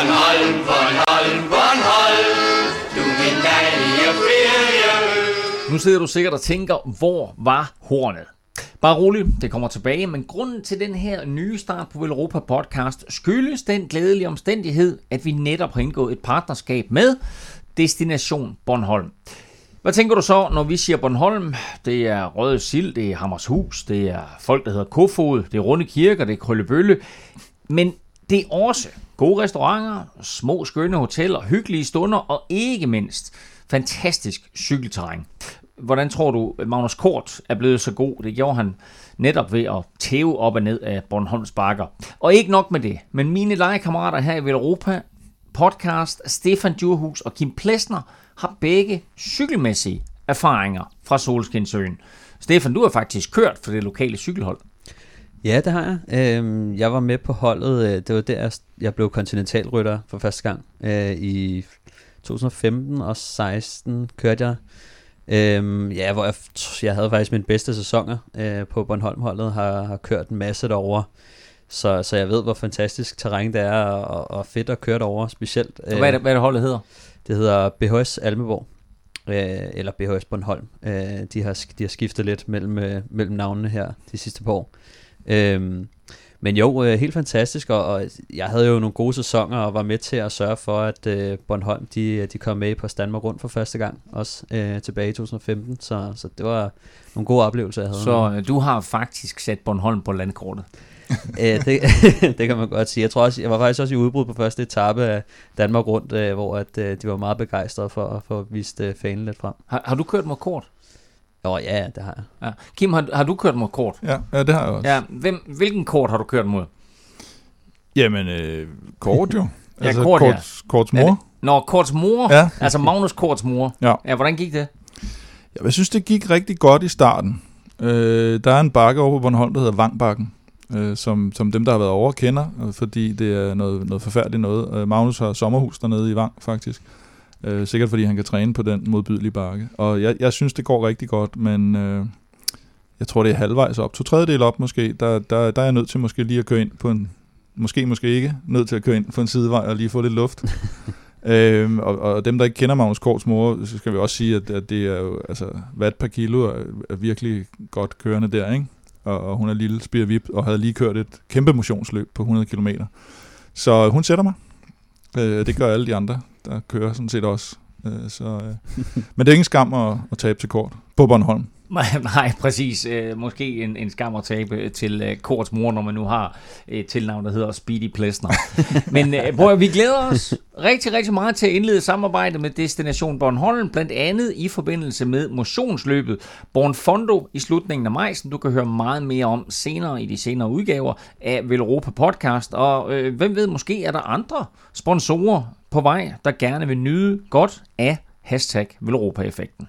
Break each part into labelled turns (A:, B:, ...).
A: Bornholm, Bornholm, Bornholm, du min dejlige ferie.
B: Nu sidder du sikkert og tænker, hvor var hornet? Bare rolig, det kommer tilbage, men grunden til den her nye start på Europa podcast skyldes den glædelige omstændighed, at vi netop har indgået et partnerskab med Destination Bornholm. Hvad tænker du så, når vi siger Bornholm? Det er Røde Sild, det er Hammershus, det er folk, der hedder Kofod, det er Runde Kirker, det er Krøllebølle. Men det er også gode restauranter, små skønne hoteller, hyggelige stunder og ikke mindst fantastisk cykelterræn. Hvordan tror du, Magnus Kort er blevet så god? Det gjorde han netop ved at tæve op og ned af Bornholms bakker. Og ikke nok med det, men mine legekammerater her i Europa podcast, Stefan Djurhus og Kim Plesner har begge cykelmæssige erfaringer fra Solskinsøen. Stefan, du har faktisk kørt for det lokale cykelhold.
C: Ja, det har jeg. Øhm, jeg var med på holdet, øh, det var der, jeg blev kontinentalrytter for første gang. Øh, I 2015 og 16 kørte jeg Øhm, ja, hvor jeg, jeg havde faktisk min bedste sæsoner øh, på Bornholm-holdet, har, har kørt en masse derover. Så, så jeg ved, hvor fantastisk terræn det er, og, og fedt at køre derover specielt.
B: Og hvad er, det, hvad er det holdet hedder?
C: Det hedder BHS Almeborg, øh, eller BHS Bornholm. Øh, de, har, de har skiftet lidt mellem, øh, mellem navnene her de sidste par år. Øh, men jo, øh, helt fantastisk, og, og jeg havde jo nogle gode sæsoner og var med til at sørge for, at øh, Bornholm de, de kom med på Danmark rundt for første gang, også øh, tilbage i 2015, så, så det var nogle gode oplevelser, jeg havde.
B: Så øh, du har faktisk sat Bornholm på landkortet?
C: øh, det, det kan man godt sige. Jeg tror også, jeg var faktisk også i udbrud på første etape af Danmark rundt, øh, hvor at, øh, de var meget begejstrede for, for at vise øh, fanen lidt frem.
B: Har, har du kørt mod kort?
C: Jo, ja, det har jeg.
B: Ja. Kim, har, har du kørt mod kort?
D: Ja, ja, det har jeg også.
B: Ja, hvem, hvilken kort har du kørt mod?
D: Jamen, øh, kort jo.
B: ja, altså, kort,
D: kort,
B: ja.
D: Korts mor. Det,
B: Nå, Korts mor?
D: Ja.
B: Altså Magnus Korts mor?
D: Ja.
B: Ja, hvordan gik det?
D: Ja, jeg synes, det gik rigtig godt i starten. Øh, der er en bakke over på Bornholm, der hedder Vangbakken, øh, som, som dem, der har været over, kender, øh, fordi det er noget, noget forfærdeligt noget. Øh, Magnus har sommerhus dernede i Vang, faktisk. Øh, sikkert fordi han kan træne på den modbydelige bakke. Og jeg, jeg synes, det går rigtig godt, men øh, jeg tror, det er halvvejs op. To tredjedel op måske. Der, der, der er jeg nødt til måske lige at køre ind på en... Måske, måske ikke. Nødt til at køre ind på en sidevej og lige få lidt luft. øhm, og, og dem, der ikke kender Magnus Korts mor, så skal vi også sige, at, at det er jo, altså, watt per kilo er, er virkelig godt kørende der, ikke? Og, og hun er lille spirvip og havde lige kørt et kæmpe motionsløb på 100 km. Så hun sætter mig. Øh, det gør alle de andre, der kører sådan set også. Øh, så, øh. Men det er ingen skam at, at tabe til kort på Bornholm.
B: Nej, præcis. Øh, måske en, en skam at tabe til øh, Korts mor, når man nu har et tilnavn, der hedder Speedy Plesner. Men øh, prøv, vi glæder os rigtig, rigtig meget til at indlede samarbejde med Destination Bornholm, blandt andet i forbindelse med motionsløbet Bornfondo i slutningen af maj, som du kan høre meget mere om senere i de senere udgaver af Velropa Podcast. Og øh, hvem ved, måske er der andre sponsorer på vej, der gerne vil nyde godt af hashtag Velropa-effekten.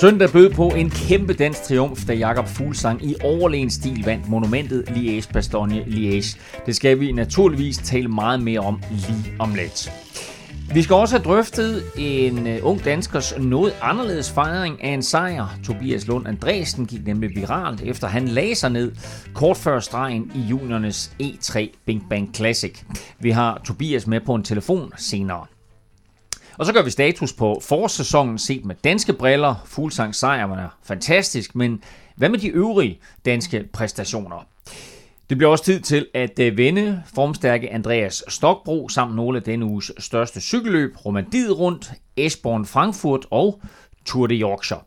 B: Søndag bød på en kæmpe dansk triumf, da Jakob Fuglsang i overlegen stil vandt monumentet Liège-Bastogne-Liège. Det skal vi naturligvis tale meget mere om lige om lidt. Vi skal også have drøftet en øh, ung danskers noget anderledes fejring af en sejr. Tobias Lund Andresen gik nemlig viralt, efter han lagde sig ned kort før stregen i juniornes E3 Bing Bang Classic. Vi har Tobias med på en telefon senere. Og så gør vi status på forårssæsonen set med danske briller. Fuglsang sejr var fantastisk, men hvad med de øvrige danske præstationer? Det bliver også tid til at øh, vende formstærke Andreas Stokbro samt nogle af denne uges største cykelløb, Romandiet rundt, Esborn Frankfurt og Tour de Yorkshire.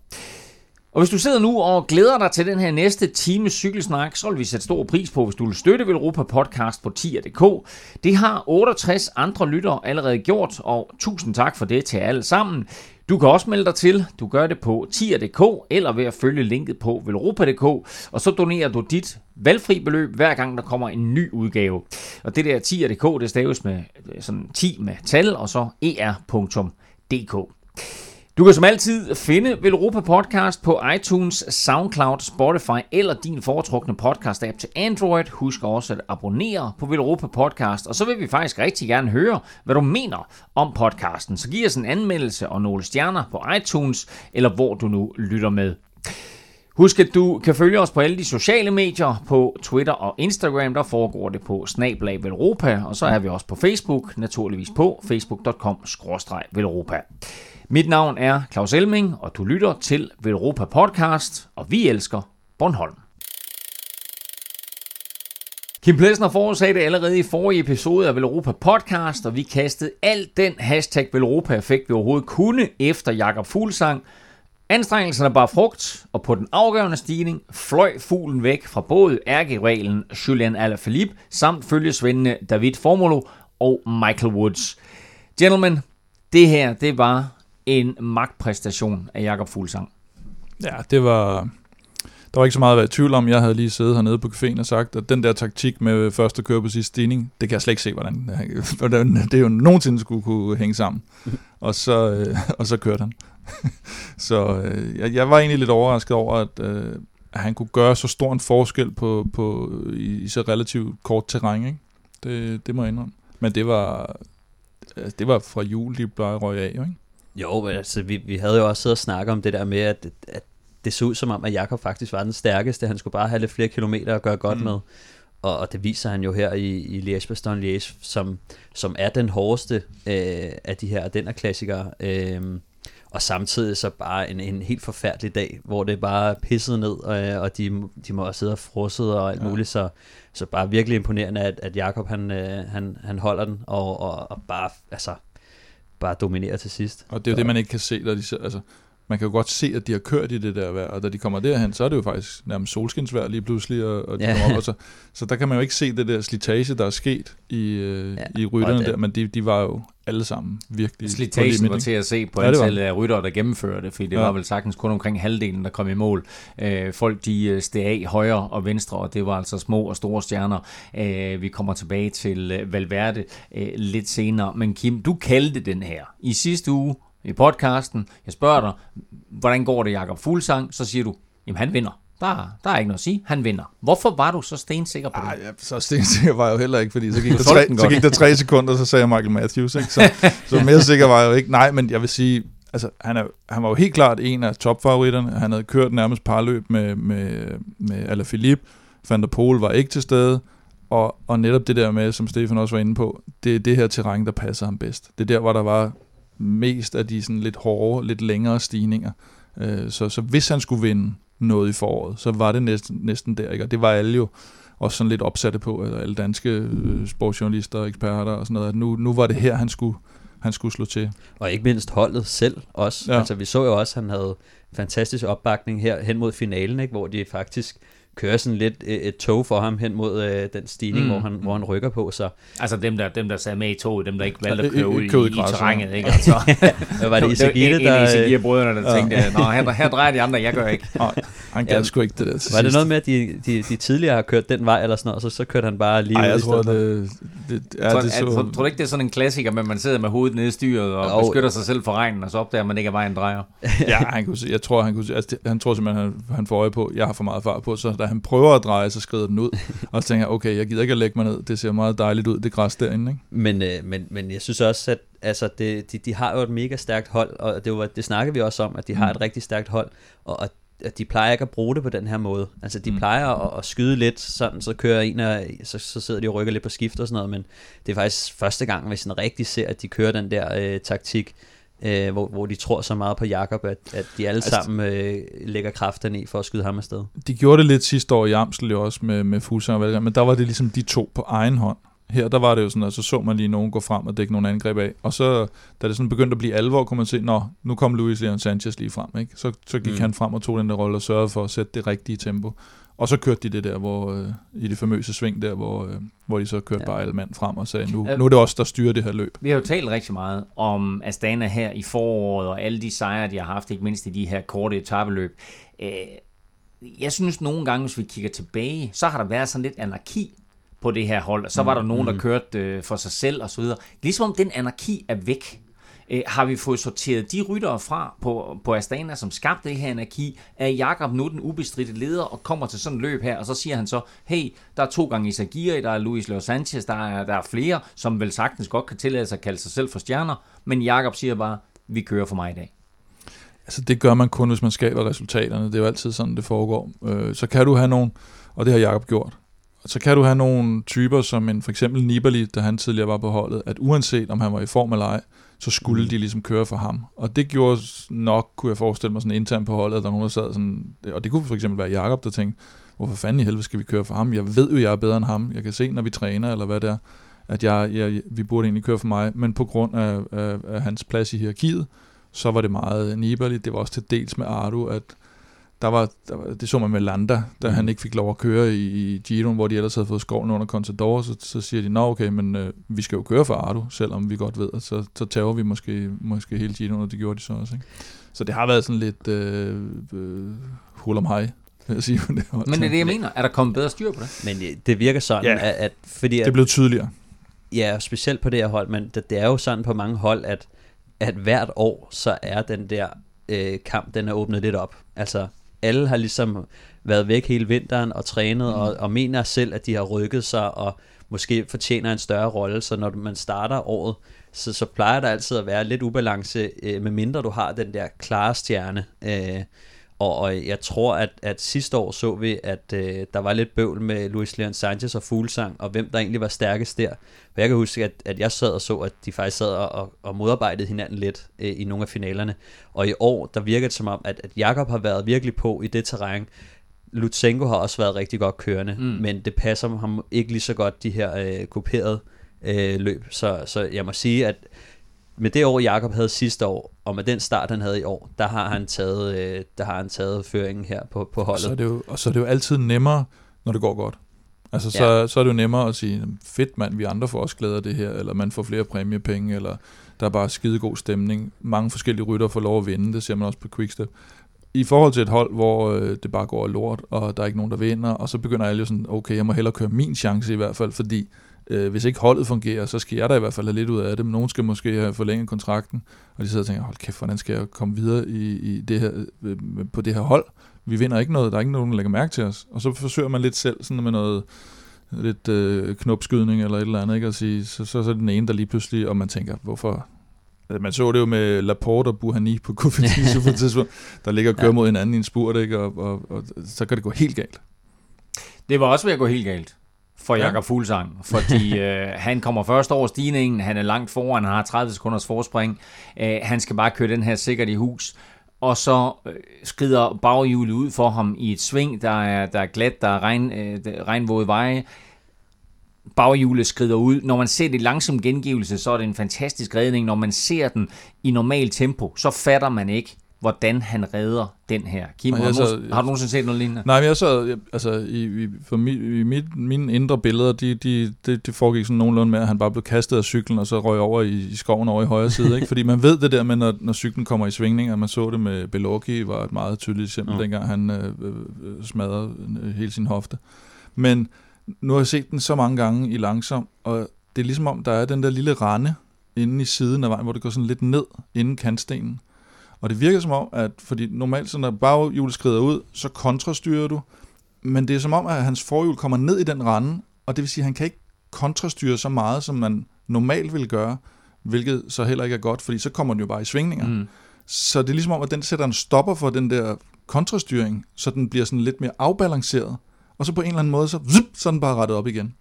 B: Og hvis du sidder nu og glæder dig til den her næste time cykelsnak, så vil vi sætte stor pris på, hvis du vil støtte Velropa Podcast på tier.dk. Det har 68 andre lyttere allerede gjort, og tusind tak for det til alle sammen. Du kan også melde dig til. Du gør det på tier.dk eller ved at følge linket på velropa.dk, og så donerer du dit valgfri beløb hver gang der kommer en ny udgave. Og det der tier.dk, det staves med øh, sådan 10 med tal og så er.dk. Du kan som altid finde Velropa Podcast på iTunes, SoundCloud, Spotify eller din foretrukne podcast-app til Android. Husk også at abonnere på Velropa Podcast, og så vil vi faktisk rigtig gerne høre, hvad du mener om podcasten. Så giv os en anmeldelse og nogle stjerner på iTunes, eller hvor du nu lytter med. Husk, at du kan følge os på alle de sociale medier, på Twitter og Instagram, der foregår det på Snablag Velropa, og så er vi også på Facebook, naturligvis på facebook.com-velropa. Mit navn er Claus Elming, og du lytter til Velropa Podcast, og vi elsker Bornholm. Kim Plesner forudsagde det allerede i forrige episode af Velropa Podcast, og vi kastede alt den hashtag Velropa-effekt, vi overhovedet kunne efter Jakob Fuglsang. Anstrengelserne bare frugt, og på den afgørende stigning fløj fuglen væk fra både ærgerivalen Julian Alaphilippe samt følgesvendene David Formolo og Michael Woods. Gentlemen, det her, det var en magtpræstation af Jakob Fuglsang.
D: Ja, det var... Der var ikke så meget at være i tvivl om. Jeg havde lige siddet hernede på caféen og sagt, at den der taktik med første at køre på sidste stigning, det kan jeg slet ikke se, hvordan, hvordan det jo nogensinde skulle kunne hænge sammen. Og så, øh, og så kørte han. så øh, jeg, jeg var egentlig lidt overrasket over, at, øh, at han kunne gøre så stor en forskel på, på i, i så relativt kort terræn. Ikke? Det, det må jeg indrømme. Men det var, altså, det var fra jul, de røg af, jo, ikke?
C: Jo, altså, vi, vi havde jo også siddet og snakket om det der med, at, at det så ud som om, at Jakob faktisk var den stærkeste. Han skulle bare have lidt flere kilometer at gøre godt mm. med. Og, og det viser han jo her i, i Liège-Bastogne-Liège, som, som er den hårdeste øh, af de her den er klassikere. Øh, og samtidig så bare en, en helt forfærdelig dag, hvor det bare pissede ned, øh, og de, de må også sidde og frosset og alt ja. muligt, så, så bare virkelig imponerende, at, at Jakob han, øh, han, han holder den, og, og, og bare, altså, bare dominerer til sidst.
D: Og det er jo det, man ikke kan se, når de, altså, man kan jo godt se, at de har kørt i det der vejr, og da de kommer derhen, så er det jo faktisk nærmest solskinsvejr lige pludselig, og, og de ja. kommer op, og så, så der kan man jo ikke se det der slitage, der er sket i, øh, ja, i rytterne der, men de, de var jo alle sammen virkelig
B: Slitagen var til at se på ja, antallet af ryttere, der gennemførte det, fordi det ja. var vel sagtens kun omkring halvdelen, der kom i mål. Øh, folk de øh, steg af højre og venstre, og det var altså små og store stjerner. Øh, vi kommer tilbage til øh, Valverde øh, lidt senere. Men Kim, du kaldte den her i sidste uge i podcasten. Jeg spørger dig, hvordan går det Jakob Fuglsang? Så siger du, jamen han vinder. Der, der er ikke noget at sige. Han vinder. Hvorfor var du så stensikker på det?
D: Ej, ja, så stensikker var jeg jo heller ikke, fordi så gik, der, tre, så gik der tre sekunder, så sagde jeg Michael Matthews. Ikke? Så, så mere sikker var jeg jo ikke. Nej, men jeg vil sige, altså, han, er, han var jo helt klart en af topfavoritterne. Han havde kørt nærmest parløb med, med, med Alaphilippe. Van der Pol var ikke til stede. Og, og netop det der med, som Stefan også var inde på, det er det her terræn, der passer ham bedst. Det er der, hvor der var mest af de sådan lidt hårde, lidt længere stigninger. Øh, så, så hvis han skulle vinde noget i foråret, så var det næsten, næsten der. Ikke? Og det var alle jo også sådan lidt opsatte på, eller alle danske øh, sportsjournalister og eksperter og sådan noget, at nu, nu var det her, han skulle, han skulle slå til.
C: Og ikke mindst holdet selv også. Ja. Altså vi så jo også, at han havde fantastisk opbakning her hen mod finalen, ikke? hvor de faktisk kører sådan lidt et, et tog for ham hen mod øh, den stigning, mm. hvor, han, hvor han rykker på. Så.
B: Altså dem der, dem, der sad med i toget, dem der ikke valgte at køre ud i, i, i terrænet. Ikke? Altså,
C: var det Isagire,
B: der... En Isagire-brødrene, der ja. tænkte, Nå, her, her drejer de andre, jeg gør ikke.
D: Han gør ja, sgu ikke det der til
C: Var det noget med, at de, de, de tidligere har kørt den vej eller sådan noget, og så, så kørte han bare lige
D: Ej, jeg tror, det, det, ja,
B: tror, det så... Tror, tror du ikke, det er sådan en klassiker, men man sidder med hovedet nede i styret og oh. beskytter sig selv for regnen, og så opdager man ikke, at vejen drejer?
D: ja, han kunne, jeg tror, han, kunne, altså, han tror simpelthen, han, han får øje på, jeg har for meget fart på, så da han prøver at dreje, så skrider den ud. og så tænker jeg, okay, jeg gider ikke at lægge mig ned. Det ser meget dejligt ud, det græs derinde. Ikke?
C: Men, øh, men, men jeg synes også, at altså, det, de, de har jo et mega stærkt hold, og det, var, det snakker vi også om, at de har mm. et rigtig stærkt hold, og at de plejer ikke at bruge det på den her måde. Altså, de mm. plejer at, at skyde lidt, sådan, så kører en af, så, så sidder de og rykker lidt på skift og sådan noget, men det er faktisk første gang, hvis man rigtig ser, at de kører den der øh, taktik, øh, hvor, hvor de tror så meget på Jakob, at, at de alle altså, sammen øh, lægger kræfterne i for at skyde ham afsted.
D: De gjorde det lidt sidste år i Amstel jo også med, med Fuglsang og Valgren, men der var det ligesom de to på egen hånd. Her der var det jo sådan, at så så man lige nogen gå frem og dække nogle angreb af. Og så, da det sådan begyndte at blive alvor, kunne man se, nå, nu kom Luis Leon Sanchez lige frem. Ikke? Så, så gik mm. han frem og tog den der rolle og sørgede for at sætte det rigtige tempo. Og så kørte de det der, hvor øh, i det famøse sving der, hvor, øh, hvor de så kørte ja. bare alle mand frem og sagde, nu, nu er det os, der styrer det her løb.
B: Vi har jo talt rigtig meget om Astana her i foråret, og alle de sejre, de har haft, ikke mindst i de her korte etabeløb. Øh, jeg synes nogle gange, hvis vi kigger tilbage, så har der været sådan lidt anarki på det her hold. Så var der nogen, der mm. kørte øh, for sig selv og så videre. Ligesom om den anarki er væk. Øh, har vi fået sorteret de ryttere fra på, på Astana, som skabte det her anarki? Er Jakob nu den ubestridte leder og kommer til sådan et løb her, og så siger han så, hey, der er to gange Isagiri, der er Luis Leo Sanchez, der er, der er flere, som vel sagtens godt kan tillade sig at kalde sig selv for stjerner, men Jakob siger bare, vi kører for mig i dag.
D: Altså det gør man kun, hvis man skaber resultaterne. Det er jo altid sådan, det foregår. Øh, så kan du have nogle, og det har Jakob gjort, så kan du have nogle typer, som en for eksempel Nibali, da han tidligere var på holdet, at uanset om han var i form eller ej, så skulle mm. de ligesom køre for ham. Og det gjorde nok, kunne jeg forestille mig, sådan internt på holdet, at der var nogen, der sad sådan, og det kunne for eksempel være Jakob, der tænkte, hvorfor fanden i helvede skal vi køre for ham? Jeg ved jo, jeg er bedre end ham. Jeg kan se, når vi træner, eller hvad det er, at jeg, jeg, vi burde egentlig køre for mig, men på grund af, af, af hans plads i hierarkiet, så var det meget Nibali. Det var også til dels med Ardu, at der var, der var, det så man med Landa, da mm. han ikke fik lov at køre i, i Giroen, hvor de ellers havde fået skoven under Contador, så, så siger de, nå okay, men øh, vi skal jo køre for Ardu, selvom vi godt ved, at så, så tager vi måske, måske hele Giroen, og det gjorde de så også. Ikke? Så det har været sådan lidt øh, øh, hul om hej, vil jeg sige.
B: det men det er det, jeg mener. Er der kommet bedre styr på det?
C: Men det virker sådan, ja, at, at... Fordi at,
D: det blev tydeligere.
C: Ja, specielt på det her hold, men det, det er jo sådan på mange hold, at, at hvert år, så er den der øh, kamp, den er åbnet lidt op. Altså, alle har ligesom været væk hele vinteren og trænet, mm. og, og mener selv, at de har rykket sig, og måske fortjener en større rolle, så når man starter året, så, så plejer der altid at være lidt ubalance, øh, medmindre du har den der klare stjerne. Øh, og, og jeg tror, at, at sidste år så vi, at øh, der var lidt bøvl med Luis Leon Sanchez og Fuglsang, og hvem der egentlig var stærkest der. For jeg kan huske, at, at jeg sad og så, at de faktisk sad og, og modarbejdede hinanden lidt øh, i nogle af finalerne. Og i år, der virkede det som om, at, at Jakob har været virkelig på i det terræn. Lutsenko har også været rigtig godt kørende, mm. men det passer ham ikke lige så godt, de her øh, kuperede øh, løb. Så, så jeg må sige, at med det år, Jakob havde sidste år, og med den start, han havde i år, der har han taget, øh, der har han taget føringen her på, på holdet.
D: Og så, er det jo, og så er det jo altid nemmere, når det går godt. Altså, så, ja. så er det jo nemmere at sige, fedt mand, vi andre får også glæde af det her, eller man får flere præmiepenge, eller der er bare skide god stemning. Mange forskellige rytter får lov at vinde, det ser man også på Quickstep. I forhold til et hold, hvor øh, det bare går lort, og der er ikke nogen, der vinder, og så begynder alle jo sådan, okay, jeg må hellere køre min chance i hvert fald, fordi øh, hvis ikke holdet fungerer, så skal jeg da i hvert fald have lidt ud af det, men nogen skal måske have forlænget kontrakten, og de sidder og tænker, hold kæft, hvordan skal jeg komme videre i, i det her, øh, på det her hold? Vi vinder ikke noget, der er ikke nogen, der lægger mærke til os. Og så forsøger man lidt selv sådan med noget, lidt øh, knopskydning eller et eller andet, ikke? At sige, så, så, så er det den ene, der lige pludselig, og man tænker, hvorfor, man så det jo med Laporte og Buhani på Kofidis på et tidspunkt, der ligger og kører ja. mod hinanden i en spurt, ikke? Og, og, og, så kan det gå helt galt.
B: Det var også ved at gå helt galt for ja. Jakob Fuglsang, fordi øh, han kommer først over stigningen, han er langt foran, han har 30 sekunders forspring, øh, han skal bare køre den her sikkert i hus, og så øh, skrider baghjulet ud for ham i et sving, der er, der er glat, der er regn, øh, regnvåde veje, baghjulet skrider ud. Når man ser det langsom gengivelse, så er det en fantastisk redning. Når man ser den i normal tempo, så fatter man ikke, hvordan han redder den her. Kim, har, så, har du nogensinde set noget lignende?
D: Nej, men jeg så, altså, i, i, for mi, i mit, mine indre billeder, de, de, de, de foregik sådan nogenlunde med, at han bare blev kastet af cyklen, og så røg over i, i skoven over i højre side. ikke? Fordi man ved det der med, når, når cyklen kommer i svingning, og man så det med Beloki, var et meget tydeligt eksempel, ja. dengang han øh, øh, smadrede øh, hele sin hofte. Men nu har jeg set den så mange gange i langsom, og det er ligesom om, der er den der lille rande inde i siden af vejen, hvor det går sådan lidt ned inden kantstenen. Og det virker som om, at fordi normalt, så når baghjulet skrider ud, så kontrastyrer du, men det er som om, at hans forhjul kommer ned i den rande, og det vil sige, at han kan ikke kontrastyre så meget, som man normalt vil gøre, hvilket så heller ikke er godt, fordi så kommer den jo bare i svingninger. Mm. Så det er ligesom om, at den sætter en stopper for den der kontrastyring, så den bliver sådan lidt mere afbalanceret, og så på en eller anden måde, så, zip, så er den bare rettet op igen.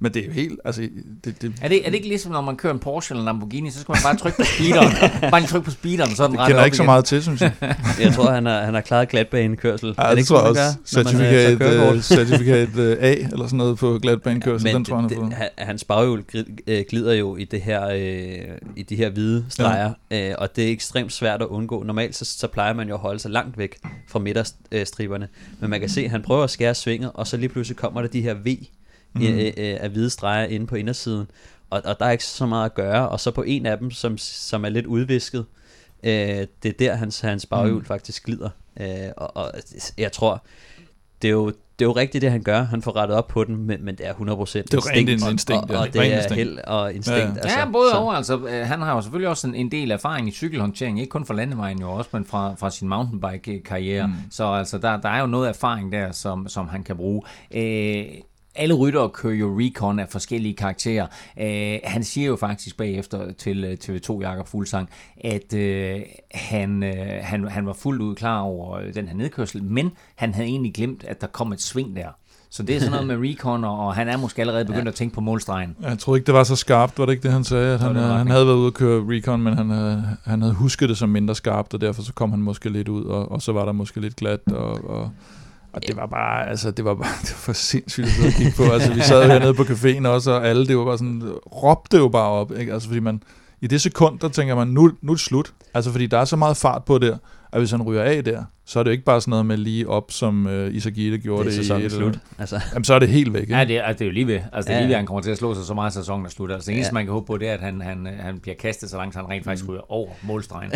D: Men det er jo helt, altså... Det,
B: det, er, det, er det ikke ligesom, når man kører en Porsche eller en Lamborghini, så skal man bare trykke på speederen. bare lige trykke på speederen, så er den
D: det kender ikke så meget til, synes jeg.
C: jeg tror, han har, han har klaret glatbanekørsel.
D: Ja, det, det tror jeg også. Certifikat, man, uh, certifikat uh, A, eller sådan noget på glatbanekørsel, den tror jeg, han
C: har fået. Hans baghjul øh, glider jo i, det her, øh, i de her hvide streger, ja. øh, og det er ekstremt svært at undgå. Normalt så, så plejer man jo at holde sig langt væk fra midterstriberne, men man kan se, at han prøver at skære svinget, og så lige pludselig kommer der de her V, mm. øh, af hvide streger inde på indersiden. Og, og der er ikke så meget at gøre. Og så på en af dem, som, som er lidt udvisket, øh, det er der, hans, hans baghjul mm. faktisk glider. Øh, og, og jeg tror, det er jo det er jo rigtigt, det han gør. Han får rettet op på den, men, men det er 100%
D: Det er rent
C: instinkt,
D: instinkt,
C: og,
D: ja.
C: og, og
D: Rent
C: det er
D: instinkt.
C: held og instinkt.
D: Ja, ja.
C: Altså,
B: Ja, både
C: så-
B: over. Altså, øh, han har jo selvfølgelig også en, en del erfaring i cykelhåndtering, ikke kun fra landevejen jo også, men fra, fra sin mountainbike-karriere. Mm. Så altså, der, der er jo noget erfaring der, som, som han kan bruge. Øh, alle ryttere kører jo recon af forskellige karakterer. Øh, han siger jo faktisk bagefter til øh, TV2 Jakob Fuglsang, at øh, han, øh, han, han var fuldt ud klar over øh, den her nedkørsel, men han havde egentlig glemt, at der kom et sving der. Så det er sådan noget med recon, og han er måske allerede begyndt ja. at tænke på målstregen.
D: Jeg troede ikke, det var så skarpt, var det ikke det, han sagde? At han,
B: det
D: øh, han havde været ude at køre recon, men han havde, han havde husket det som mindre skarpt, og derfor så kom han måske lidt ud, og, og så var der måske lidt glat, og, og, og det var bare, altså, det var bare, det var for sindssygt at kigge på. Altså, vi sad hernede på caféen også, og alle, det var bare sådan, råbte jo bare op, ikke? Altså, fordi man, i det sekund, der tænker man, nu, nu er det slut. Altså, fordi der er så meget fart på der, at hvis han ryger af der, så er det jo ikke bare sådan noget med lige op, som uh, Isagite gjorde
C: det er
D: det,
C: sæsonen
D: i et,
C: slut. Altså,
D: Jamen, så er det helt væk, ikke?
B: Ja, det er, altså, det er jo lige ved. Altså, det er lige ved, at han kommer til at slå sig så meget, at sæsonen er slut. Altså, det eneste,
C: Ja.
B: man kan håbe på, det er, at han, han, han bliver kastet så langt, han rent faktisk ryger over målstregen.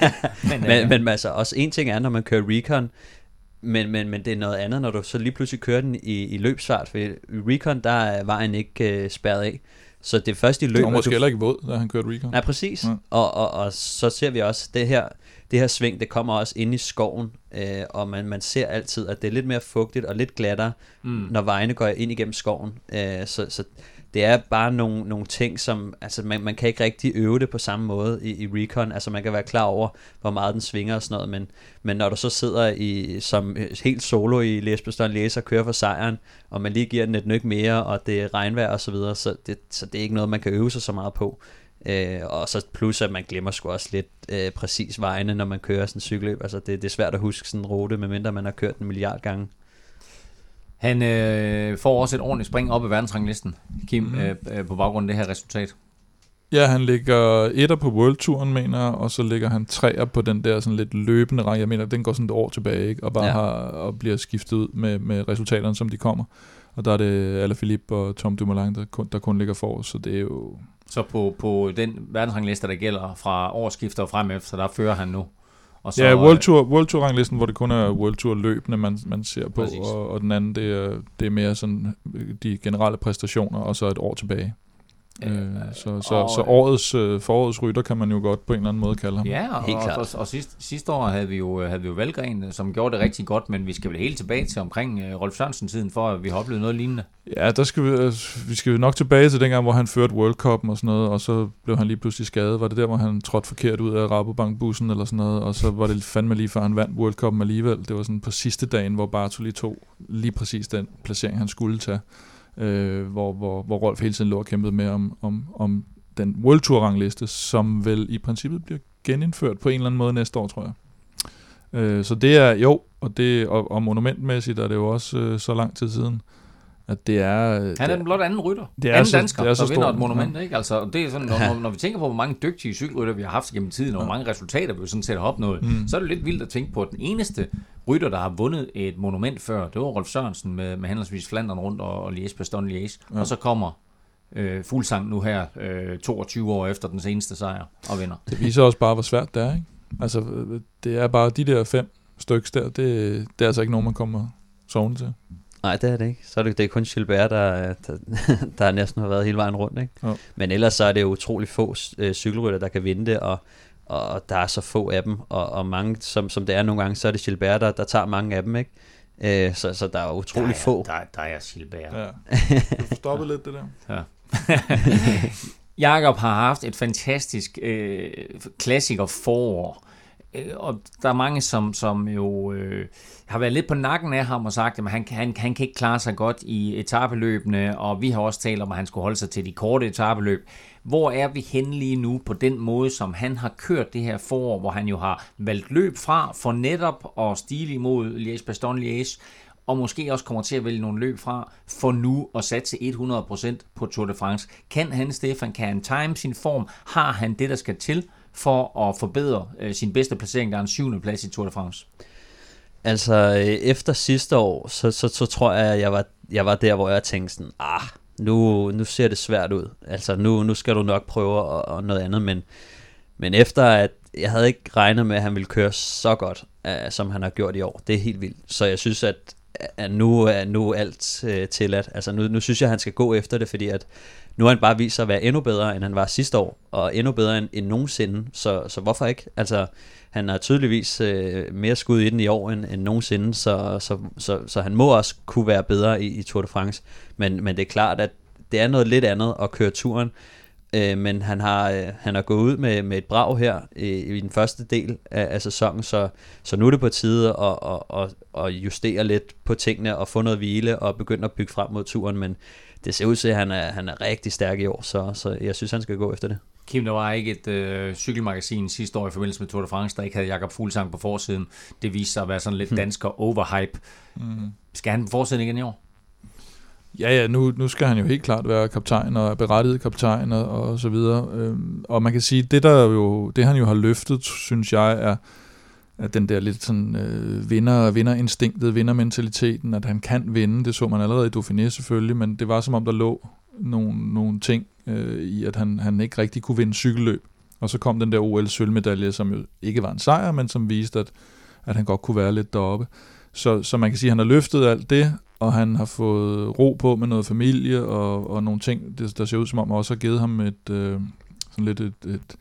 B: men,
C: men, men altså, også en ting er, når man kører recon, men, men, men det er noget andet, når du så lige pludselig kører den i, i løbsfart, for i recon, der er vejen ikke øh, spærret af. Så det er først i løbet,
D: Det var måske
C: du
D: heller ikke våd, da han kørte recon.
C: Nej, præcis.
D: Ja.
C: Og, og, og så ser vi også, det her, det her sving, det kommer også ind i skoven, øh, og man, man ser altid, at det er lidt mere fugtigt og lidt glattere, mm. når vejene går ind igennem skoven. Øh, så, så det er bare nogle, nogle ting, som, altså man, man kan ikke rigtig øve det på samme måde i, i recon, altså man kan være klar over, hvor meget den svinger og sådan noget, men, men når du så sidder i, som øh, helt solo i Læsbestånd Læser og kører for sejren, og man lige giver den et nyk mere, og det er regnvejr og så videre, så det, så det er ikke noget, man kan øve sig så meget på. Øh, og så plus, at man glemmer sgu også lidt øh, præcis vejene, når man kører sådan en cykelløb. Altså det, det er svært at huske sådan en rute, medmindre man har kørt den en milliard gange.
B: Han øh, får også et ordentligt spring op i verdensranglisten, Kim, mm. øh, øh, på baggrund af det her resultat.
D: Ja, han ligger etter på World Touren, mener og så ligger han treer på den der sådan lidt løbende række. Jeg mener, den går sådan et år tilbage, ikke? Og bare. Ja. har, og bliver skiftet ud med, med resultaterne, som de kommer. Og der er det Alaphilippe og Tom Dumoulin, der kun, der kun ligger for, så det er jo...
B: Så på, på den verdensrangliste, der gælder fra årsskifter og frem efter, der fører han nu. Og
D: Så, ja, World Tour, World Tour ranglisten, hvor det kun er World Tour løbende, man, man ser på,
B: Præcis.
D: og, og den anden, det er, det er mere sådan øh, de generelle præstationer, og så et år tilbage.
B: Øh,
D: Øh, så, så,
B: og-
D: så årets, øh, forårets rytter kan man jo godt på en eller anden måde kalde ham.
B: Ja, og,
C: Helt
B: og,
C: klart.
B: og, og sidste, sidste år havde vi jo, havde vi jo Valgren, som gjorde det rigtig godt, men vi skal vel helt tilbage til omkring uh, Rolf Sørensen-tiden, for at vi har oplevet noget lignende.
D: Ja, der skal vi, øh, vi skal nok tilbage til dengang, hvor han førte World Cup og sådan noget, og så blev han lige pludselig skadet. Var det der, hvor han trådte forkert ud af Rabobank-bussen eller sådan noget, og så var det fandme lige før han vandt World Cup alligevel. Det var sådan på sidste dagen, hvor Bartoli tog lige præcis den placering, han skulle tage, øh, hvor, hvor, hvor Rolf hele tiden lå og kæmpede med om, om, om den World Tour rangliste, som vel i princippet bliver genindført på en eller anden måde næste år, tror jeg. Øh, så det er jo, og, det, og, og monumentmæssigt er det jo også øh, så lang tid siden, at det er...
B: Han er den blot anden rytter.
D: Det er
B: anden
D: så-
B: dansker,
D: det er så
B: der vinder et monument. Ikke? Altså, det er sådan, når, når, når vi tænker på, hvor mange dygtige cykelrytter vi har haft gennem tiden, og hvor mange resultater vi sådan set har opnået, mm. så er det lidt vildt at tænke på, at den eneste rytter, der har vundet et monument før, det var Rolf Sørensen med, med henholdsvis Flandern rundt og, og Liège, Bastogne Liège. Ja. Og så kommer øh, Fuglsang nu her, øh, 22 år efter den seneste sejr, og vinder.
D: Det viser også bare, hvor svært det er, ikke? Altså, øh, det er bare de der fem stykker der, det, det er altså ikke nogen, man kommer sovende til.
C: Nej, det er det ikke. Så er det, det er kun Gilbert, der, der, der næsten har været hele vejen rundt. Ikke?
D: Jo.
C: Men ellers så er det jo utrolig få øh, cykelrytter, der kan vinde det, og, og der er så få af dem, og, og mange, som, som det er nogle gange, så er det Gilbert, der, der tager mange af dem. ikke. Øh, så, så der er utrolig
B: der er,
C: få.
B: Der, der er Gilbert.
D: Ja. Du får stoppet lidt det der.
B: Jakob har haft et fantastisk øh, klassiker forår. Øh, Og der er mange, som, som jo øh, har været lidt på nakken af ham og sagt, at han, kan- han, han kan ikke klare sig godt i etabeløbene, og vi har også talt om, at han skulle holde sig til de korte etabeløb. Hvor er vi henne lige nu på den måde, som han har kørt det her forår, hvor han jo har valgt løb fra for netop at stile imod Liège-Bastogne-Liège, og måske også kommer til at vælge nogle løb fra, for nu at satse 100% på Tour de France. Kan han, Stefan, kan han time sin form? Har han det, der skal til for at forbedre øh, sin bedste placering, der er en syvende plads i Tour de France?
C: Altså, øh, efter sidste år, så, så, så tror jeg, at jeg var, jeg var der, hvor jeg tænkte sådan, ah, nu, nu ser det svært ud. Altså, nu, nu skal du nok prøve og, og noget andet, men, men efter at jeg havde ikke regnet med, at han ville køre så godt, uh, som han har gjort i år. Det er helt vildt. Så jeg synes, at, at nu er nu alt uh, tilladt. Altså nu, nu synes jeg, at han skal gå efter det, fordi at nu har han bare vist sig at være endnu bedre, end han var sidste år, og endnu bedre end, end nogensinde, så, så hvorfor ikke? Altså, han har tydeligvis øh, mere skud i den i år end, end nogensinde, så, så, så, så han må også kunne være bedre i, i Tour de France, men, men det er klart, at det er noget lidt andet at køre turen, øh, men han har, øh, han har gået ud med, med et brag her i, i den første del af, af sæsonen, så, så nu er det på tide at, at, at, at justere lidt på tingene og få noget hvile og begynde at bygge frem mod turen, men det ser ud til, at han er, han er rigtig stærk i år, så, så jeg synes, han skal gå efter det.
B: Kim, der var ikke et øh, cykelmagasin sidste år i forbindelse med Tour de France, der ikke havde Jakob Fuglsang på forsiden. Det viste sig at være sådan lidt
C: Hmm.
B: dansker overhype.
D: Mm.
B: Skal han på forsiden igen i år?
D: Ja, ja, nu, nu skal han jo helt klart være kaptajn og berettiget kaptajn og, og så videre. Øhm, og man kan sige, det der jo, det han jo har løftet, synes jeg, er, at den der lidt sådan øh, vinder, vinderinstinktet, vindermentaliteten, at han kan vinde, det så man allerede i Dauphiné selvfølgelig, men det var som om der lå nogle, nogle ting øh, i, at han, han ikke rigtig kunne vinde cykelløb. Og så kom den der OL-sølvmedalje, som jo ikke var en sejr, men som viste, at, at han godt kunne være lidt deroppe. Så, så man kan sige, at han har løftet alt det, og han har fået ro på med noget familie og, og nogle ting, det, der ser ud som om også har givet ham et, øh, sådan lidt et, et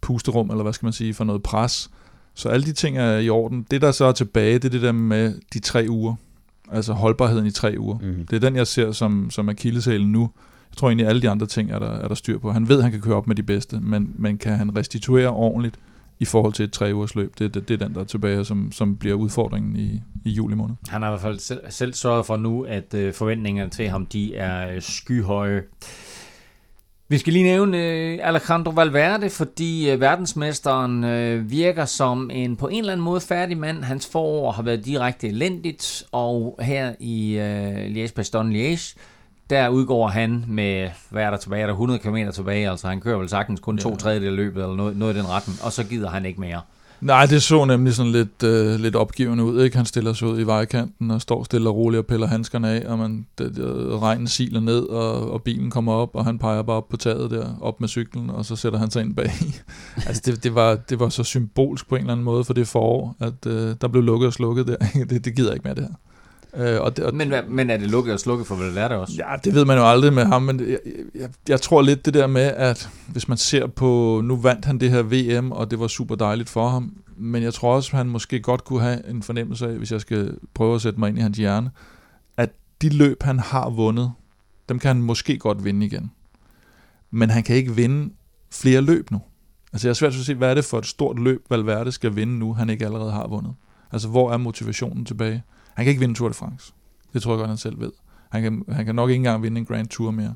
D: pusterum, eller hvad skal man sige, for noget pres. Så alle de ting er i orden. Det, der så er tilbage, det er det der med de tre uger. Altså holdbarheden i tre uger.
C: Mm.
D: Det er den, jeg ser som, som akilleshælen nu. Jeg tror egentlig, alle de andre ting er der, er der styr på. Han ved, at han kan køre op med de bedste, men, men kan han restituere ordentligt i forhold til et tre ugers løb? Det, det, det er den, der er tilbage, som, som bliver udfordringen i, i juli måned.
B: Han har i hvert fald selv, selv sørget for nu, at øh, forventningerne til ham, de er øh, skyhøje. Vi skal lige nævne øh, Alejandro Valverde, fordi øh, verdensmesteren øh, virker som en på en eller anden måde færdig mand. Hans forår har været direkte elendigt, og her i øh, Liège-Bastogne-Liège, der udgår han med, hvad er der tilbage, er der 100 km tilbage, altså han kører vel sagtens kun to
D: Ja.
B: tredjedel af løbet, eller noget, noget i den retning, og så gider han ikke mere.
D: Nej, det så nemlig sådan lidt, øh, lidt opgivende ud. Ikke? Han stiller sig ud i vejkanten og står stille og roligt og piller handskerne af, og man, det, det, regnen siler ned, og, og bilen kommer op, og han peger bare op på taget der, op med cyklen, og så sætter han sig ind bag. altså det, det, var, det var så symbolsk på en eller anden måde for det forår, at øh, der blev lukket og slukket der. det, det gider ikke mere det her. Øh, og det, og,
B: Men, men er det lukket og slukket for Valverde også?
D: Ja, det ved man jo aldrig med ham, men jeg, jeg, jeg tror lidt det der med, at hvis man ser på, nu vandt han det her VM, og det var super dejligt for ham, men jeg tror også, at han måske godt kunne have en fornemmelse af, hvis jeg skal prøve at sætte mig ind i hans hjerne, at de løb, han har vundet, dem kan han måske godt vinde igen. Men han kan ikke vinde flere løb nu. Altså jeg er svært at se, hvad er det for et stort løb, Valverde skal vinde nu, han ikke allerede har vundet. Altså hvor er motivationen tilbage? Han kan ikke vinde Tour de France. Det tror jeg godt, han selv ved. Han kan, han kan nok ikke engang vinde en Grand Tour mere.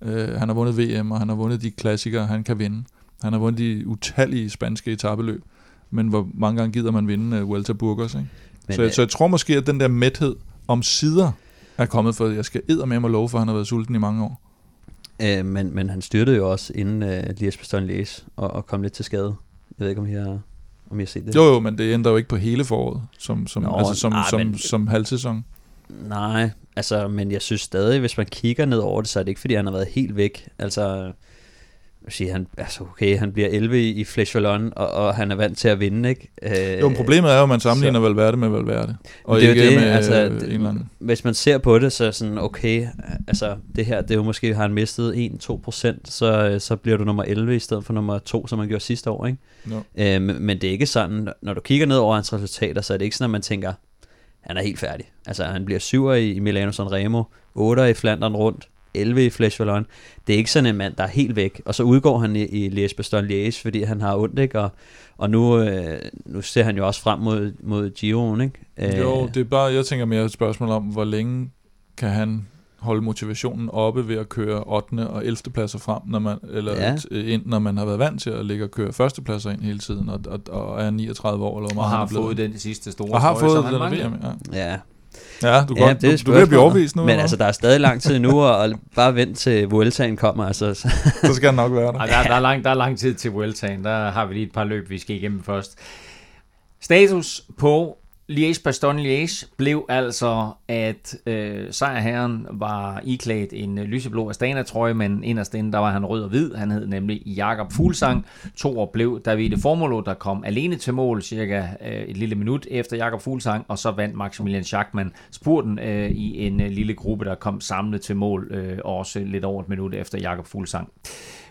D: Uh, han har vundet VM, og han har vundet de klassikere, han kan vinde. Han har vundet de utallige spanske etabeløb. Men hvor mange gange gider man vinde uh, Vuelta Burgos, ikke?
C: Men,
D: så,
C: øh,
D: så jeg tror måske, at den der mæthed om sider er kommet, for jeg skal edder med mig love, for han har været sulten i mange år.
C: Øh, men, men han styrtede jo også inden øh, Lies Bastogne Læs og, og kom lidt til skade. Jeg ved ikke, om I har, om I har set det.
D: Jo, jo, men det ændrer jo ikke på hele foråret, som, som,
C: Nå,
D: altså, som,
C: nej,
D: som,
C: men-
D: som halvsæson.
C: Nej, altså, men jeg synes stadig, hvis man kigger ned over det, så er det ikke, fordi han har været helt væk. Altså, jeg sige, han, altså okay, han bliver 11 i, i Flesh Wallon, og, og han er vant til at vinde, ikke? Øh,
D: Jo, men problemet er jo, at man sammenligner Valverde med Valverde. Og
C: det
D: ikke
C: det,
D: med
C: altså,
D: altså,
C: det-
D: en eller anden.
C: Hvis man ser på det, så er sådan, okay, altså det her, det er jo måske, har han mistet 1-2%, så, så bliver du nummer 11 i stedet for nummer 2, som han gjorde sidste år, ikke?
D: Jo.
C: Øh, men, det er ikke sådan, når du kigger ned over hans resultater, så er det ikke sådan, at man tænker, han er helt færdig. Altså han bliver 7'er i, i Milano Sanremo, 8'er i Flandern rundt, 11 i Flesh Wallon. Det er ikke sådan en mand, der er helt væk. Og så udgår han i, i Liège Bastogne Liège, fordi han har ondt, ikke? Og, og nu, øh, nu ser han jo også frem mod, mod Giroen, ikke? Øh,
D: Jo, det er bare, jeg tænker mere et spørgsmål om, hvor længe kan han holde motivationen oppe ved at køre 8. og 11. pladser frem, når man, eller
C: Ja.
D: ja. ind, når man har været vant til at ligge og køre første pladser ind hele tiden, og, og, og er 39 år, eller hvor
B: Og
D: meget han
B: har
D: er blevet.
B: fået den sidste store
D: og har
B: trøje,
D: fået
B: han
D: den. VM, ja.
C: Ja,
D: Ja, du,
C: ja,
D: ja, godt,
C: det er
D: du, du er blive
C: spørgsmålet.
D: overvist nu.
C: Men
D: eller
C: altså, der er stadig lang tid nu, og, og bare vent til Vueltaen kommer. Altså, så-
D: skal han nok være der.
B: Ej, der, der, er lang, der er lang tid til Vueltaen. Der har vi lige et par løb, vi skal igennem først. Status på Liège-Bastogne-Liège blev altså, at øh, sejrherren var iklædt en øh, lyseblå Astana-trøje, men inderst inde, der var han rød og hvid. Han hed nemlig Jakob Fuglsang. To år blev Davide Formolo, der kom alene til mål, cirka øh, et lille minut efter Jakob Fuglsang, og så vandt Maximilian Schachmann spurten øh, i en øh, lille gruppe, der kom samlet til mål, øh, også lidt over et minut efter Jakob Fuglsang.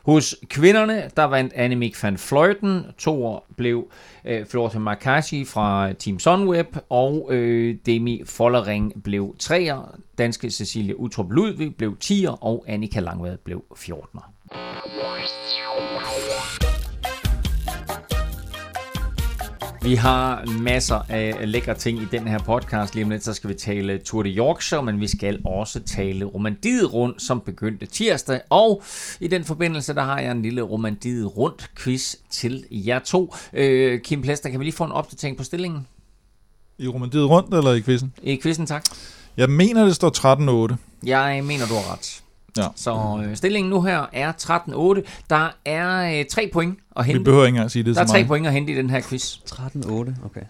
B: Hos kvinderne, der vandt Annemiek van Fleuten. To år blev øh, Florte Markashi fra Team Sunweb, og øh, Demi Follering blev treer. Danske Cecilie Utrup Ludvig blev 10'er, og Annika Langvad blev 14'er. Vi har masser af lækre ting i den her podcast. Lige om lidt, så skal vi tale Tour de Yorkshire, men vi skal også tale Romandiet rundt, som begyndte tirsdag. Og i den forbindelse, der har jeg en lille Romandiet rundt quiz til jer to. Øh, Kim Plester, kan vi lige få en opdatering på stillingen?
D: I romandiet rundt, eller i quizzen?
B: I quizzen, tak.
D: Jeg mener, det står 13-8.
B: Jeg mener, du har ret.
D: Ja.
B: Så øh, stillingen nu her er 13-8. Der er øh, tre point at
D: Vi
B: hente.
D: behøver ikke engang sige det
B: Der er tre point at hente i den her quiz.
C: 13-8, okay.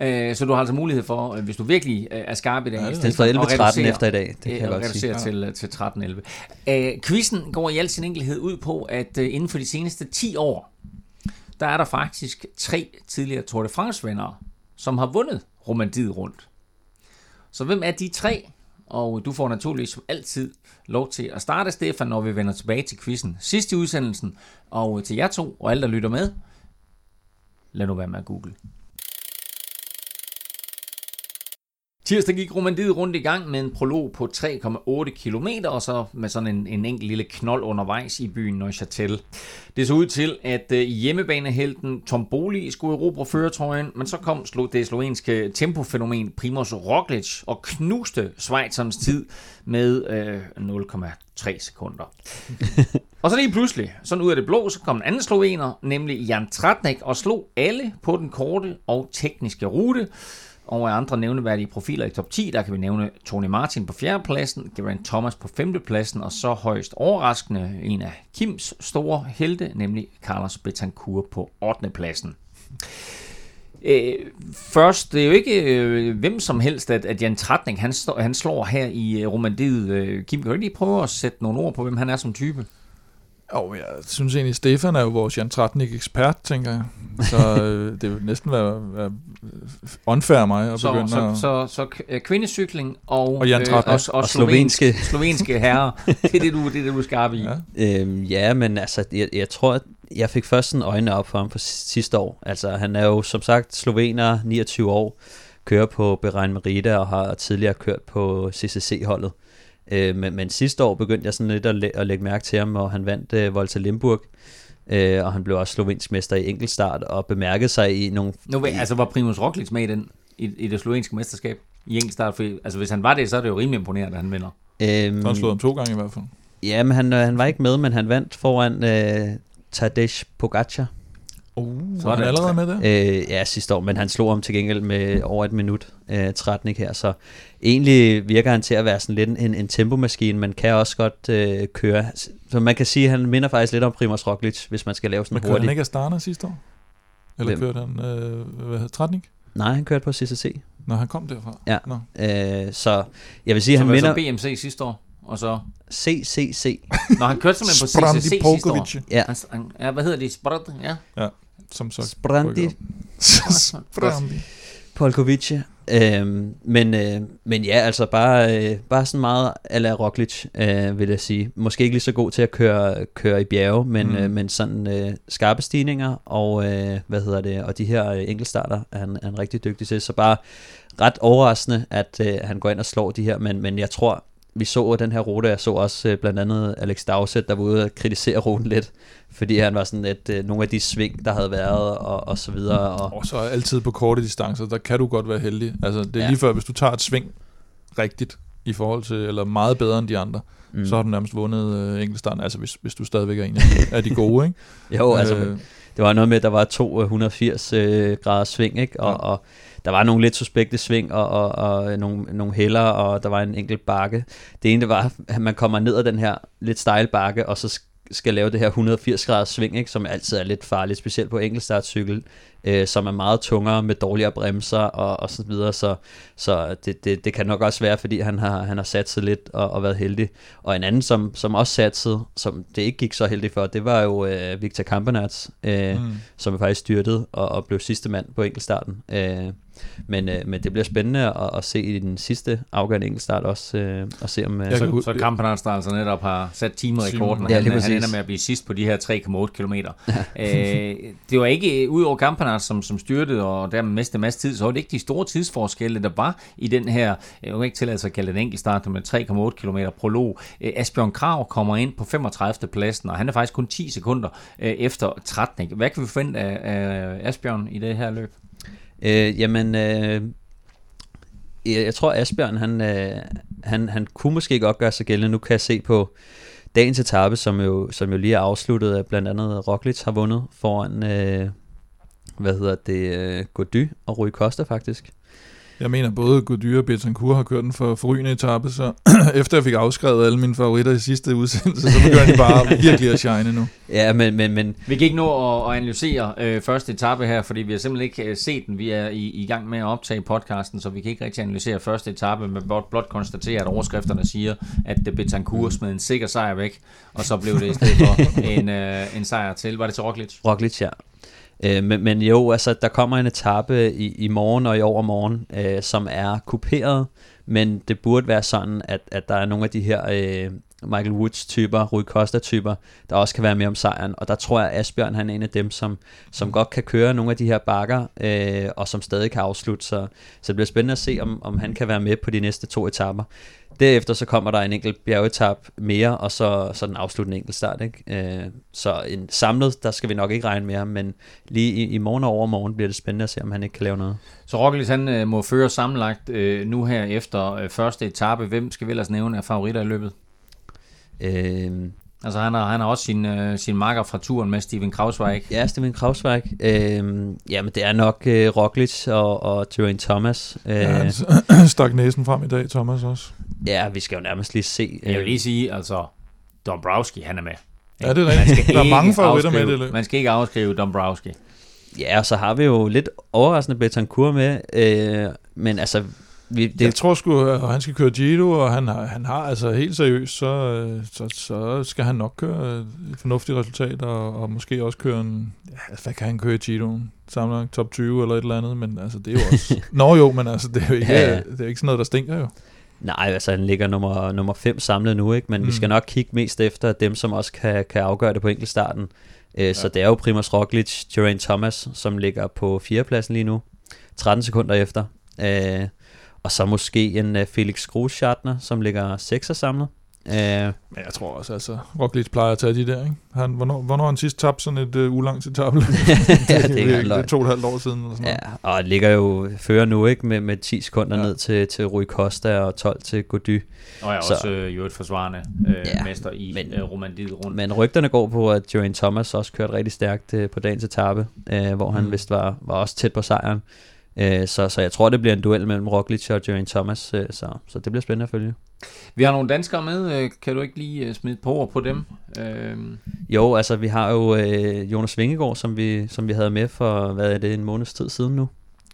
B: Øh, så du har altså mulighed for, øh, hvis du virkelig øh, er skarp i dag,
D: Ja, det er
C: står
B: at
C: 11-13
B: reducere-
C: efter i dag, det kan
B: øh,
C: jeg godt sige.
B: til, til 13-11. Øh, quizzen går i al sin enkelhed ud på, at øh, inden for de seneste 10 år, der er der faktisk tre tidligere Tour de France-vindere, som har vundet Romandiet rundt. Så hvem er de tre? Og du får naturligvis som altid lov til at starte, Stefan, når vi vender tilbage til quizzen sidst i udsendelsen. Og til jer to og alle, der lytter med, lad nu være med at google. Tirsdag gik Romandiet rundt i gang med en prolog på 3,8 km, og så med sådan en, en enkelt lille knold undervejs i byen Neuchâtel. Det så ud til, at øh, hjemmebanehelten Tom Boli skulle erobre føretrøjen, men så kom det slovenske tempofænomen Primoz Roglic og knuste Schweizernes tid med øh, 0,3 sekunder. Og så lige pludselig, sådan ud af det blå, så kom en anden slovener, nemlig Jan Tratnik, og slog alle på den korte og tekniske rute. Og andre nævneværdige profiler i top 10, der kan vi nævne Tony Martin på fjerdepladsen, Geraint Thomas på femtepladsen, og så højst overraskende en af Kims store helte, nemlig Carlos Betancourt på 8. pladsen. Øh, først, det er jo ikke øh, hvem som helst, at, at Jan Tratnik, han, står, han slår her i øh, Romandiet. Øh, Kim, kan du ikke lige prøve at sætte nogle ord på, hvem han er som type?
D: Og jeg synes egentlig, Stefan er jo vores Jan Tratnik ekspert, tænker jeg. Så øh, det vil næsten være, være unfair af mig at
B: Så,
D: begynde
B: så,
D: at...
B: så, så k- øh, kvindecykling og,
D: Og Jan
B: øh, og, og,
C: Og
B: slovenske,
C: slovenske.
B: herrer. Det er det, du, det er det, du er skarp i.
D: Ja.
C: Øhm, ja, men altså, jeg, jeg tror, at jeg fik først sådan øjnene op for ham for sidste år. Altså, han er jo som sagt slovener, 29 år, kører på Berein Merida og har tidligere kørt på CCC-holdet. Øh, men, men sidste år begyndte jeg sådan lidt at, læ- at lægge mærke til ham, og han vandt øh, Volta Limburg. Øh, og han blev også slovensk mester i enkeltstart og bemærkede sig i nogle...
B: Nu, ved- altså, var Primus Roglic med i, den, i, i det slovenske mesterskab i enkeltstart? For, altså, hvis han var det, så er det jo rimelig imponerende, at han vinder.
C: Øhm,
D: Så han slået ham to gange i hvert fald.
C: ja, men han, øh, han var ikke med, men han vandt foran øh, Tadej Pogacar.
D: Uh, så er han
B: det-
D: allerede med det?
C: Øh, ja, sidste år, men han slog ham til gengæld med over et minut, øh, Tratnik her, så egentlig virker han til at være sådan lidt en, en tempomaskine, men kan også godt øh, køre. Så man kan sige, at han minder faktisk lidt om Primoz Roglic, hvis man skal lave
D: Men
C: sådan
D: kørte han
C: hurtigt.
D: ikke Astana sidste år? Eller
C: Hvem?
D: kørte han, øh, hvad hedder Tratnik?
C: Nej, han kørte på CCC.
D: Når han kom derfra?
C: Ja.
D: Nå.
C: Øh, så jeg vil sige, at
B: Så
C: han minder
B: så BMC sidste år, og så...
C: CCC.
B: Når han kørte simpelthen på CCC sidste år.
C: Ja,
B: Han, ja, hvad hedder de? Sprad? Ja.
D: Som så
C: Sprandi
D: Sprandi.
C: Polkovic. Øhm, men, øh, men ja, altså bare, øh, bare sådan meget ala Roglic, øh, vil jeg sige. Måske ikke lige så god til at køre, køre i bjerge, men,
D: Mm.
C: øh, men sådan øh, skarpe stigninger, og øh, hvad hedder det, og de her øh, enkeltstarter er han, er han rigtig dygtig til. Så bare ret overraskende, at øh, han går ind og slår de her, men, men jeg tror, vi så den her rute, jeg så også øh, blandt andet Alex Dowsett, der var ude og kritisere ruten lidt, fordi han var sådan lidt, øh, nogle af de sving, der havde været, og, og så videre, og
D: Og så altid på korte distancer, der kan du godt være heldig. Altså, det er
C: Ja.
D: lige før, hvis du tager et sving rigtigt i forhold til, eller meget bedre end de andre, mm. så har du nærmest vundet øh, enkeltstarten, altså hvis, hvis du stadigvæk er en af de, af de gode, ikke?
C: Jo, altså,
D: Øh,
C: Det var noget med, at der var to øh, 180 øh, grader sving, ikke? Og,
D: Ja.
C: og der var nogle lidt suspekte sving, og, og, og nogle, nogle hælder, og der var en enkelt bakke. Det ene det var, at man kommer ned ad den her lidt stejle bakke, og så skal lave det her 180 graders sving, ikke, som altid er lidt farligt, specielt på enkeltstartcykel, øh, som er meget tungere med dårligere bremser og, og så videre, så, så det, det, det kan nok også være, fordi han har, han har sat sig lidt og, og været heldig. Og en anden, som, som også satsede, som det ikke gik så heldigt for, det var jo øh, Victor Kampenarts, øh, mm. som er faktisk styrtet og, og blev sidste mand på enkeltstarten. Øh, men, øh, men det bliver spændende at, at se i den sidste afgørende enkeltstart også, øh, og se om... Øh,
B: så, så Kampenarts, der altså netop har sat timerekorden,
C: Ja,
B: han, han ender med at blive sidst på de her 3,8 km. øh, det var ikke, ud over Kampenarts, som, som styrtede og dermed miste en masse tid, så var det ikke de store tidsforskelle, der var i den her, jeg kan ikke tillade sig at kalde det en enkelt med 3,8 km prolog. Øh, Asbjørn Krav kommer ind på 35. pladsen, og han er faktisk kun 10 sekunder øh, efter 13. Hvad kan vi forvente af, af Asbjørn i det her løb?
C: Øh, jamen, øh, jeg, tror Asbjørn, han, øh, han, han kunne måske godt gøre sig gældende. Nu kan jeg se på dagens etape, som jo, som jo lige er afsluttet, at blandt andet Roglic har vundet foran, øh, hvad hedder det, øh, Gody og Rui Costa faktisk.
D: Jeg mener, både Gody og Betancourt har kørt den for forrygende etape, så efter jeg fik afskrevet alle mine favoritter i sidste udsendelse, så begynder de bare virkelig at shine nu.
C: Ja, men, men, men
B: Vi kan ikke nå at, at analysere øh, første etape her, fordi vi har simpelthen ikke øh, set den. Vi er i, i gang med at optage podcasten, så vi kan ikke rigtig analysere første etape, men blot, blot konstatere, at overskrifterne siger, at det Betancourt smed en sikker sejr væk, og så blev det i stedet for en, øh, en sejr til. Var det til Roglic?
C: Roglic, ja. Øh, men, men jo, altså, der kommer en etape i, i morgen og i overmorgen, øh, som er kuperet, men det burde være sådan, at, at der er nogle af de her øh, Michael Woods-typer, Rui Costa-typer, der også kan være med om sejren, og der tror jeg, at Asbjørn han er en af dem, som, som godt kan køre nogle af de her bakker, øh, og som stadig kan afslutte, så, så det bliver spændende at se, om, om han kan være med på de næste to etapper. Derefter så kommer der en enkelt bjergetap mere, og så, så den afsluttende enkelt start. Ikke? Øh, så en samlet, der skal vi nok ikke regne med ham, men lige i, i morgen og overmorgen bliver det spændende at se, om han ikke kan lave noget.
B: Så Roglic han øh, må føre sammenlagt øh, nu her efter øh, første etape. Hvem skal vi ellers nævne af favoritter i løbet?
C: Øh,
B: Altså han har, han har også sin, øh, sin makker fra turen med Steven Krausweig.
C: ja, Steven Krausweig. Øh, jamen, det er nok øh, Roglic og, og Geraint Thomas. Øh,
D: Ja, han stak næsen frem i dag, Thomas også.
C: ja, vi skal jo nærmest lige se.
B: Jeg vil lige sige, altså Dombrowski han er med.
D: Ja, det er
B: Man
D: rigtigt.
B: skal
D: Der er
B: ikke
D: mange favoritter med det løb.
B: Man skal ikke afskrive Dombrowski.
C: Ja, og så har vi jo lidt overraskende Betancourt med, øh, men altså, vi, det.
D: Jeg tror sgu, at han skal køre Giro, og han har, han har altså helt seriøst, så, øh, så, så skal han nok køre et fornuftigt resultat, og, og måske også køre en, ja, hvad kan han køre i Giroen? Top 20 eller et eller andet, men altså det er jo også... Nå jo, men altså det er jo ikke,
C: Ja, ja.
D: det er ikke sådan noget, der stinker jo.
C: Nej, altså han ligger nummer, nummer 5 samlet nu, ikke? men mm. vi skal nok kigge mest efter dem, som også kan, kan afgøre det på enkeltstarten. Øh, ja. Så det er jo Primoz Roglic, Geraint Thomas, som ligger på fjerdepladsen lige nu, 13 sekunder efter. Øh, og så måske en uh, Felix Großschartner, som ligger 6 samlet. Øh,
D: Men jeg tror også, altså, Roglic plejer at tage de der, ikke? Han, hvornår, hvornår han sidst tabt sådan et uh, ulangt etape?
C: ja, det er
D: det
C: løgn.
D: er to og et halvt år siden. Eller sådan
C: Ja,
D: noget.
C: og ligger jo fører nu ikke med, med 10 sekunder ja. Ned til, til Rui Costa og 12 til Gody.
B: Og er
C: Så-
B: også øh, jo et forsvarende øh,
C: Ja,
B: mester i
C: men-
B: øh, Romandiet rundt.
C: Men rygterne går på, at Geraint Thomas også kørte rigtig stærkt øh, på dagens etape, øh, hvor han
D: Mm.
C: vist var, var også tæt på sejren. Øh, så, så jeg tror, det bliver en duel mellem Roglic og Geraint Thomas, øh, så, så det bliver spændende at følge.
B: Vi har nogle danskere med. Øh, kan du ikke lige øh, smide et par ord på dem? Øh,
C: Jo, altså vi har jo øh, Jonas Vingegaard, som vi, som vi havde med for, hvad er det, en måneds tid siden nu.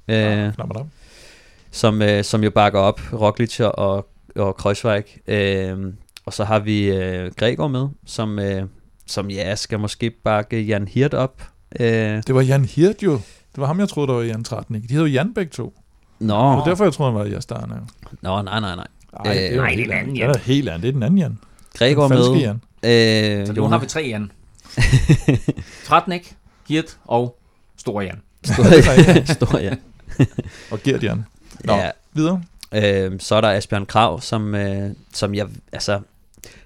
C: Øh,
D: dam.
C: som, øh, som jo bakker op Roglic og, og Kreuzweig. Øh, og så har vi øh, Gregor med, som, øh, som ja, skal måske bakke Jan Hirt op. Øh,
D: Det var Jan Hirt jo. Det var ham, jeg troede, der var Jan 13, ikke? De hedder jo Jan begge to.
C: nå,
D: Det var derfor, jeg troede, han var jo.
C: nå, nej, nej, nej.
D: Nej,
C: Øh,
D: det er jo
B: nej, det er anden
D: anden.
B: Jan.
D: Det er helt anden. Det er den anden Jan.
C: Gregor med.
D: Jan.
C: Øh,
B: så nu har vi tre Jan. Tratnik, Hirt og Stor Jan.
C: Stor, stor, ja.
D: Og Gert Jan. Nå,
C: ja.
D: videre.
C: Øh, så er der Asbjørn Krav, som, øh, som jeg, altså,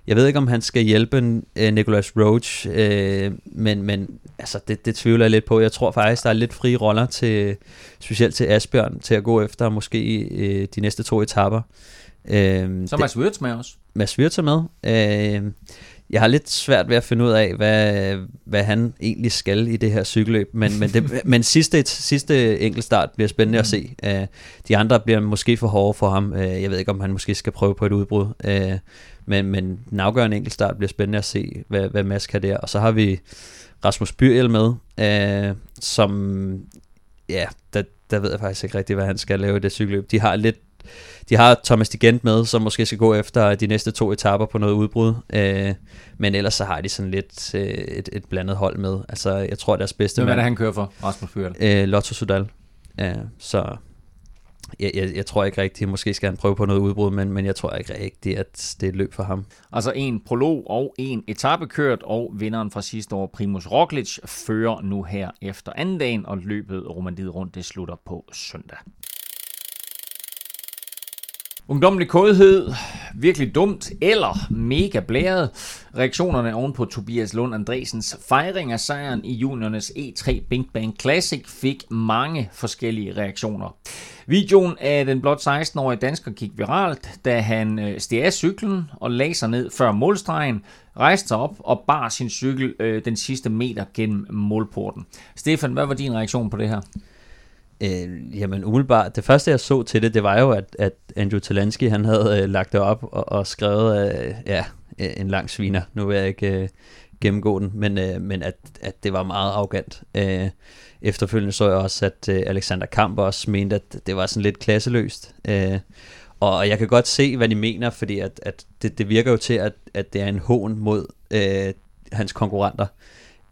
C: jeg ved ikke, om han skal hjælpe øh, Nicholas Roach, øh, men, men altså, det, det tvivler jeg lidt på. Jeg tror faktisk, der er lidt frie roller til, specielt til Asbjørn, til at gå efter måske øh, de næste to etapper. Øh,
B: Så er Mads Wirtz med os.
C: Mads Wirtz er med. Øh, jeg har lidt svært ved at finde ud af, hvad, hvad han egentlig skal i det her cykelløb, men, men, det, men sidste, sidste enkeltstart bliver spændende at se. Uh, de andre bliver måske for hårde for ham. Uh, jeg ved ikke, om han måske skal prøve på et udbrud, uh, men, men den afgørende enkeltstart bliver spændende at se, hvad, hvad Mads kan der. Og så har vi Rasmus Byrjel med, uh, som, ja, der, der ved jeg faktisk ikke rigtig, hvad han skal lave i det cykelløb. De har lidt de har Thomas Digent med, som måske skal gå efter de næste to etaper på noget udbrud. Øh, men ellers så har de sådan lidt øh, et, et blandet hold med. Altså, jeg tror, deres bedste
B: Hvem er det, han kører for, Rasmus Fyrel?
C: Øh, Lotto Sudal. Øh, så jeg, jeg, jeg tror ikke rigtigt, måske skal han prøve på noget udbrud, men, men jeg tror ikke rigtigt, at det er et løb for ham.
B: Altså en prolog og en etape kørt, og vinderen fra sidste år, Primus Roglic, fører nu her efter anden dagen, og løbet Romandiet rundt, det slutter på søndag. Ungdommelig kådhed, virkelig dumt eller mega blæret. Reaktionerne oven på Tobias Lund Andresens fejring af sejren i juniornes E3 Bing Bang Classic fik mange forskellige reaktioner. Videoen af den blot 16-årige dansker gik viralt, da han øh, steg af cyklen og lagde sig ned før målstregen, rejste sig op og bar sin cykel øh, den sidste meter gennem målporten. Stefan, hvad var din reaktion på det her?
C: Øh, jamen umiddelbart, det første jeg så til det, det var jo, at, at Andrew Talansky, han havde øh, lagt det op og, og skrevet, øh, ja, øh, en lang sviner. Nu vil jeg ikke øh, gennemgå den, men, øh, men at, at det var meget arrogant. Øh, efterfølgende så jeg også, at øh, Alexander Kamp også mente, at det var sådan lidt klasseløst. Øh, og jeg kan godt se, hvad de mener, fordi at, at det, det virker jo til, at, at det er en hån mod øh, hans konkurrenter.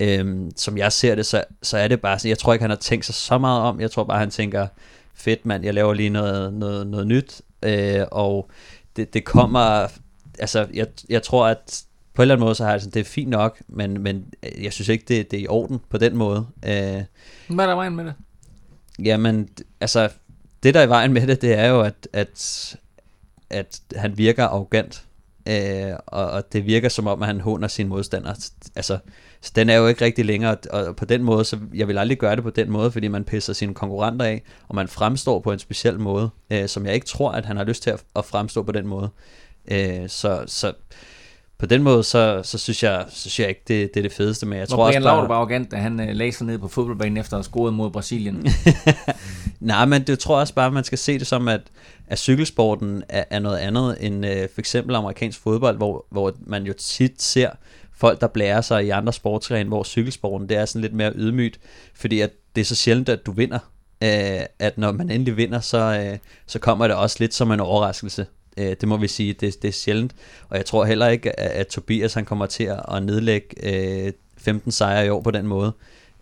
C: Øhm, som jeg ser det, så, så er det bare sådan, jeg tror ikke, han har tænkt sig så meget om. Jeg tror bare, han tænker, fedt mand, jeg laver lige noget, noget, noget nyt. Øh, og det, det kommer, altså jeg, jeg tror, at på en eller anden måde, så har jeg sådan, det er fint nok, men, men jeg synes ikke, det, det er i orden på den måde. Øh,
B: Hvad er der vejen med det?
C: Jamen, altså, det der er i vejen med det, det er jo, at, at, at han virker arrogant. Øh, og, og det virker som om, at han håner sin modstander. Altså, så den er jo ikke rigtig længere, og på den måde, så jeg vil aldrig gøre det på den måde, fordi man pisser sine konkurrenter af, og man fremstår på en speciel måde, øh, som jeg ikke tror, at han har lyst til at, at fremstå på den måde. Øh, så, så på den måde, så, så synes, jeg, så synes jeg ikke, det, det er det fedeste, men jeg
B: Hvor
C: tror
B: Brian
C: også.
B: Laudrup var arrogant, da han øh, lagde sig ned på fodboldbanen efter at have scoret mod Brasilien.
C: Nej, men det tror jeg også bare, at man skal se det som, at, at cykelsporten er, er noget andet end øh, for eksempel amerikansk fodbold, hvor, hvor man jo tit ser folk, der blærer sig i andre sportsgrene, hvor cykelsporten det er sådan lidt mere ydmygt, fordi at det er så sjældent, at du vinder, øh, at når man endelig vinder, så, øh, så kommer det også lidt som en overraskelse. Øh, det må vi sige, det, det er sjældent, og jeg tror heller ikke, at, at Tobias han kommer til at nedlægge øh, 15 sejre i år på den måde.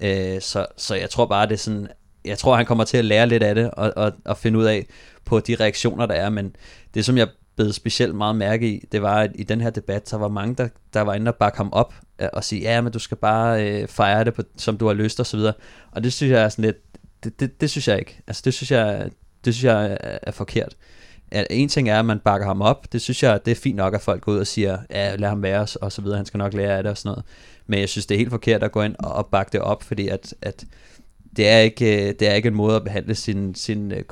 C: Øh, så, så jeg tror bare, det er sådan, jeg tror, han kommer til at lære lidt af det, og, og, og finde ud af på de reaktioner, der er, men det som jeg blev specielt meget mærke i, det var, at i den her debat, der var mange, der, der var inde og bakke ham op, øh, og sige, ja, men du skal bare øh, fejre det, på, som du har lyst, og så videre. Og det synes jeg er sådan lidt, det, det, det synes jeg ikke. Altså det synes jeg, det synes jeg er, er forkert at en ting er, at man bakker ham op. Det synes jeg, det er fint nok, at folk går ud og siger, ja, lad ham være, os, og så videre. Han skal nok lære af det og sådan noget. Men jeg synes, det er helt forkert at gå ind og bakke det op, fordi at, at det, er ikke, øh, det er ikke en måde at behandle sine, sin øh,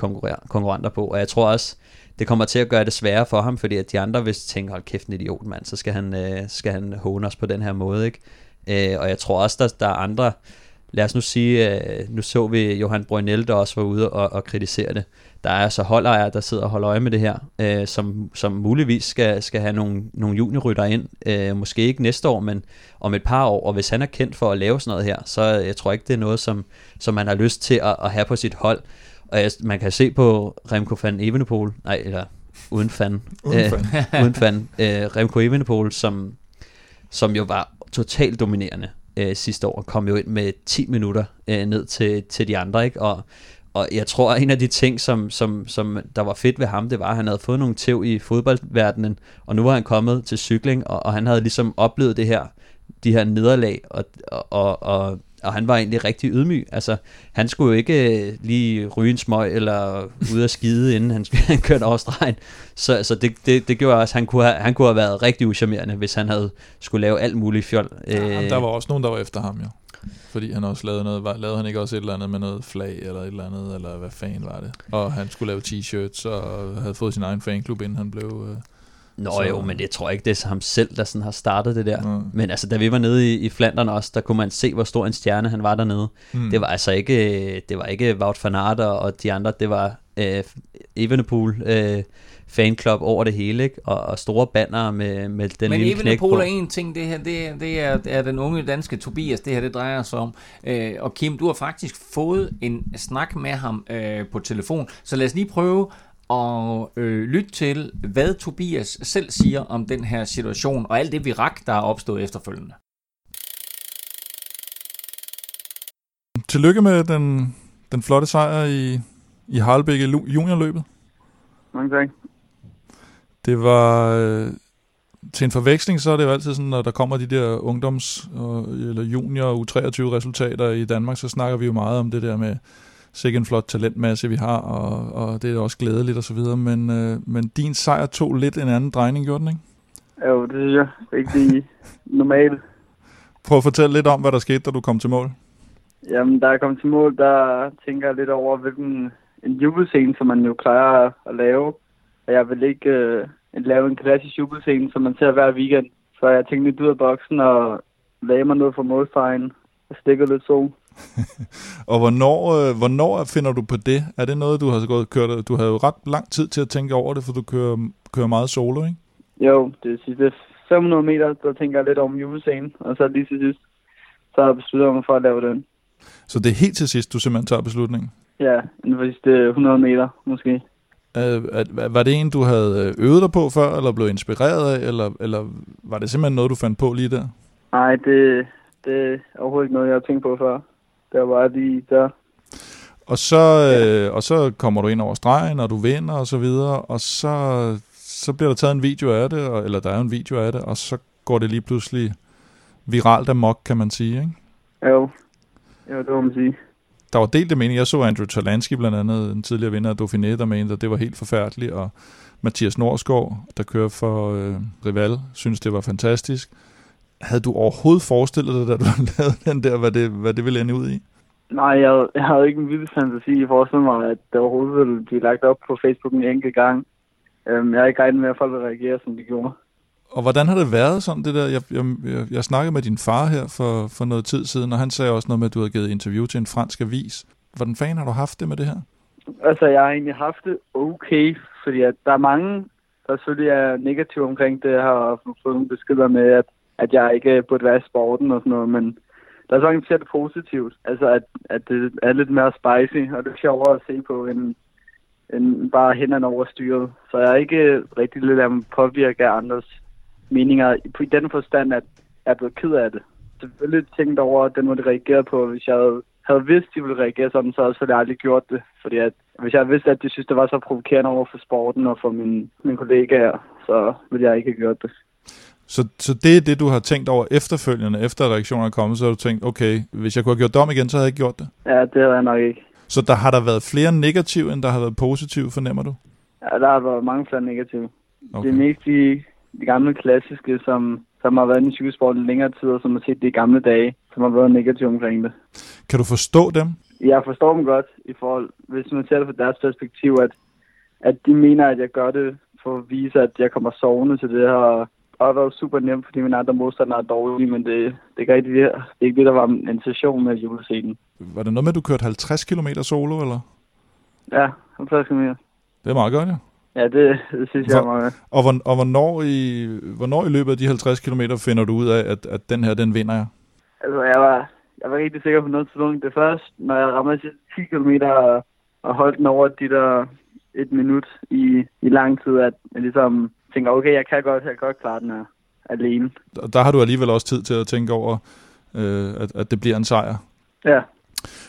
C: konkurrenter på. Og jeg tror også, det kommer til at gøre det sværere for ham, fordi at de andre, hvis tænker, hold kæft, en idiot, mand, så skal han, øh, skal han håne os på den her måde, ikke? Øh, og jeg tror også, der, der er andre, lad os nu sige, øh, nu så vi Johan Brønel, der også var ude og, og kritisere det. Der er så holdejere, der sidder og holder øje med det her, øh, som, som muligvis skal, skal have nogle, nogle juniorrytter ind, øh, måske ikke næste år, men om et par år, og hvis han er kendt for at lave sådan noget her, så jeg tror ikke, det er noget, som, som man har lyst til at, at have på sit hold. Og jeg, man kan se på Remco van Evenepoel, nej, eller uden fan,
D: Uden
C: øh,
D: fan.
C: uden fan øh, Remco Evenepoel, som, som jo var totalt dominerende øh, sidste år, kom jo ind med 10 minutter øh, ned til, til de andre, ikke? Og, og jeg tror, at en af de ting, som, som, som der var fedt ved ham, det var, at han havde fået nogle tæv i fodboldverdenen, og nu var han kommet til cykling, og, og han havde ligesom oplevet det her, de her nederlag, og, og, og, og han var egentlig rigtig ydmyg. Altså, han skulle jo ikke øh, lige ryge en smøg eller ud at skide, inden han, han kørte over stregen. Så, så det, det, det gjorde også, at han kunne, have, han kunne have været rigtig uschammerende, hvis han havde skulle lave alt muligt fjol.
D: Ja,
C: Øh,
D: der var også nogen, der var efter ham, jo. Fordi han også lavede noget, lavede han ikke også et eller andet med noget flag, eller et eller andet, eller hvad fanden var det? Og han skulle lave t-shirts, og havde fået sin egen fanklub, inden han blev, øh,
C: Nå
D: Så-
C: jo, men det tror jeg ikke, det er ham selv, der sådan har startet det der.
D: Nå.
C: Men altså, da vi var nede i, i Flandern også, der kunne man se, hvor stor en stjerne han var dernede.
D: Mm.
C: Det var altså ikke, det var ikke Wout van Aert og, de andre, det var øh, Evenepoel øh, fanclub over det hele, ikke? Og, og store banner med, med den
B: Men
C: lille knæk på.
B: Evenepoel er en ting, det her, det, er- det er, det er den unge danske Tobias, det her det drejer sig om. Øh, og Kim, du har faktisk fået en snak med ham øh, på telefon, så lad os lige prøve at øh, lytte til, hvad Tobias selv siger om den her situation, og alt det virak, der er opstået efterfølgende.
D: Tillykke med den, den flotte sejr i, i Harlebæk i lu- juniorløbet.
E: Mange tak.
D: Det var øh, til en forveksling, så er det jo altid sådan, når der kommer de der ungdoms- og, eller junior- og U23 resultater i Danmark, så snakker vi jo meget om det der med sikke en flot talentmasse, vi har, og, og det er også glædeligt og så videre, men, øh, men din sejr tog lidt en anden drejning, gjorde den ikke?
E: Jo, det synes jeg. Ikke lige normalt.
D: Prøv at fortælle lidt om, hvad der skete, da du kom til mål.
E: Jamen, da jeg kom til mål, der tænker jeg lidt over, hvilken en jubelscene, som man jo plejer at lave. Og jeg vil ikke øh, lave en klassisk jubelscene, som man ser hver weekend. Så jeg tænkte lidt ud af boksen og lagde mig ned fra målstregen og stikkede lidt sol.
D: Og hvornår, øh, hvornår finder du på det? Er det noget, du har gået kørt? Du havde jo ret lang tid til at tænke over det, for du kører, kører meget solo, ikke?
E: Jo, det sidste 500 meter, der tænker jeg lidt om jubelscenen. Og så lige til sidst, så har jeg besluttet mig for at lave den.
D: Så det er helt til sidst, du simpelthen tager beslutningen.
E: Ja, inden for sidste 100 meter måske.
D: Øh, var det en, du havde øh, øvet dig på før, eller blev inspireret af, eller, eller var det simpelthen noget, du fandt på lige der?
E: Nej, det, det er overhovedet ikke noget, jeg har tænkt på før. Det var lige der.
D: Og så, øh, og så kommer du ind over stregen, og du vinder og så videre, og så, så bliver der taget en video af det, og, eller der er en video af det, og så går det lige pludselig viralt amok, kan man sige. Ikke?
E: Jo, jo det må man sige.
D: Der var delt det mening. Jeg så Andrew Talansky blandt andet, en tidligere vinder af Dauphiné, der mente, at det var helt forfærdeligt, og Mathias Norsgaard, der kører for øh, Rival, synes det var fantastisk. Havde du overhovedet forestillet dig, da du lavede den der, hvad det, hvad det ville ende ud i?
E: Nej, jeg, jeg havde ikke en vild fantasi i forestille mig, at det overhovedet ville blive lagt op på Facebook en enkelt gang. Øhm, jeg har ikke regnet med, at folk vil reagere, som de gjorde.
D: Og hvordan har det været sådan det der? Jeg, jeg, jeg, jeg snakkede med din far her for, for noget tid siden, og han sagde også noget med, at du havde givet interview til en fransk avis. Hvordan fanden har du haft det med det her?
E: Altså, jeg har egentlig haft det okay, fordi at der er mange, der selvfølgelig er negative omkring det. Jeg har fået nogle beskeder med, at, at jeg ikke burde være i sporten og sådan noget, men der er så mange, det positivt. Altså, at, at det er lidt mere spicy, og det er sjovere at se på, end, end bare hænderne over styret. Så jeg er ikke rigtig lidt af påvirke af andres meninger, i den forstand, at jeg er blevet ked af det. Selvfølgelig tænkt over, at den måde, de reagerede på, hvis jeg havde, havde vidst, de ville reagere sådan, så havde jeg selvfølgelig aldrig gjort det. Fordi at, hvis jeg vidste, at de synes, det var så provokerende over for sporten og for mine, mine kollegaer, så ville jeg ikke have gjort det.
D: Så, så det er det, du har tænkt over efterfølgende, efter reaktionen er kommet, så har du tænkt, okay, hvis jeg kunne have gjort det om igen, så havde jeg ikke gjort det.
E: Ja, det havde jeg nok ikke.
D: Så der har der været flere negative, end der har været positive, fornemmer du?
E: Ja, der har været mange flere negative. Okay. Det er mest de, de gamle klassiske, som, som har været i cykelsporten længere tid, og som har set det i gamle dage, som har været negative omkring det.
D: Kan du forstå dem?
E: Jeg forstår dem godt, i forhold, hvis man ser det fra deres perspektiv, at, at de mener, at jeg gør det for at vise, at jeg kommer sovende til det her. Og det været super nemt, fordi mine andre modstandere er dårlige, men det, det er ikke det, det, er ikke det der var intention med julescenen.
D: Var det noget med, at du kørte 50 km solo, eller?
E: Ja, 50 km.
D: Det er meget godt, ja.
E: Ja, det, det synes jeg er
D: Hvor-
E: meget.
D: Og, hvor, og hvornår, i, hvornår i løbet af de 50 km finder du ud af, at, at den her, den vinder jeg?
E: Altså, jeg var, jeg var rigtig sikker på noget tidspunkt. Det først, når jeg rammer de 10 km og, og holdt den over de der et minut i, i lang tid, at jeg ligesom tænker, okay, jeg kan godt, jeg kan godt klare den her alene.
D: Og der har du alligevel også tid til at tænke over, øh, at, at det bliver en sejr.
E: Ja,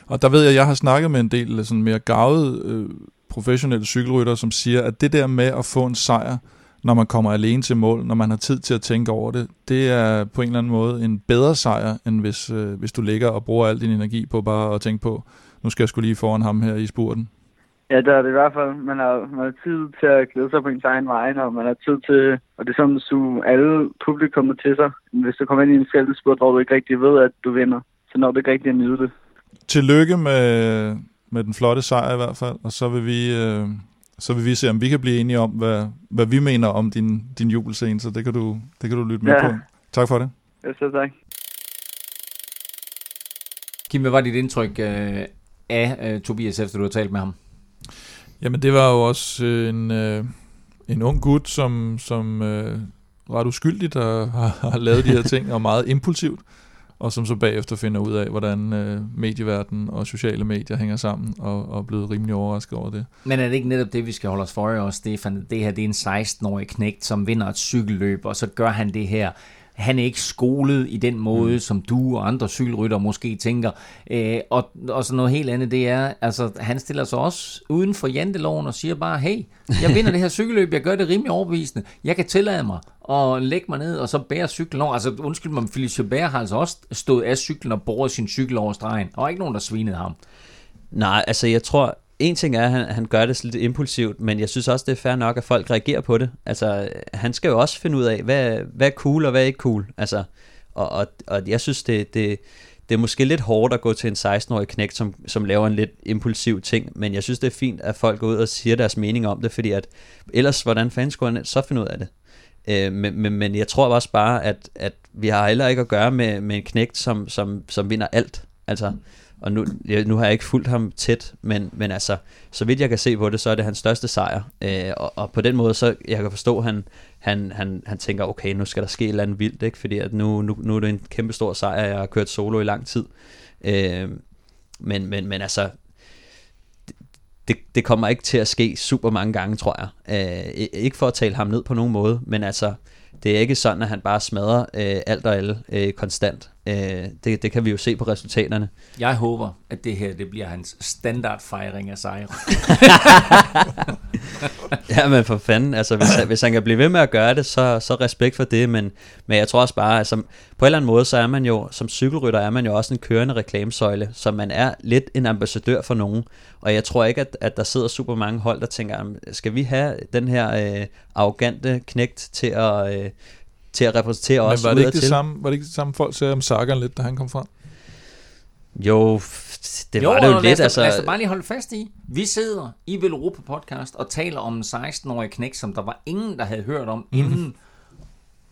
D: Og der ved jeg, at jeg har snakket med en del sådan mere gavet øh, professionelle cykelrytter, som siger, at det der med at få en sejr, når man kommer alene til mål, når man har tid til at tænke over det, det er på en eller anden måde en bedre sejr, end hvis, øh, hvis du ligger og bruger al din energi på bare at tænke på, nu skal jeg skulle lige foran ham her i spurten.
E: Ja det er det i hvert fald. Man har, man har tid til at glæde sig på ens egen vej, og man har tid til, og det er sådan at suge alle publikummet til sig. Hvis du kommer ind i en fællesspurt, hvor du ikke rigtig ved, at du vinder, så når du ikke rigtig at nyde det.
D: Tillykke med, med den flotte sejr i hvert fald, og så vil vi, øh, så vil vi se, om vi kan blive enige om, hvad, hvad vi mener om din, din jubelscene, så det kan du, det kan du lytte med
E: Ja.
D: på. Tak for det.
E: Ja, så tak.
B: Kim, hvad var dit indtryk øh, af øh, Tobias, efter du har talt med ham?
D: Jamen, det var jo også øh, en, øh, en ung gut, som, som øh, ret uskyldigt har, har, har lavet de her ting, og meget impulsivt, og som så bagefter finder ud af, hvordan øh, medieverdenen og sociale medier hænger sammen, og, og er blevet rimelig overrasket over det.
B: Men er det ikke netop det, vi skal holde os for øje også, Stefan? Det her det er en 16-årig knægt, som vinder et cykelløb, og så gør han det her. Han er ikke skolet i den måde, mm. som du og andre cykelrytter måske tænker. Øh, og, og så noget helt andet, det er, altså han stiller sig også uden for janteloven og siger bare, hey, jeg vinder det her cykelløb, jeg gør det rimelig overbevisende. Jeg kan tillade mig at lægge mig ned og så bære cyklen over. Altså undskyld mig, Felicia Bær har altså også stået af cyklen og båret sin cykel over stregen. Og ikke nogen, der svinede ham.
C: Nej, altså jeg tror, en ting er, at han, han gør det lidt impulsivt, men jeg synes også, det er fair nok, at folk reagerer på det. Altså, han skal jo også finde ud af, hvad, hvad er cool og hvad er ikke cool. Altså, og, og, og jeg synes, det, det, det er måske lidt hårdt at gå til en 16-årig knægt, som, som laver en lidt impulsiv ting, men jeg synes, det er fint, at folk går ud og siger deres mening om det, fordi at ellers, hvordan fanden skulle han så finde ud af det? Øh, men, men, men jeg tror også bare, at, at vi har heller ikke at gøre med, med en knægt, som, som, som vinder alt. Altså, og nu, jeg, nu har jeg ikke fulgt ham tæt, men, men altså, så vidt jeg kan se på det, så er det hans største sejr. Øh, og, og på den måde, så jeg kan forstå, at han, han, han, han tænker, okay, nu skal der ske et eller andet vildt, ikke? fordi at nu, nu, nu er det en kæmpe stor sejr, jeg har kørt solo i lang tid. Øh, men, men, men altså, det, det, kommer ikke til at ske super mange gange, tror jeg. Øh, ikke for at tale ham ned på nogen måde, men altså, det er ikke sådan, at han bare smadrer øh, alt og alle øh, konstant. Øh, det, det kan vi jo se på resultaterne.
B: Jeg håber, at det her det bliver hans standardfejring af sejre.
C: Ja, men for fanden, altså hvis, han- hvis han kan blive ved med at gøre det, så, så respekt for det, men, men jeg tror også bare, altså på en eller anden måde, så er man jo, som cykelrytter er man jo også en kørende reklamesøjle, så man er lidt en ambassadør for nogen, og jeg tror ikke, at, at der sidder super mange hold, der tænker, "Jamen, skal vi have den her øh, arrogante knægt til at, øh, til at repræsentere os
D: Men var det, ikke det, samme, var det ikke det samme, folk sagde om Sagan lidt, da han kom frem?
C: Jo, det
B: jo,
C: var det jo
B: lad
C: lidt,
B: os,
C: altså...
B: Lad os bare lige holde fast i. Vi sidder i Vel Europa podcast og taler om en 16-årig knæk, som der var ingen, der havde hørt om, inden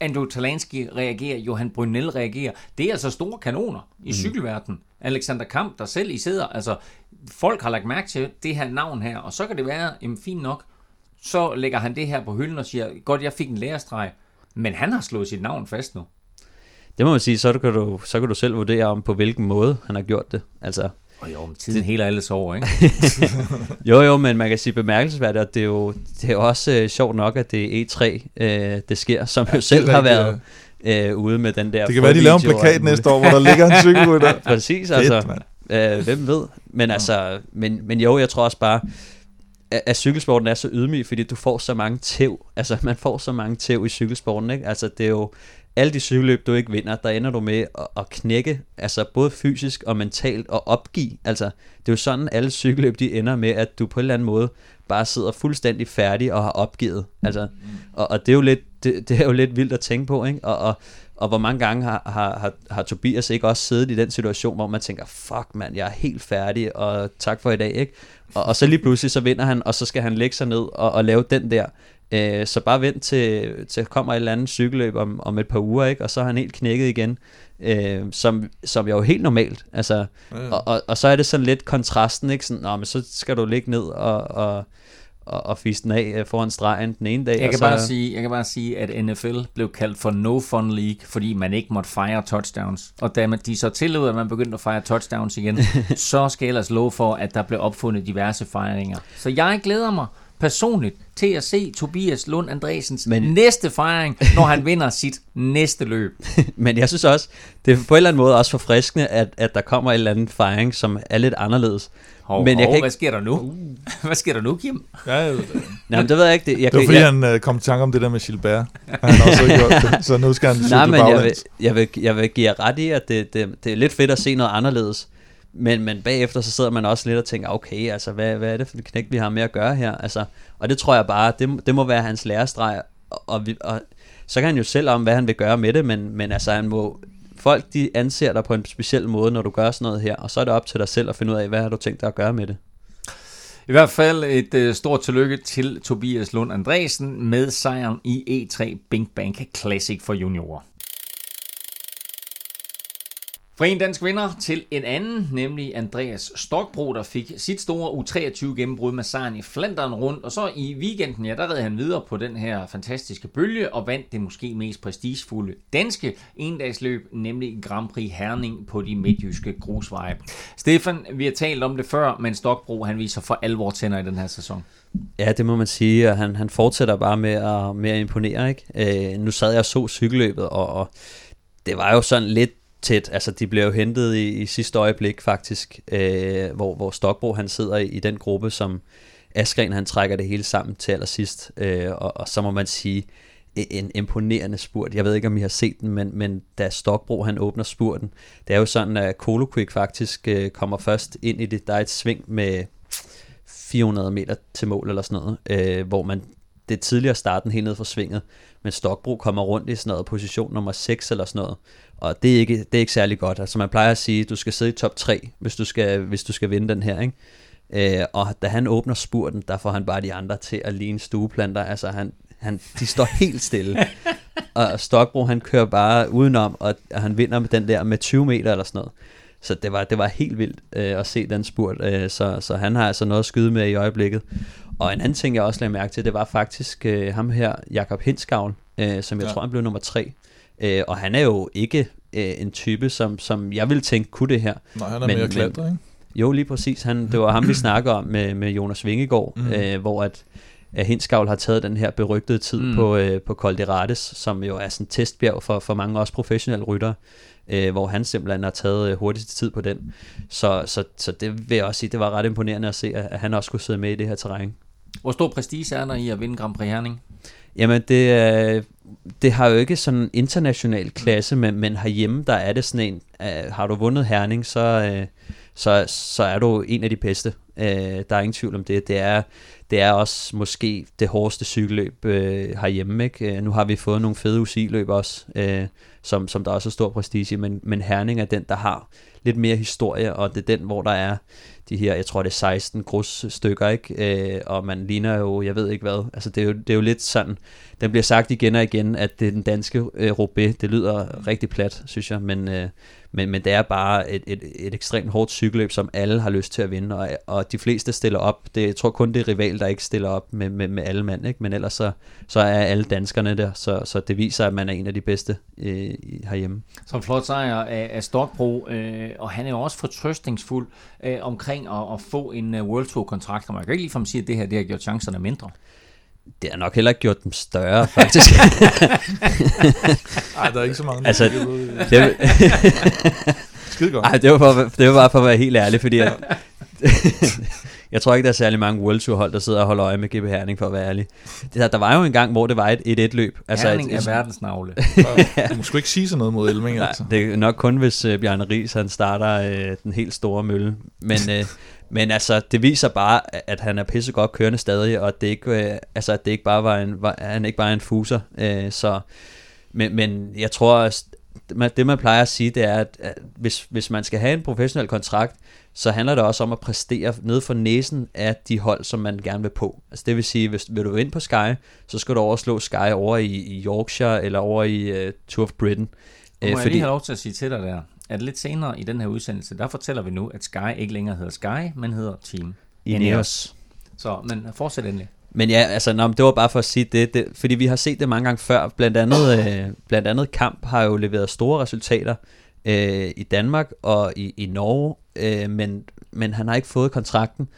B: Andrew Talansky reagerer, Johan Brunel reagerer. Det er altså store kanoner i mm. cykelverdenen. Alexander Kamp, der selv i sidder, altså folk har lagt mærke til det her navn her, og så kan det være, jamen fint nok, så lægger han det her på hylden og siger, godt, jeg fik en lærestreg, men han har slået sit navn fast nu.
C: Det må man sige, så kan, du, så kan du selv vurdere om, på hvilken måde han har gjort det. Altså,
B: Og jo, men tiden hele alles over, ikke?
C: Jo, jo, men man kan sige bemærkelsesværdigt, at det er jo, det er jo også øh, sjovt nok, at det er E3, øh, det sker, som jo selv har været øh, ude med den der...
D: Det kan være, de laver en plakat næste år, hvor der ligger en cykelrytter.
C: Præcis,
D: Fedt,
C: altså.
D: mand.
C: Øh, hvem ved? Men altså, men, men jo, jeg tror også bare, at, at cykelsporten er så ydmyg, fordi du får så mange tæv. Altså, man får så mange tæv i cykelsporten, ikke? Altså, det er jo alle de cykelløb, du ikke vinder, der ender du med at, at knække, altså både fysisk og mentalt, og opgive. Altså, det er jo sådan, alle cykelløb, de ender med, at du på en eller anden måde bare sidder fuldstændig færdig og har opgivet. Altså, og, og det er jo lidt, det, det er jo lidt vildt at tænke på, ikke? Og, og, og hvor mange gange har, har, har, har Tobias ikke også siddet i den situation, hvor man tænker, fuck mand, jeg er helt færdig, og tak for i dag, ikke? Og, og så lige pludselig, så vinder han, og så skal han lægge sig ned og, og lave den der. Øh, så bare vent til, til kommer et eller andet cykelløb om, om et par uger, ikke? Og så er han helt knækket igen, øh, som, som jo helt normalt. Altså,
D: Ja.
C: og, og, og så er det sådan lidt kontrasten, ikke? Sådan, Nå, men så skal du ligge ned og, og, og, og den af øh, foran stregen den ene dag.
B: Jeg kan,
C: så,
B: bare sige, jeg kan bare sige, at NFL blev kaldt for No Fun League, fordi man ikke måtte fejre touchdowns. Og da man- de så tillod, at man begyndte at fejre touchdowns igen, så skal jeg ellers love for, at der blev opfundet diverse fejringer. Så jeg glæder mig personligt til at se Tobias Lund Andresens. Men- næste fejring, når han vinder sit næste løb.
C: Men jeg synes også, det er på en eller anden måde også forfriskende, at, at der kommer en eller anden fejring, som er lidt anderledes.
B: Hov,
C: Men jeg
B: hov,
C: kan ikke-
B: hvad sker der nu? Hvad sker der nu, Kim?
D: Ja, jeg ved det.
C: Nej, men det ved jeg ikke. Det, jeg
D: Det var
C: kan,
D: fordi,
C: jeg,
D: han øh, kom i tanke om det der med Gilbert. Han har også gjort det, så nu skal han
C: Nej, men jeg vil, jeg, vil, jeg vil give jer ret i, at det, det, det er lidt fedt at se noget anderledes. Men, men bagefter så sidder man også lidt og tænker, okay, altså hvad, hvad er det for en knæk, vi har med at gøre her? Altså, og det tror jeg bare, det, det må være hans lærestreg. Og, og, vi, og så kan han jo selv om, hvad han vil gøre med det, men, men altså han må, folk de anser dig på en speciel måde, når du gør sådan noget her, og så er det op til dig selv at finde ud af, hvad har du tænkt dig at gøre med det.
B: I hvert fald et øh, stort tillykke til Tobias Lund Andresen med sejren i E3 Bing Bank Classic for juniorer. Fra en dansk vinder til en anden, nemlig Andreas Stokbro, der fik sit store U23 gennembrud med sejren i Flandern rundt, og så i weekenden, ja, der red han videre på den her fantastiske bølge og vandt det måske mest prestigefulde danske endagsløb, nemlig Grand Prix Herning på de midtjyske grusveje. Stefan, vi har talt om det før, men Stokbro, han viser for alvor tænder i den her sæson.
C: Ja, det må man sige, og han, han fortsætter bare med at, med at imponere. Ikke? Øh, nu sad jeg og så cykelløbet, og, og det var jo sådan lidt tæt. Altså, de blev jo hentet i, i sidste øjeblik faktisk, øh, hvor, hvor Stokbro han sidder i, i den gruppe, som Askren han trækker det hele sammen til allersidst. Øh, og, og så må man sige, en imponerende spurt. Jeg ved ikke, om I har set den, men, men da Stokbro han åbner spurten, det er jo sådan, at Colo Quick faktisk øh, kommer først ind i det. Der er et sving med 400 meter til mål eller sådan noget, øh, hvor man det er tidligere starten helt ned for svinget, men Stokbro kommer rundt i sådan noget position nummer 6 eller sådan noget, og det er ikke, det er ikke særlig godt. Altså man plejer at sige, at du skal sidde i top 3, hvis du skal, hvis du skal vinde den her, ikke? Øh, og da han åbner spurten, der får han bare de andre til at ligne stueplanter. Altså han, han, de står helt stille. og Stokbro han kører bare udenom, og han vinder med den der med 20 meter eller sådan noget. Så det var, det var helt vildt øh, at se den spurt. Øh, så, så han har altså noget at skyde med i øjeblikket. Og en anden ting, jeg også lagde mærke til, det var faktisk øh, ham her, Jakob Hinskavl, øh, som jeg ja. tror, han blev nummer tre. Øh, og han er jo ikke øh, en type, som, som jeg ville tænke, kunne det her.
D: Nej, han er men, mere klatre, ikke?
C: Jo, lige præcis. Han, det var ham, vi snakker om med, med Jonas Vingegaard, mm. øh, hvor at, at Hinskavl har taget den her berygtede tid mm. på, øh, på Col de Rates, som jo er sådan en testbjerg for, for mange også professionelle ryttere øh, hvor han simpelthen har taget øh, hurtigste tid på den. Så, så, så det vil jeg også sige, det var ret imponerende at se, at, at han også kunne sidde med i det her terræn.
B: Hvor stor prestige er der i at vinde Grand Prix Herning?
C: Jamen, det, det har jo ikke sådan en international klasse, men, men herhjemme, der er det sådan en, uh, har du vundet Herning, så, uh, så, så er du en af de bedste. Uh, der er ingen tvivl om det. Det er, det er også måske det hårdeste cykelløb uh, herhjemme. Ikke? Uh, nu har vi fået nogle fede UCI-løb også, uh, som, som der også er stor prestige men, men Herning er den, der har lidt mere historie, og det er den, hvor der er de her, jeg tror det er 16 grusstykker, ikke? Øh, og man ligner jo, jeg ved ikke hvad, altså det er jo, det er jo lidt sådan, den bliver sagt igen og igen, at det er den danske øh, Roubaix, det lyder rigtig plat, synes jeg, men, øh, men, men det er bare et, et, et ekstremt hårdt cykelløb, som alle har lyst til at vinde, og, og de fleste stiller op. Det, jeg tror kun det er rival, der ikke stiller op med, med, med alle mand, ikke? men ellers så, så er alle danskerne der, så, så det viser, at man er en af de bedste øh, herhjemme.
B: Som flot sejr af, af Stokbro, øh, og han er jo også fortrøstningsfuld øh, omkring at, at få en uh, World Tour-kontrakt, og man kan ikke ligefrem sige, at det her det har gjort chancerne mindre
C: det har nok heller ikke gjort dem større, faktisk.
D: Nej, der er ikke så mange.
C: Altså, det,
D: Skide godt.
C: Ej, det var, for, det var bare for at være helt ærlig, fordi at, jeg tror ikke, der er særlig mange World Tour hold, der sidder og holder øje med GB Herning, for at være ærlig. Det, der, der var jo en gang, hvor det var et et, et løb.
B: Altså Herning et, et, er verdensnavle.
D: Du må sgu ikke sige sådan noget mod Elming,
C: Nej,
D: altså.
C: det er nok kun, hvis uh, Bjarne Ries, han starter uh, den helt store mølle. Men, uh, men altså, det viser bare, at han er pissegodt kørende stadig, og det ikke, øh, altså, at det ikke bare var en, var, han ikke bare er en fuser. Øh, så, men, men jeg tror, det man plejer at sige, det er, at, at hvis, hvis man skal have en professionel kontrakt, så handler det også om at præstere ned for næsen af de hold, som man gerne vil på. Altså det vil sige, hvis vil du ind på Sky, så skal du overslå Sky over i, i Yorkshire eller over i uh, Tour of Britain.
B: Må øh, jeg lige have lov til at sige til dig der, at lidt senere i den her udsendelse, der fortæller vi nu, at Sky ikke længere hedder Sky, men hedder Team Ineos. Så, men fortsæt endelig.
C: Men ja, altså, nå, det var bare for at sige det, det fordi vi har set det mange gange før. Blandt andet, øh, blandt andet Kamp har jo leveret store resultater øh, i Danmark og i, i Norge, øh, men, men han har ikke fået kontrakten.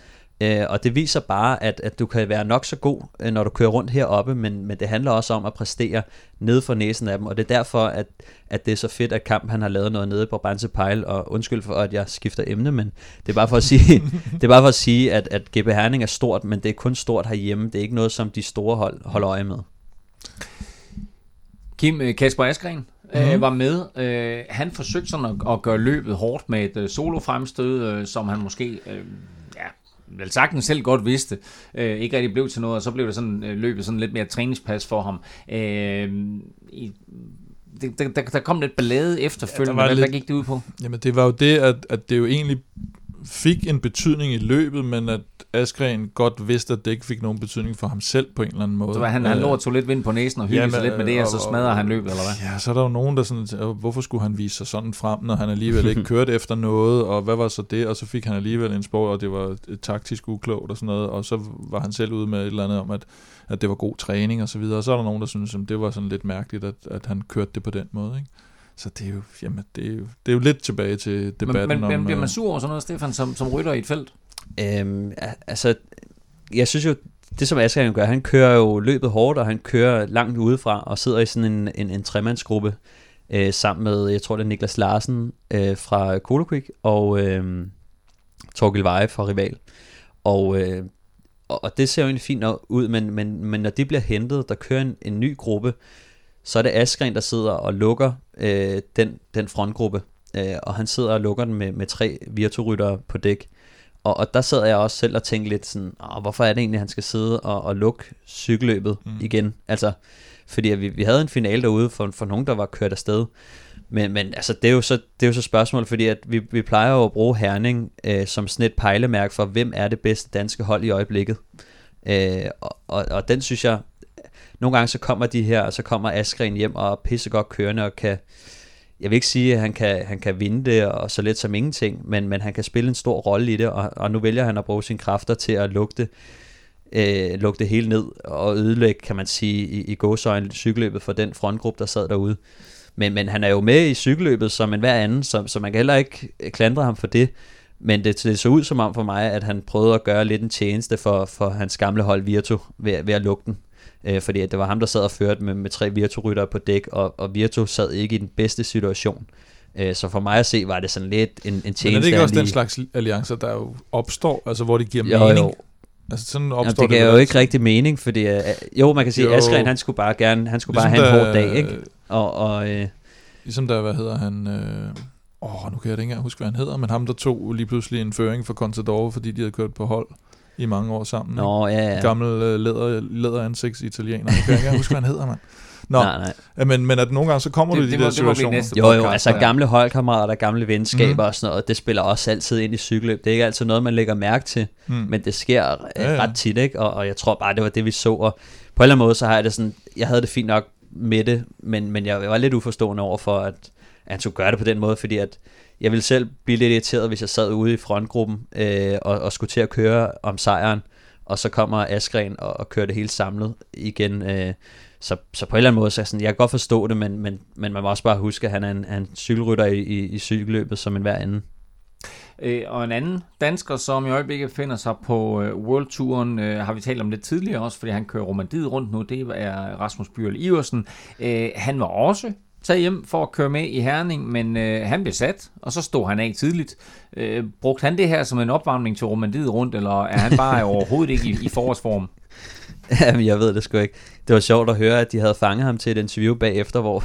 C: Øh, og det viser bare, at, at du kan være nok så god, øh, når du kører rundt heroppe, men, men det handler også om at præstere nede for næsen af dem, og det er derfor, at, at det er så fedt, at Kamp han har lavet noget nede på Brænse Pejl, og undskyld for, at jeg skifter emne, men det er bare for at sige, det er bare for at sige at, at GB Herning er stort, men det er kun stort herhjemme, det er ikke noget, som de store hold holder øje med.
B: Kim øh, Kasper Askren, mm-hmm. øh, var med. Øh, han forsøgte sådan at, at gøre løbet hårdt med et øh, solo fremstød, øh, som han måske øh, vel sagtens selv godt vidste, øh, ikke rigtig blev til noget, og så blev det sådan øh, løbet sådan lidt mere træningspas for ham. Øh, i, det, der, der, der kom lidt ballade efterfølgende, ja, hvad, lidt, hvad gik det ud på?
D: Jamen det var jo det, at, at det jo egentlig fik en betydning i løbet, men at, Askren godt vidste, at det ikke fik nogen betydning for ham selv på en eller anden måde.
B: Så han, han
D: Øh,
B: lå og tog lidt vind på næsen og hyggede
D: Jamen,
B: sig lidt med det, og så
D: og-
B: smadrer han løbet, eller hvad?
D: Ja, så er der jo nogen, der sådan, "Øh, hvorfor skulle han vise sig sådan frem, når han alligevel ikke kørte efter noget, og hvad var så det, og så fik han alligevel en sport, og det var et taktisk uklogt og sådan noget, og så var han selv ude med et eller andet om, at, at det var god træning og så videre, og så er der nogen, der synes, at det var sådan lidt mærkeligt, at, at han kørte det på den måde, ikke? Så det er jo, jamen, det er jo, det er jo lidt tilbage til debatten
B: Men, men, men
D: om...
B: bliver man
D: øh,
B: sur over sådan noget, Stefan, som, som rytter i et felt?
C: Øhm, altså, jeg synes jo, det som Asger gør, han kører jo løbet hårdt, og han kører langt udefra, og sidder i sådan en, en, en tremandsgruppe, øh, sammen med, jeg tror det er Niklas Larsen øh, fra Koloquik, og øh, Torgil Veje fra Rival. Og, øh, og, og det ser jo egentlig fint ud, men, men, men når de bliver hentet, der kører en, en ny gruppe, så er det Askren, der sidder og lukker øh, den, den frontgruppe. Øh, og han sidder og lukker den med, med tre virturyttere på dæk. Og, og der sad jeg også selv og tænkte lidt sådan, Åh, hvorfor er det egentlig, han skal sidde og, og lukke cykelløbet mm. igen? Altså, fordi vi, vi havde en finale derude for, for nogen, der var kørt afsted. Men, men altså, det er jo så, det er jo så spørgsmål, fordi at vi, vi plejer jo at bruge Herning øh, som sådan et pejlemærke for, hvem er det bedste danske hold i øjeblikket. Øh, og, og, og den synes jeg, nogle gange så kommer de her, og så kommer Askren hjem og er pissegodt kørende og kan, jeg vil ikke sige, at han kan, han kan vinde det og så let som ingenting, men, men han kan spille en stor rolle i det, og, og nu vælger han at bruge sine kræfter til at lukke det, øh, lukke det hele ned og ødelægge, kan man sige, i, i gåsøjne cykelløbet for den frontgruppe, der sad derude. Men, men han er jo med i cykelløbet som en hver anden, så, så man kan heller ikke klandre ham for det. Men det, det så ud som om for mig, at han prøvede at gøre lidt en tjeneste for, for hans gamle hold Virtu ved, ved at lukke den. Øh, fordi at det var ham, der sad og førte med, med tre Virtu-ryttere på dæk, og, og Virtu sad ikke i den bedste situation. Øh, så for mig at se, var det sådan lidt en, en tjeneste.
D: Men er det ikke også den
C: lige-
D: slags alliancer, der jo opstår, altså hvor det giver
C: Jo,
D: mening?
C: jo.
D: Altså sådan
C: Jamen,
D: opstår
C: det gav jo ikke rigtig mening, fordi øh, jo, man kan sige,
D: Jo.
C: at Askren, han skulle bare gerne, han skulle bare
D: Ligesom
C: have en
D: da-
C: hård dag, ikke? Og, og øh,
D: Ligesom der, hvad hedder han... Øh, åh, nu kan jeg ikke engang huske, hvad han hedder, men ham, der tog lige pludselig en føring for Contador, fordi de havde kørt på hold i mange år sammen. ikke?
C: nå, ja, ja.
D: Gammel øh, læder, læderansigts italiener. Nu kan jeg ikke huske, hvad han hedder, mand. Nå,
C: Nej, nej.
D: men, men at nogle gange, så kommer
B: Det-
D: du i de
B: det må-
D: der
B: det
D: situationer.
B: næste
C: Jo, jo, altså
B: ja.
C: gamle holdkammerater, gamle venskaber
D: Mhm.
C: og sådan noget, det spiller også altid ind i cykelløb. Det er ikke altid noget, man lægger mærke til,
D: Mm.
C: men det sker
D: ja,
C: ja.
D: ja.
C: ret tit, ikke? Og, og jeg tror bare, det var det, vi så. Og på en eller anden måde, så har jeg det sådan, jeg havde det fint nok med det, men, men jeg var lidt uforstående over for, at, at han skulle gøre det på den måde, fordi at jeg ville selv blive lidt irriteret, hvis jeg sad ude i frontgruppen øh, og, og skulle til at køre om sejren, og så kommer Askren og, og kører det hele samlet igen. Øh, så, så på en eller anden måde, så jeg sådan, jeg kan godt forstå det, men, men, men man må også bare huske, at han er en, han en cykelrytter i, i, i cykelløbet som en hver anden.
B: Øh, og en anden dansker, som i øjeblikket finder sig på øh, World Touren, øh, har vi talt om lidt tidligere også, fordi han kører Romandiet rundt nu, det er Rasmus Byrl Iversen. Øh, han var også taget hjem for at køre med i Herning, men øh, han blev sat, og så stod han af tidligt. Øh, brugte han det her som en opvarmning til Romandiet rundt, eller er han bare overhovedet ikke i, i forårsform?
C: Jamen, jeg ved det sgu ikke. Det var sjovt at høre, at de havde fanget ham til et interview bagefter, hvor,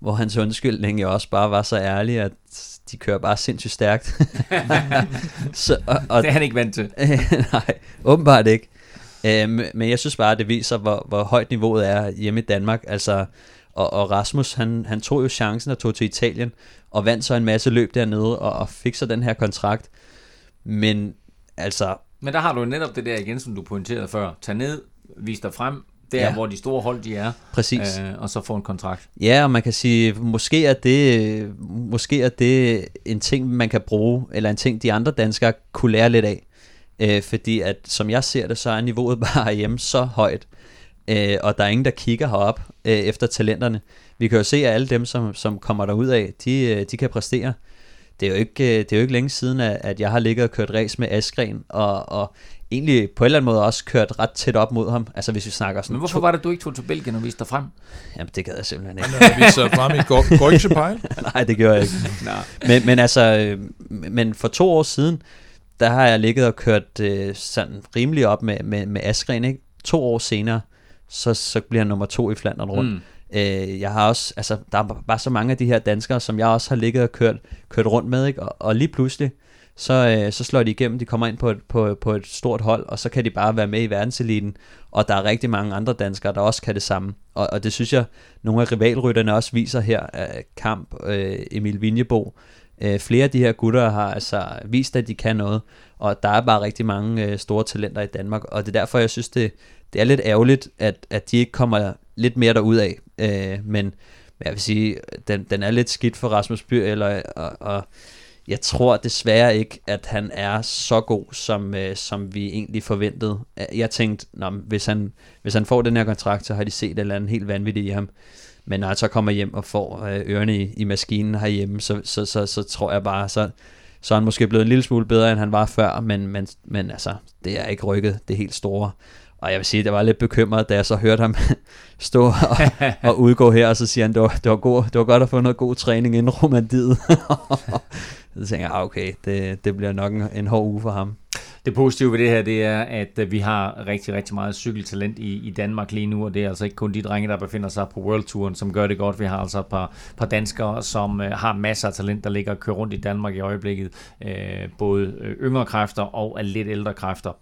C: hvor hans undskyldning jo også bare var så ærlig, at de kører bare sindssygt stærkt. så, og, og,
B: Det er han ikke vant til.
C: nej, åbenbart ikke. Øhm, men jeg synes bare, at det viser, hvor, hvor højt niveauet er hjemme i Danmark. Altså, og, og Rasmus, han, han tog jo chancen og tog til Italien, og vandt så en masse løb dernede, og, og fik så den her kontrakt. Men altså,
B: Men der har du netop det der igen, som du pointerede før. Tag ned, vis dig frem, der
C: Ja.
B: hvor de store hold de er,
C: præcis.
B: øh, og så få en kontrakt.
C: Ja, og man kan sige, måske er det måske er det en ting, man kan bruge, eller en ting, de andre danskere kunne lære lidt af. Øh, fordi at, som jeg ser det, så er niveauet bare hjemme så højt, øh, og der er ingen, der kigger herop øh, efter talenterne. Vi kan jo se, at alle dem, som, som kommer derud af, de, øh, de kan præstere. Det er, jo ikke, øh, det er jo ikke længe siden, at, at jeg har ligget og kørt race med Askren, og, og egentlig på en eller anden måde også kørt ret tæt op mod ham. Altså hvis vi snakker sådan...
B: Men hvorfor var det, du ikke tog til Belgien og viste dig frem?
C: Jamen det gad jeg simpelthen ikke.
D: Han har vist sig frem i Go- Goiche Pile.
C: Nej, det gjorde jeg ikke.
B: Nej.
C: men, men altså, øh, men for to år siden, der har jeg ligget og kørt øh, sådan rimelig op med, med, med Askren, ikke? To år senere, så, så bliver han nummer to i Flandern rundt.
B: Mm.
C: Mm. Øh, jeg har også, altså, der er bare så mange af de her danskere, som jeg også har ligget og kørt, kørt rundt med, ikke? Og, og lige pludselig, så, øh, så slår de igennem, de kommer ind på et, på, på et stort hold, og så kan de bare være med i verdenseliten, og der er rigtig mange andre danskere, der også kan det samme. Og, og det synes jeg, nogle af rivalrytterne også viser her, øh, Kamp, øh, Emil Vinjebo, Øh, flere af de her gutter har altså vist, at de kan noget, og der er bare rigtig mange øh, store talenter i Danmark, og det er derfor, jeg synes, det, det er lidt ærgerligt, at, at de ikke kommer lidt mere derud af. Øh, men jeg vil sige, den, den er lidt skidt for Rasmus Byr, eller, og, og jeg tror desværre ikke, at han er så god, som, øh, som vi egentlig forventede. Jeg tænkte, Nå, hvis, han, hvis han får den her kontrakt, så har de set et eller andet helt vanvittigt i ham. Men når han så kommer hjem og får øh, ørerne i, i maskinen herhjemme, så, så, så, så tror jeg bare, så, så er han måske blevet en lille smule bedre, end han var før, men, men, men altså, det er ikke rykket det helt store. Og jeg vil sige, at jeg var lidt bekymret, da jeg så hørte ham stå og, og udgå her, og så siger han, det var, det var, god, det var godt at få noget god træning inden romandiet. så tænker jeg, ah, okay, det, det bliver nok en, en hård uge for ham.
B: Det positive ved det her, det er, at øh, vi har rigtig, rigtig meget cykeltalent i, i Danmark lige nu, og det er altså ikke kun de drenge, der befinder sig på World Touren, som gør det godt. Vi har altså et par, par danskere, som øh, har masser af talent, der ligger og kører rundt i Danmark i øjeblikket. Øh, både øh, yngre kræfter og lidt ældre kræfter.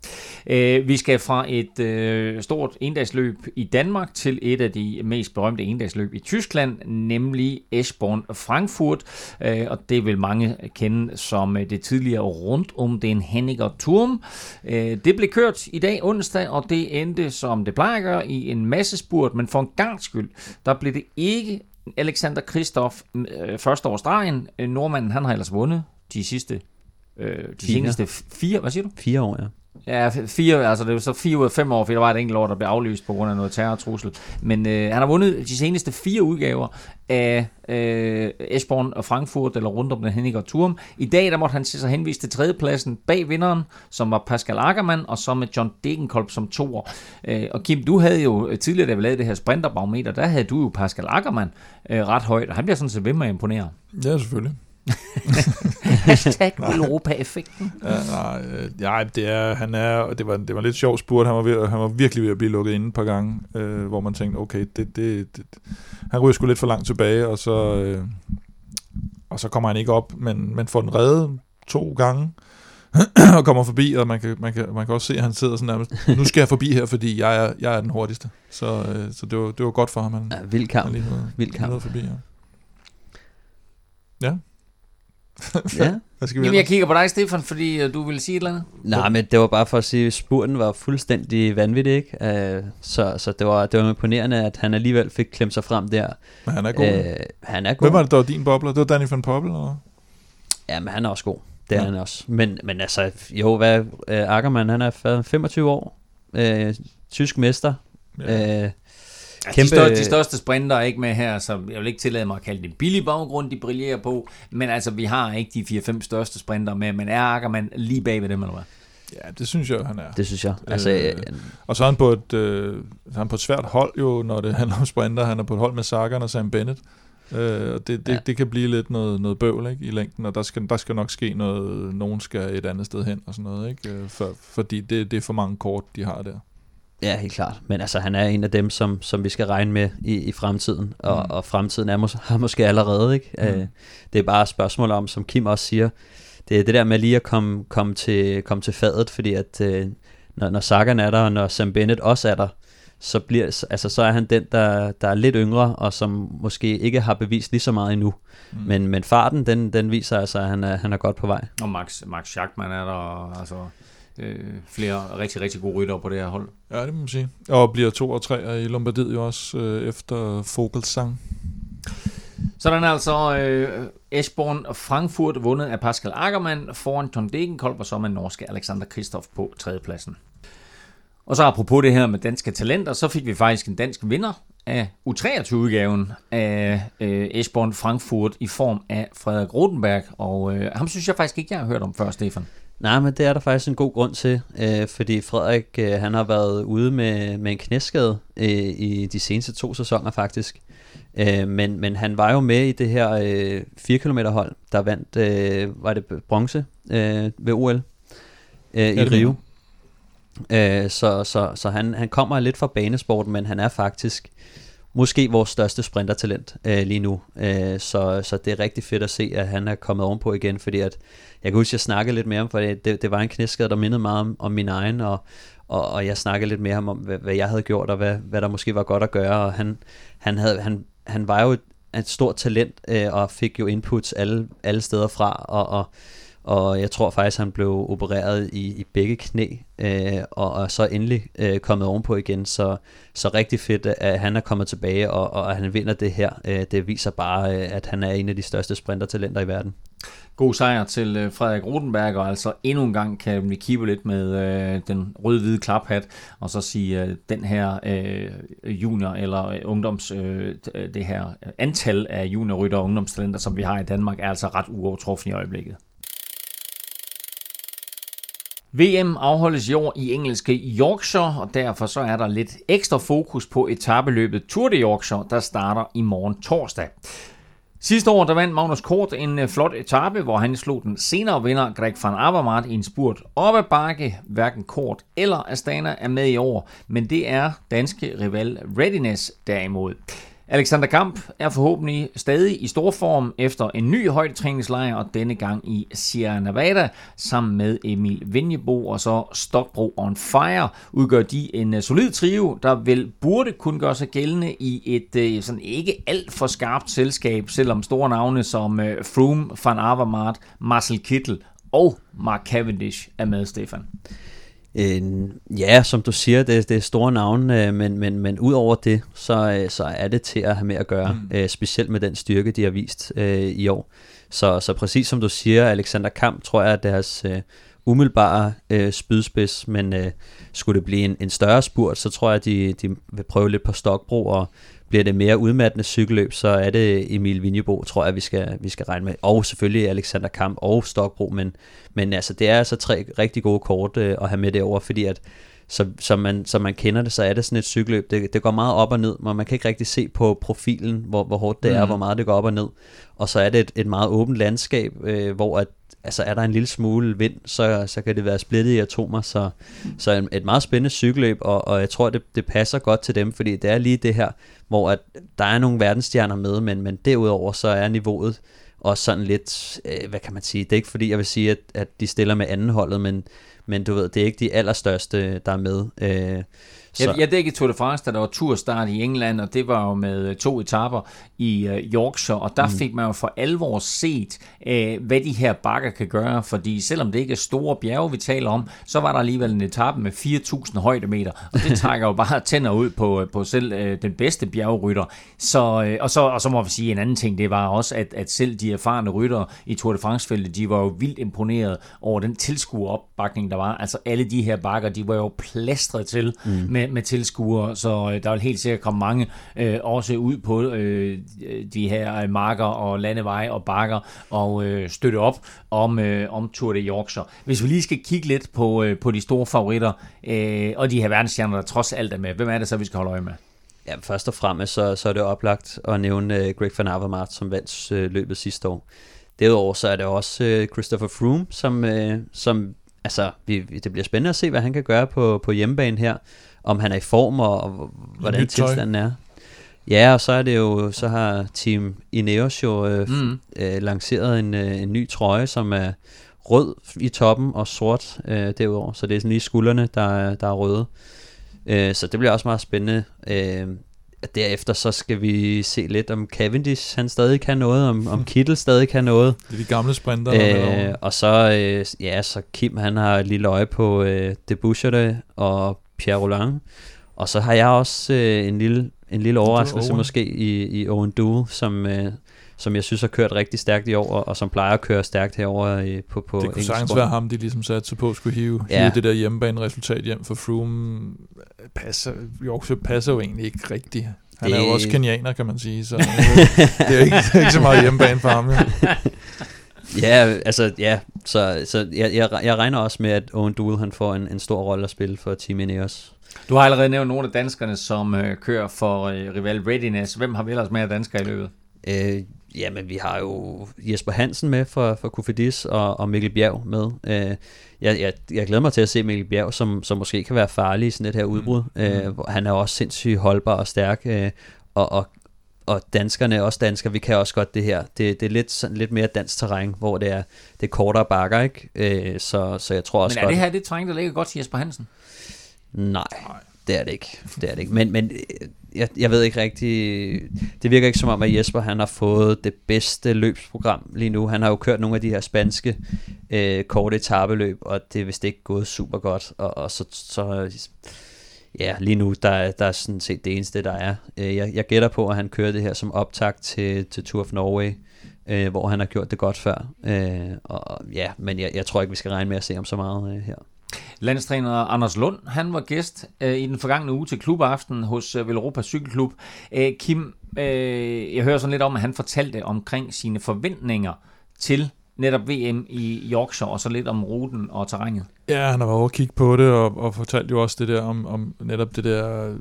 B: Øh, vi skal fra et øh, stort endagsløb i Danmark til et af de mest berømte endagsløb i Tyskland, nemlig Eschborn Frankfurt, øh, og det vil mange kende som øh, det tidligere rundt om den Henniger Turm. Øh, det blev kørt i dag onsdag, og det endte, som det plejer at gøre, i en masse spurt, men for en gang skyld, der blev det ikke Alexander Kristoff øh, første år stregen. Øh, nordmanden, han har ellers vundet de sidste øh, de fire. seneste fire, hvad siger du?
C: Fire år, ja.
B: Ja, fire, altså det var så fire ud af fem år, for der var et enkelt år, der blev aflyst på grund af noget terrortrussel. Men øh, han har vundet de seneste fire udgaver af øh, Esbjørn og Frankfurt, eller rundt om den Henniger Turm. I dag der måtte han se sig henvist til tredjepladsen bag vinderen, som var Pascal Ackermann, og så med John Degenkolb som toer. Øh, og Kim, du havde jo tidligere, da vi lavede det her sprinterbarometer, der havde du jo Pascal Ackermann øh, ret højt, og han bliver sådan set ved med at imponere.
D: Ja, selvfølgelig.
B: Hashtag Europa-effekten.
D: Ja, nej, øh, ja, det er, han er, det var, det var lidt sjovt spurgt. Han var, ved, han var virkelig ved at blive lukket inde et par gange, øh, hvor man tænkte, okay, det, det, det, han ryger sgu lidt for langt tilbage, og så, øh, og så kommer han ikke op, men, men får den reddet to gange, og kommer forbi, og man kan, man, kan, man kan også se, at han sidder sådan nærmest, nu skal jeg forbi her, fordi jeg er, jeg er den hurtigste. Så, øh, så det, var, det var godt for ham. Han,
C: ja, vild kamp. Han lige noget,
D: vild kamp. forbi, ja. Ja,
B: ja. Hvad skal vi Jamen, jeg kigger på dig, Stefan, fordi uh, du vil sige et eller andet.
C: Nej, men det var bare for at sige, at spurten var fuldstændig vanvittig, ikke? Uh, så, så det var, det var imponerende, at han alligevel fik klemt sig frem der.
D: Men han er god. Uh,
C: han er god.
D: Hvem var det, der var din bobler? Det var Danny van Poppel, eller?
C: Ja, men han er også god. Det er ja. han også. Men, men altså, jo, hvad, uh, Ackermann, han er 25 år. Uh, tysk mester. Ja. Uh,
B: Ja, Kæmpe... de, største, de største sprinter er ikke med her, så jeg vil ikke tillade mig at kalde det en billig baggrund, de brillerer på, men altså, vi har ikke de 4-5 største sprinter med, men er Ackermann lige bag ved dem, eller hvad?
D: Ja, det synes jeg, han er.
C: Det synes jeg. Altså, øh,
D: og så er han på et, øh, han på et svært hold jo, når det handler om sprinter. Han er på et hold med Sagan og Sam Bennett. Øh, og det, det, ja. det kan blive lidt noget, noget bøvl ikke, i længden, og der skal, der skal nok ske noget, nogen skal et andet sted hen og sådan noget, ikke? Øh, for, fordi det, det er for mange kort, de har der.
C: Ja, helt klart. Men altså, han er en af dem, som, som vi skal regne med i, i fremtiden. Og, mm. og fremtiden er mås- har måske allerede. Ikke? Mm. Øh, det er bare et spørgsmål om, som Kim også siger, det er det der med lige at komme, komme, til, komme til fadet, fordi at øh, når, når Sagan er der, og når Sam Bennett også er der, så, bliver, altså, så er han den, der, der er lidt yngre, og som måske ikke har bevist lige så meget endnu. Mm. Men, men farten, den, den viser altså, at han er, han er godt på vej.
B: Og Max, Max Schachmann er der, altså øh, flere rigtig, rigtig gode rytter på det her hold.
D: Ja, det må man sige. Og bliver to og tre i Lombardiet jo også øh, efter Fogelsang.
B: Sådan altså øh, Esborn og Frankfurt vundet af Pascal Ackermann foran Tom Degenkolb og så med norske Alexander Kristoff på tredjepladsen. Og så apropos det her med danske talenter, så fik vi faktisk en dansk vinder af U23-udgaven af øh, Esborn Frankfurt i form af Frederik Rotenberg. Og øh, ham synes jeg faktisk ikke, jeg har hørt om før, Stefan.
C: Nej, men det er der faktisk en god grund til, øh, fordi Frederik øh, han har været ude med, med en knæskade øh, i de seneste to sæsoner faktisk. Øh, men, men han var jo med i det her øh, 4 km hold, der vandt, øh, var det bronze øh, ved OL øh, i Rio. Øh, så så, så han, han kommer lidt fra banesporten, men han er faktisk måske vores største sprintertalent øh, lige nu. Øh, så, så det er rigtig fedt at se, at han er kommet ovenpå igen, fordi at, jeg kan huske, at jeg snakkede lidt mere om, for det, det var en knæskade, der mindede meget om, om min egen, og, og, og jeg snakkede lidt mere om, hvad, hvad jeg havde gjort, og hvad, hvad der måske var godt at gøre, og han, han, havde, han, han var jo et stort talent, øh, og fik jo inputs alle, alle steder fra, og, og, og jeg tror faktisk, han blev opereret i, i begge knæ, øh, og, og så endelig øh, kommet ovenpå igen, så, så rigtig fedt, at han er kommet tilbage, og, og at han vinder det her, øh, det viser bare, øh, at han er en af de største sprintertalenter i verden.
B: God sejr til øh, Frederik Rotenberg, og altså endnu en gang kan vi kigge lidt med øh, den rød-hvide klaphat, og så sige, øh, den her øh, junior- eller øh, ungdoms, øh, det her antal af juniorrytter og ungdomstalenter, som vi har i Danmark, er altså ret uovertruffen i øjeblikket. VM afholdes i år i engelske Yorkshire, og derfor så er der lidt ekstra fokus på etabeløbet Tour de Yorkshire, der starter i morgen torsdag. Sidste år der vandt Magnus Kort en øh, flot etape, hvor han slog den senere vinder Greg van Avermaet i en spurt op ad bakke. Hverken Kort eller Astana er med i år, men det er danske rival Readiness derimod. Alexander Kamp er forhåbentlig stadig i stor form efter en ny højdetræningslejr, og denne gang i Sierra Nevada, sammen med Emil Vinjebo og så Stokbro on Fire, udgør de en øh, solid trio, der vel burde kunne gøre sig gældende i et øh, sådan ikke alt for skarpt selskab, selvom store navne som øh, Froome, Van Avermaet, Marcel Kittel og Mark Cavendish er med, Stefan.
C: Øh, ja, som du siger, det, det er store navne, øh, men, men, men ud over det, så, øh, så er det til at have med at gøre, mm. øh, specielt med den styrke, de har vist øh, i år. Så, så præcis som du siger, Alexander Kamp, tror jeg, at deres øh, umiddelbare øh, spydspids, men øh, skulle det blive en, en større spurt, så tror jeg, at de, de vil prøve lidt på Stokbro og bliver det mere udmattende cykelløb, så er det Emil Vinjebo, tror jeg, vi skal, vi skal regne med. Og selvfølgelig Alexander Kamp og Stokbro, men, men altså, det er altså tre rigtig gode kort øh, at have med det over, fordi at så, som, man, som man kender det, så er det sådan et cykelløb. Det, det går meget op og ned, men man kan ikke rigtig se på profilen, hvor, hvor hårdt det er, mm. hvor meget det går op og ned. Og så er det et, et meget åbent landskab, øh, hvor at, altså er der en lille smule vind, så, så kan det være splittet i atomer. Så, så et, et meget spændende cykelløb, og, og jeg tror, det, det passer godt til dem, fordi det er lige det her, hvor at der er nogle verdensstjerner med, men, men derudover så er niveauet også sådan lidt, øh, hvad kan man sige, det er ikke fordi, jeg vil sige, at, at de stiller med anden holdet, men, men du ved, det er ikke de allerstørste, der er med. Øh,
B: så. Jeg, jeg dækkede Tour de France, da der var turstart i England, og det var jo med øh, to etapper i uh, Yorkshire, og der mm. fik man jo for alvor set, uh, hvad de her bakker kan gøre, fordi selvom det ikke er store bjerge, vi taler om, så var der alligevel en etape med 4.000 højdemeter, og det trækker jo bare tænder ud på, på selv uh, den bedste bjergrytter. Så, uh, og, så, og så må vi sige en anden ting, det var også, at, at selv de erfarne ryttere i Tour de France-feltet, de var jo vildt imponeret over den tilskueropbakning, der var. Altså alle de her bakker, de var jo plastret til mm. med, med tilskuere, så øh, der vil helt sikkert komme mange øh, også ud på øh, de her øh, marker og landeveje og bakker og øh, støtte op om, øh, om Tour de Yorkshire. Hvis vi lige skal kigge lidt på, øh, på de store favoritter øh, og de her verdensstjerner, der trods alt er med, hvem er det så, vi skal holde øje med?
C: Ja, først og fremmest så, så er det oplagt at nævne uh, Greg van Avermaet, som vandt uh, løbet sidste år. Derudover så er det også uh, Christopher Froome, som, uh, som altså, vi, det bliver spændende at se, hvad han kan gøre på, på hjemmebane her om han er i form, og, og hvordan tilstanden er. Ja, og så er det jo, så har Team Ineos jo øh, mm. øh, lanceret en, øh, en ny trøje, som er rød i toppen og sort øh, derudover. Så det er sådan lige skuldrene, der, er, der er røde. Øh, så det bliver også meget spændende. Øh, derefter så skal vi se lidt om Cavendish, han stadig kan noget, om, om Kittel stadig kan noget.
D: Det er de gamle sprinter.
C: Øh, og så, øh, ja, så Kim han har et lille øje på øh, Debusserte og Pierre Roland. Og så har jeg også øh, en lille en lille overraskelse måske i, i Owen Duel, som, øh, som jeg synes har kørt rigtig stærkt i år, og som plejer at køre stærkt herover i, på, på
D: Det kunne sagtens være ham, de ligesom satte sig på, skulle hive, ja. hive det der hjemmebane-resultat hjem for Froome. Passer, Yorkshire passer jo egentlig ikke rigtigt. Han det... er jo også kenianer, kan man sige, så det er ikke, det er ikke så meget hjemmebane for ham. Ja.
C: ja, altså, ja, så, så jeg, jeg, jeg regner også med, at Owen Duel, han får en, en stor rolle at spille for Team Ineos.
B: Du har allerede nævnt nogle af danskerne, som øh, kører for øh, rival Readiness. Hvem har vi ellers med af danskere i løbet?
C: Øh, jamen, vi har jo Jesper Hansen med for, for Kofidis og, og Mikkel Bjerg med. Øh, jeg, jeg, jeg glæder mig til at se Mikkel Bjerg, som, som måske kan være farlig i sådan et her udbrud. Mm. Øh, han er også sindssygt holdbar og stærk, øh, og, og og danskerne, også danskere, vi kan også godt det her. Det, det er lidt, sådan, lidt mere dansk terræn, hvor det er, det er kortere bakker, ikke? Øh, så, så jeg tror også
B: Men er godt, det her det terræn, der ligger godt til Jesper Hansen?
C: Nej, det er det ikke. Det er det ikke. Men, men øh, jeg, jeg ved ikke rigtig, det virker ikke som om, at Jesper han har fået det bedste løbsprogram lige nu. Han har jo kørt nogle af de her spanske øh, korte etabeløb, og det er vist ikke gået super godt. Og, og så, så ja, lige nu, der, der er sådan set det eneste, der er. Øh, jeg, jeg gætter på, at han kører det her som optakt til, til Tour of Norway, øh, hvor han har gjort det godt før. Øh, og ja, men jeg, jeg tror ikke, vi skal regne med at se ham så meget øh, her.
B: Landstræner Anders Lund, han var gæst øh, i den forgangne uge til klubaften hos øh, Velropa Cykelklub. Øh, Kim, øh, jeg hører sådan lidt om, at han fortalte omkring sine forventninger til netop VM i Yorkshire, og så lidt om ruten og terrænet.
D: Ja, han har været over at kigge på det, og, og fortalte jo også det der om, om netop det der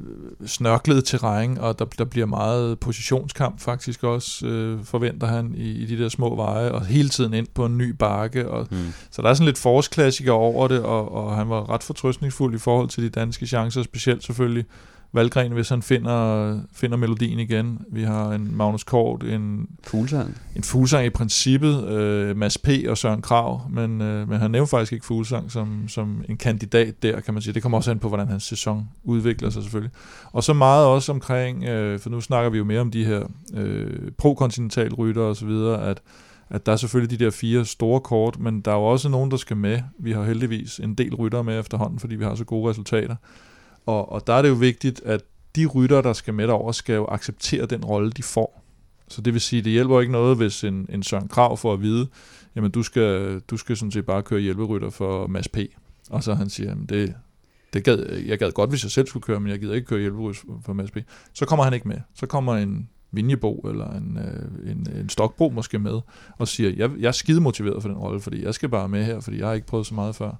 D: snørklede terræn, og der, der bliver meget positionskamp faktisk også, øh, forventer han, i, i de der små veje, og hele tiden ind på en ny bakke. Og, mm. Så der er sådan lidt forårsklassiker over det, og, og han var ret fortrøstningsfuld i forhold til de danske chancer, specielt selvfølgelig Valgren, hvis han finder, finder melodien igen. Vi har en Magnus Kort, en
C: Fuglsang.
D: En Fuglsang i princippet, øh, Mads P. og Søren Krav, men, øh, men han nævner faktisk ikke Fuglsang som, som en kandidat der, kan man sige. Det kommer også an på, hvordan hans sæson udvikler sig selvfølgelig. Og så meget også omkring, øh, for nu snakker vi jo mere om de her øh, pro-kontinental rytter og så videre, at at der er selvfølgelig de der fire store kort, men der er jo også nogen, der skal med. Vi har heldigvis en del ryttere med efterhånden, fordi vi har så gode resultater. Og, og der er det jo vigtigt, at de rytter, der skal med derover, skal jo acceptere den rolle, de får. Så det vil sige, det hjælper ikke noget, hvis en, en Søren Krav får at vide, jamen du skal, du skal sådan set bare køre hjælperytter for Mads P. Og så han siger, jamen det, det gad, jeg gad godt, hvis jeg selv skulle køre, men jeg gider ikke køre hjælperytter for Mads P. Så kommer han ikke med. Så kommer en Vinjebo eller en, øh, en, en Stokbro måske med, og siger, jeg, jeg er skide motiveret for den rolle, fordi jeg skal bare med her, fordi jeg har ikke prøvet så meget før.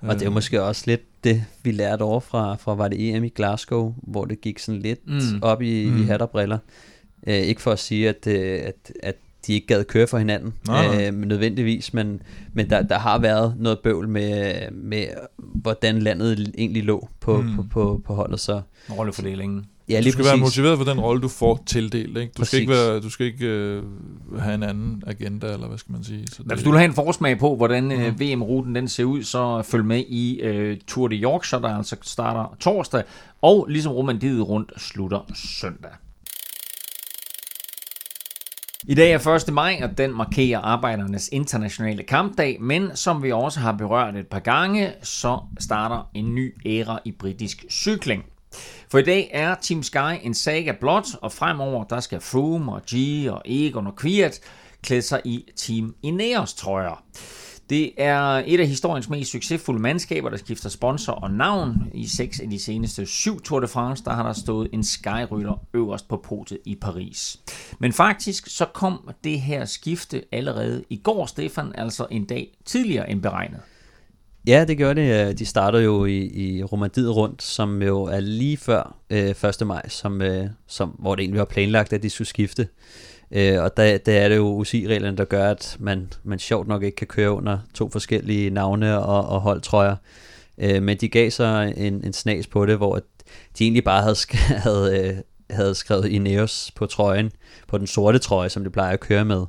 C: Og det er øh. måske også lidt det, vi lærte over fra, fra var det EM i Glasgow, hvor det gik sådan lidt mm. op i, mm. i hat og briller. Øh, ikke for at sige, at, øh, at, at de ikke gad køre for hinanden, øh, nødvendigvis, men, men der, der har været noget bøvl med, med hvordan landet egentlig lå på, mm. på, på, på holdet. Så.
B: Rollefordelingen.
D: Ja, lige du skal præcis. være motiveret for den rolle, du får tildelt. Ikke? Du præcis. skal ikke, være, du skal ikke uh, have en anden agenda, eller hvad skal man sige. Så
B: det, Hvis du vil have en forsmag på, hvordan øh, VM-ruten den ser ud, så følg med i uh, Tour de Yorkshire, der altså starter torsdag, og ligesom Romandiet rundt slutter søndag. I dag er 1. maj, og den markerer arbejdernes internationale kampdag, men som vi også har berørt et par gange, så starter en ny æra i britisk cykling. For i dag er Team Sky en saga blot, og fremover der skal Froome og G og Egon og Kviat klæde sig i Team Ineos trøjer. Det er et af historiens mest succesfulde mandskaber, der skifter sponsor og navn. I seks af de seneste syv Tour de France, der har der stået en skyrytter øverst på potet i Paris. Men faktisk så kom det her skifte allerede i går, Stefan, altså en dag tidligere end beregnet.
C: Ja, det gjorde det. Øh, de starter jo i, i Romandiet rundt, som jo er lige før øh, 1. maj, som, øh, som, hvor det egentlig var planlagt, at de skulle skifte. Øh, og der, der er det jo UCI-reglerne, der gør, at man, man sjovt nok ikke kan køre under to forskellige navne og, og holdtrøjer. Øh, men de gav så en, en snas på det, hvor de egentlig bare havde, havde, øh, havde skrevet Ineos på trøjen, på den sorte trøje, som de plejer at køre med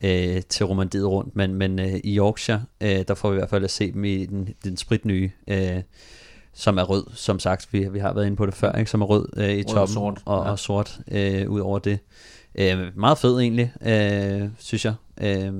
C: øh, til Romandiet rundt, men, men øh, i Yorkshire, øh, der får vi i hvert fald at se dem i den, den spritnye, øh, som er rød, som sagt, vi, vi har været inde på det før, ikke? som er rød øh, i toppen og sort, og, ja. og sort øh, ud over det. Øh, meget fed egentlig, øh, synes jeg. Øh,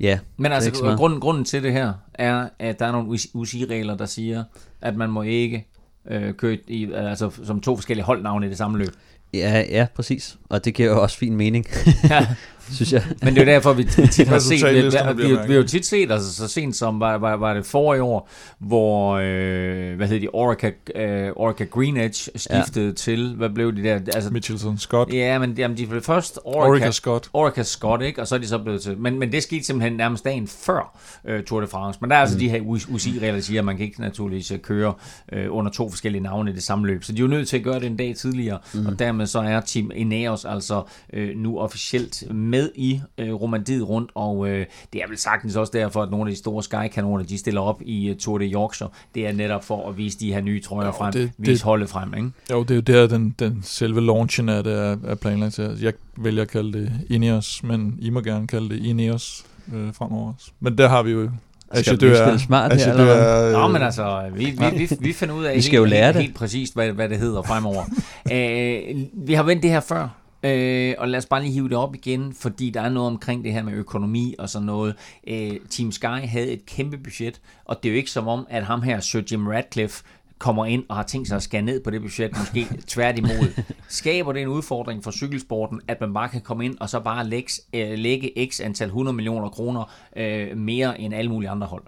C: Ja,
B: Men altså, grunden, grunden til det her er, at der er nogle UCI-regler, der siger, at man må ikke øh, køre i, altså, som to forskellige holdnavne i det samme løb.
C: Ja, ja, præcis. Og det giver jo også fin mening. ja. synes jeg.
B: Men det er jo derfor, vi tit har set, vi, vi, vi, vi har jo tit set, altså så sent som var, var, var det forrige år, hvor, øh, hvad hedder de, Orica, øh, Orica Green Edge skiftede ja. til, hvad blev de der? Altså,
D: Mitchelson Scott.
B: Ja, men jamen, de blev først
D: Orica, Orica Scott.
B: Orica Scott, ikke? Og så er de så blevet til, men, men det skete simpelthen nærmest dagen før øh, Tour de France. Men der er altså mm. de her UCI-regler, der siger, at man kan ikke naturligvis øh, køre øh, under to forskellige navne i det samme løb. Så de er jo nødt til at gøre det en dag tidligere, mm. og dermed så er Team Ineos altså øh, nu officielt med med i øh, Romandiet rundt, og øh, det er vel sagtens også derfor, at nogle af de store Sky-kanoner, de stiller op i uh, Tour de Yorkshire. Det er netop for at vise de her nye trøjer jo, frem, det, vise det, holdet frem, ikke?
D: Jo, det er jo der, den, den selve launchen af det er, er planlagt til. Jeg vælger at kalde det Ineos, men I må gerne kalde det Ineos øh, fremover også. Men der har vi jo
C: Skal vi spille smart her, eller hvad?
B: Nå, men altså, vi, vi, vi, vi finder ud af
C: Vi skal jo
B: helt,
C: lære
B: helt,
C: det.
B: helt præcist, hvad, hvad det hedder fremover. øh, vi har vendt det her før, øh, og lad os bare lige hive det op igen, fordi der er noget omkring det her med økonomi og sådan noget. Øh, Team Sky havde et kæmpe budget, og det er jo ikke som om, at ham her, Sir Jim Radcliffe, kommer ind og har tænkt sig at skære ned på det budget, måske tværtimod. Skaber det en udfordring for cykelsporten, at man bare kan komme ind og så bare lægge, øh, lægge x antal 100 millioner kroner øh, mere end alle mulige andre hold?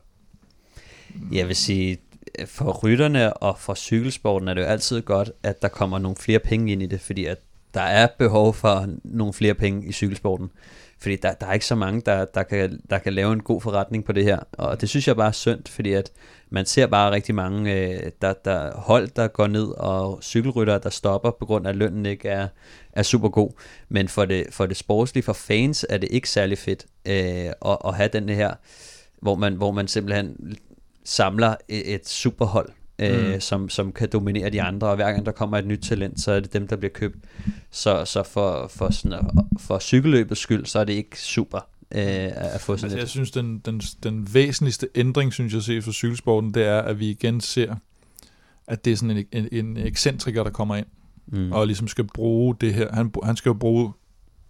C: Jeg vil sige, for rytterne og for cykelsporten er det jo altid godt, at der kommer nogle flere penge ind i det, fordi at der er behov for nogle flere penge i cykelsporten. Fordi der, der er ikke så mange, der, der, kan, der kan lave en god forretning på det her. Og det synes jeg bare er synd, fordi at man ser bare rigtig mange øh, der, der hold, der går ned, og cykelryttere, der stopper, på grund af at lønnen ikke er, er super god. Men for det, for det sportslige, for fans, er det ikke særlig fedt øh, at, at have den her, hvor man, hvor man simpelthen samler et, et superhold, øh, mm. som, som kan dominere de andre, og hver gang der kommer et nyt talent, så er det dem, der bliver købt. Så, så for, for, sådan, for cykelløbets skyld, så er det ikke super øh, at få sådan
D: Altså, jeg
C: et...
D: synes, den, den, den væsentligste ændring, synes jeg, set for cykelsporten, det er, at vi igen ser, at det er sådan en, en, en ekscentriker, der kommer ind,
C: Mm.
D: og ligesom skal bruge det her. Han, han skal jo bruge,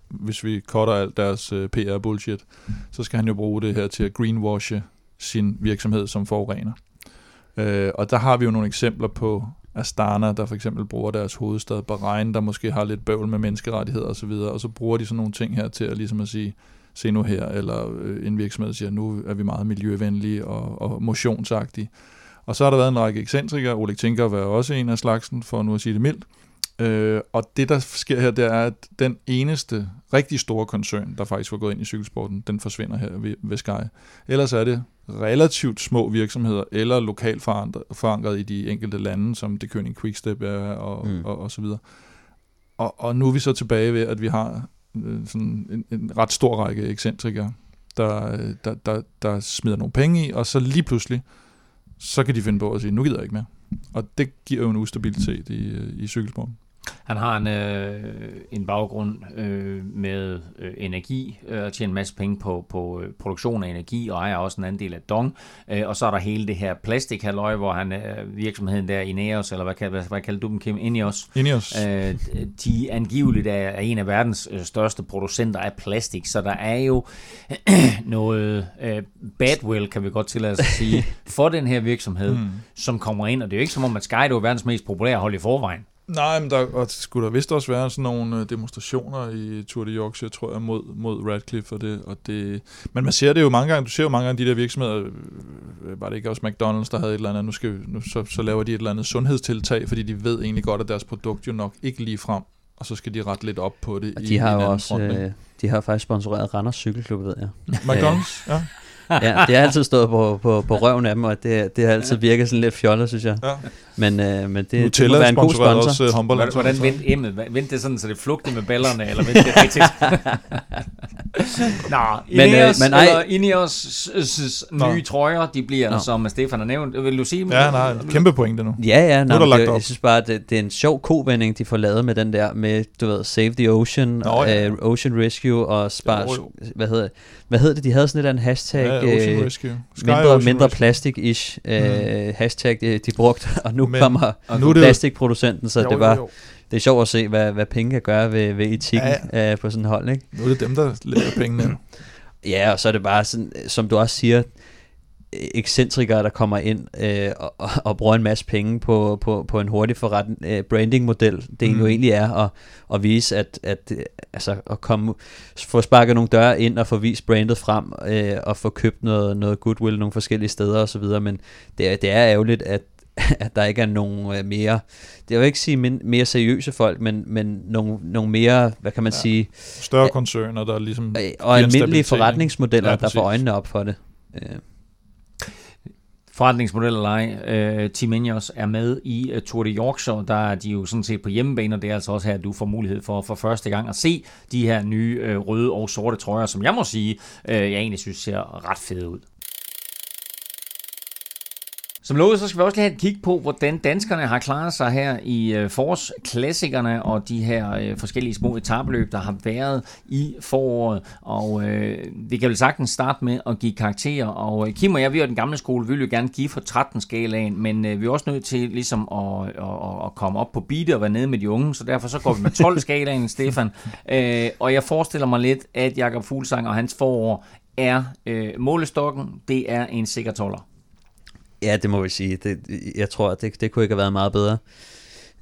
D: hvis vi cutter alt deres uh, PR-bullshit, så skal han jo bruge det her til at greenwashe sin virksomhed som forurener. Øh, og der har vi jo nogle eksempler på Astana, der for eksempel bruger deres hovedstad Bahrain, der måske har lidt bøvl med menneskerettigheder osv., og, så videre, og så bruger de sådan nogle ting her til at ligesom at sige, se nu her, eller øh, en virksomhed siger, nu er vi meget miljøvenlige og, og motionsagtige. Og så har der været en række ekscentrikere, Oleg Tinker var også en af slagsen, for nu at sige det mildt, Øh, og det, der sker her, det er, at den eneste rigtig store koncern, der faktisk var gået ind i cykelsporten, den forsvinder her ved, ved Sky. Ellers er det relativt små virksomheder, eller lokalt forankret, i de enkelte lande, som det König Quickstep er, og,
C: Mm.
D: og, og så videre. Og, og nu er vi så tilbage ved, at vi har øh, sådan en, en ret stor række ekscentrikere, der, der, der, der smider nogle penge i, og så lige pludselig, så kan de finde på at sige, nu gider jeg ikke mere. Og det giver jo en ustabilitet i, øh, i cykelsporten.
B: Han har en, øh, en baggrund øh, med øh, energi øh, og tjener en masse penge på, på øh, produktion af energi og ejer også en anden del af Dong. Øh, og så er der hele det her plastik hvor han øh, virksomheden der Ineos, eller hvad, kan- hvad, hvad kalder du dem, Kim? Ineos.
D: Ineos.
B: Øh, de angiveligt er, er en af verdens øh, største producenter af plastik, så der er jo noget øh, badwill, kan vi godt tillade os at sige, for den her virksomhed, mm. som kommer ind, og det er jo ikke som om, at Sky er verdens mest populære hold i forvejen.
D: Nej, men der og skulle der vist også være sådan nogle øh, demonstrationer i Tour de Yorkshire, tror jeg, mod, mod Radcliffe og det, og det. Men man ser det jo mange gange, du ser jo mange gange de der virksomheder, øh, var det ikke også McDonald's, der havde et eller andet, nu, skal, nu så, så laver de et eller andet sundhedstiltag, fordi de ved egentlig godt, at deres produkt jo nok ikke lige frem, og så skal de rette lidt op på det
C: Og
D: i
C: de har
D: en
C: jo også,
D: front,
C: øh, de har faktisk sponsoreret Randers Cykelklub, ved jeg.
D: McDonald's, ja.
C: ja, det har altid stået på, på, på røven af dem, og det, det har altid virket sådan lidt fjollet, synes jeg.
D: ja.
C: Men, øh, men det, det må
D: Nutella
C: være en god sponsor.
D: også øh, håndboldlandsholdet.
B: Hvordan vendte emnet? Vendte det sådan, så det flugtede med ballerne, eller vendte det rigtigt? Nå,
C: Men, øh,
B: Ineos,
C: men ej-
B: eller Ineos' nye trøjer, de bliver,
C: Nå.
B: som Stefan har nævnt. Vil du sige?
D: Ja, nej, kæmpe pointe nu.
C: Ja, ja, nej,
D: lagt
C: det, jeg synes bare, det, det er en sjov kovending, de får lavet med den der, med, du ved, Save the Ocean,
D: Nå, ja.
C: øh, Ocean Rescue, og spar,
D: Jo, jo.
C: hvad hedder hvad hedder det, de havde sådan et eller andet hashtag,
D: Ja, Ocean
C: øh,
D: Rescue. Sky
C: mindre,
D: Ocean
C: mindre
D: Rescue.
C: plastic-ish øh, hashtag, de, de brugte, og nu
D: Men
C: kommer
D: nu er det jo-
C: plastikproducenten, så
D: Jo,
C: det var,
D: jo.
C: det er sjovt at se, hvad, hvad penge kan gøre ved, ved etikken ja. øh, på sådan et hold, ikke?
D: Nu er det dem, der lægger pengene.
C: Ja, og så er det bare sådan, som du også siger, ekscentrikere, der kommer ind øh, og, og, bruger en masse penge på, på, på en hurtig forretning, øh, brandingmodel. Det mm. jo egentlig er at, at vise, at, at, altså, at komme, få sparket nogle døre ind og få vist brandet frem øh, og få købt noget, noget goodwill nogle forskellige steder osv. Men det det er ærgerligt, at, at der ikke er nogen øh, mere, det vil ikke sige min, mere seriøse folk, men, men nogle, nogle mere, hvad kan man ja. Sige,
D: Større koncerner, der ligesom...
C: øh, og almindelige forretningsmodeller,
D: Ja,
C: der får øjnene op for det. Øh
B: forretningsmodel eller ej, uh, Team Ineos er med i uh, Tour de Yorkshire, der er de jo sådan set på hjemmebane, og det er altså også her, at du får mulighed for for første gang at se de her nye uh, røde og sorte trøjer, som jeg må sige, uh, jeg egentlig synes ser ret fede ud. Som lovet, så skal vi også lige have et kig på, hvordan danskerne har klaret sig her i øh, forårsklassikerne og de her øh, forskellige små etabeløb, der har været i foråret. Og øh, vi kan vel sagtens starte med at give karakterer. Og øh, Kim og jeg, vi er den gamle skole, vi vil jo gerne give for 13-skalaen, men øh, vi er også nødt til ligesom at, at, at komme op på beatet og være nede med de unge, så derfor så går vi med 12-skalaen, Stefan. Øh, og jeg forestiller mig lidt, at Jakob Fuglsang og hans forår er øh, målestokken, det er en sikker toller.
C: Ja, det må vi sige. Det, jeg tror, det, det kunne ikke have været meget bedre.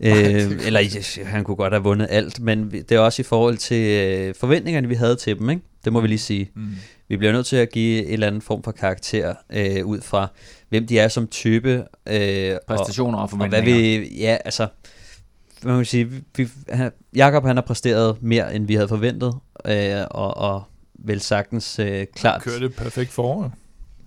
C: Øh, eller han kunne godt have vundet alt, men det er også i forhold til øh, forventningerne, vi havde til dem. Ikke? Det må vi lige sige.
D: Mm.
C: Vi bliver nødt til at give en eller anden form for karakter øh, ud fra, hvem de er som type. Øh,
B: Præstationer og, og
C: og hvad
B: forventninger.
C: vi, ja, altså, hvad man kan sige, vi, vi, han, Jakob han har præsteret mere, end vi havde forventet, øh, og, og vel sagtens øh, klart,
D: Kørte et perfekt forår.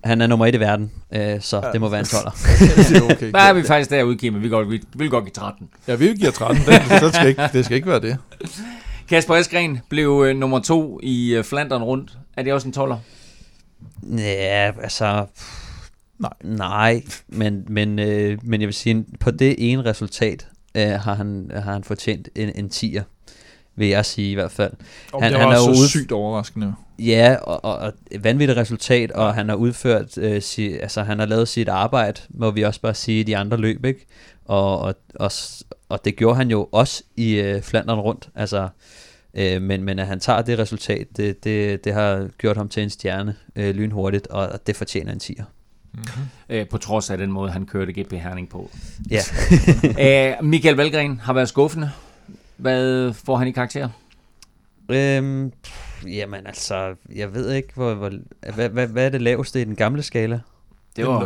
C: Han er nummer et i verden, øh, så
D: Ja.
C: det må være en toller.
D: det er okay.
B: Der er vi faktisk derude, Kim, men vi, går, vi, vi vil godt give 13.
D: Ja, vi giver 13. Det, så skal ikke, det skal ikke være det.
B: Kasper Eskren blev øh, nummer to i øh, Flandern rundt. Er det også en toller?
C: Ja, altså...
D: Nej.
C: Nej, men, men, øh, men jeg vil sige, på det ene resultat øh, har, han, har han fortjent en, en tier, vil jeg sige i hvert fald.
D: Og
C: Han-
D: det
C: han
D: var
C: er
D: så
C: ude-
D: sygt overraskende.
C: Ja, og, og, og vanvittigt resultat, og han har udført, øh, si, altså han har lavet sit arbejde, må vi også bare sige, i de andre løb, ikke? Og, og, og, og det gjorde han jo også i øh, Flandern rundt, altså, øh, men, men at han tager det resultat, det, det, det har gjort ham til en stjerne øh, lynhurtigt, og, og det fortjener en tier.
B: Øh, på trods af den måde, han kørte GP Herning på.
C: Ja.
B: øh, Michael Valgren har været skuffende. Hvad får han i karakter?
C: Øhm, pff, jamen altså, jeg ved ikke, hvor, hvor, hvad, hvad, hvad er det laveste i den gamle skala?
B: Det var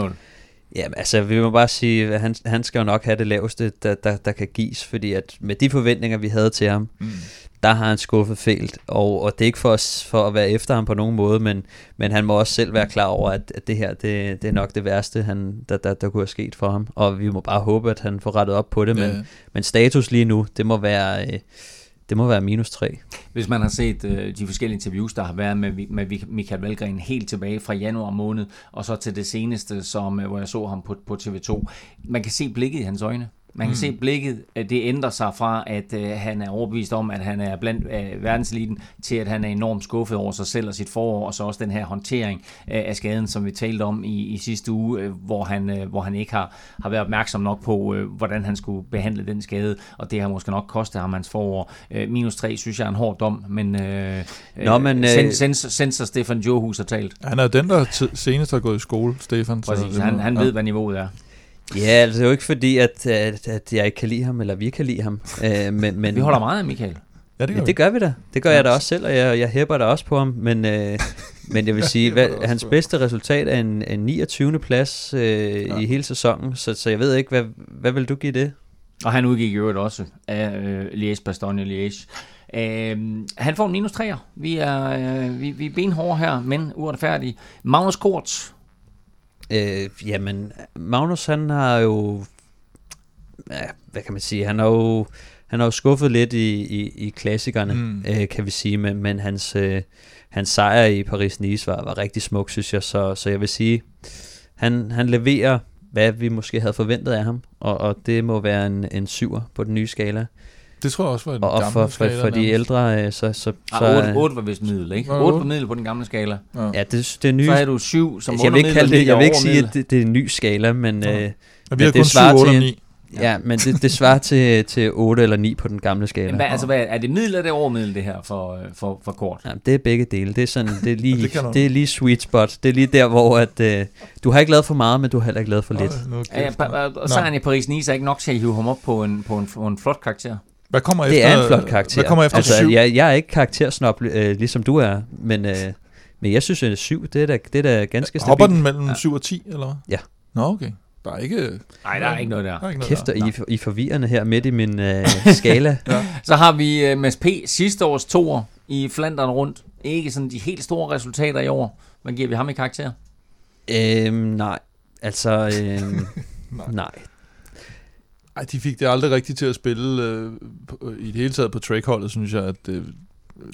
D: 0-0-0.
B: 0-0.
C: Jamen altså, vi må bare sige, at han, han skal jo nok have det laveste, der, der, der kan gives, fordi at med de forventninger, vi havde til ham,
D: Mm.
C: Der har han skuffet fælt, og, og det er ikke for, os, for at være efter ham på nogen måde, men, men han må også selv være klar over, at, at det her, det, det er nok det værste, han, der, der, der kunne have sket for ham, og vi må bare håbe, at han får rettet op på det, men,
D: Ja.
C: men status lige nu, det må være, øh, det må være minus 3.
B: Hvis man har set øh, de forskellige interviews, der har været med, med Michael Valgren helt tilbage fra januar måned, og så til det seneste, som, øh, hvor jeg så ham på, på TV2, man kan se blikket i hans øjne. Man kan mm. se blikket, at det ændrer sig fra, at øh, han er overbevist om, at han er blandt øh, verdenseliten, til at han er enormt skuffet over sig selv og sit forår, og så også den her håndtering øh, af skaden, som vi talte om i, i sidste uge, øh, hvor, han, øh, hvor han ikke har, har været opmærksom nok på, øh, hvordan han skulle behandle den skade, og det har måske nok kostet ham hans forår. Øh, minus 3 synes jeg er en hård dom, men, øh,
C: Nå, men, øh,
B: sens, sens, sensor Stefan Johus har talt.
D: Han er den, der t- senest har gået i skole, Stefan. så
B: Præcis, han, han
D: ja.
B: ved, hvad niveauet er.
C: Ja, altså det er jo ikke fordi, at, at, at jeg ikke kan lide ham, eller vi kan lide ham, øh, men, men
B: Vi holder meget af Michael.
D: Ja, det
C: Ja,
D: gør
C: det gør vi da. Det gør jeg da også selv, og jeg, jeg hæpper da også på ham. Men, øh, men jeg vil sige, hvad, hans bedste resultat er en, en 29. plads øh, ja. i hele sæsonen, så, så jeg ved ikke, hvad, hvad vil du give det?
B: Og han udgik i øvrigt også af øh, Liège, Bastogne Liège. Øh, han får en minus 3'er. Vi er, øh, vi, vi er benhårde her, men uretfærdige. Magnus Kort.
C: Øh, jamen, Magnus han har jo, ja, hvad kan man sige, han har jo, han har jo skuffet lidt i, i, i klassikerne,
D: Mm.
C: øh, kan vi sige, men, men hans, øh, hans sejr i Paris-Nice var, var rigtig smuk, synes jeg, så, så jeg vil sige, han, han leverer, hvad vi måske havde forventet af ham, og, og det må være en, en syver på den nye skala.
D: Det tror jeg også var en
C: Og, og
D: gammel
C: for, for,
D: skala
C: for de ældre, øh, så... så, så
B: Ah, 8, 8 var vist middel, ikke?
D: Ja,
B: 8 var middel på den gamle skala.
D: Ja.
C: Ja, det, det er nye...
B: Så havde du 7 som
C: altså, jeg vil ikke, kalde det, jeg vil ikke
B: og
C: sige, at det, det er en ny skala, men,
D: Ja.
C: øh,
D: Men
C: men
D: vi har
C: det
D: kun 7,
C: svarer
D: 8
C: til
D: og
C: en-
D: 9.
C: ja, men det, det svarer til, til 8 eller 9 på den gamle skala.
B: Hvad, altså, hvad, er det middel eller er det overmiddel, det her for, øh, for, for Kort?
C: Ja, det er begge dele. Det er sådan, det er lige,
D: det
C: det er lige sweet spot. Det er lige der, hvor at, øh, du har ikke lavet for meget, men du har heller ikke lavet for lidt.
D: Åh, nu
B: Ja, ja, og sejren i Paris-Nice er ikke nok til at hive ham op på en, på en, på en flot karakter.
D: Hvad kommer
C: Det
D: efter?
C: er en flot karakter.
D: Hvad kommer efter
C: altså,
D: 7?
C: jeg, jeg er ikke karaktersnop, øh, ligesom du er, men, øh, men jeg synes, at 7, det er da, det er da ganske stabilt.
D: Hopper den mellem
B: Ja.
D: 7 og 10, eller hvad?
C: Ja.
D: Nå, okay. Der er ikke...
B: Nej, der er ikke noget der.
D: Der er ikke noget
C: Kæft,
D: der.
C: I, I forvirrende her midt i min øh, skala.
B: Så har vi uh, Mads P. sidste års toer i Flandern rundt. Ikke sådan de helt store resultater i år. Hvad giver vi ham i karakter?
C: øhm, nej, altså, øhm,
D: Nej.
C: nej.
D: Ej, de fik det aldrig rigtigt til at spille øh, på, i det hele taget på trackholdet, synes jeg, at øh,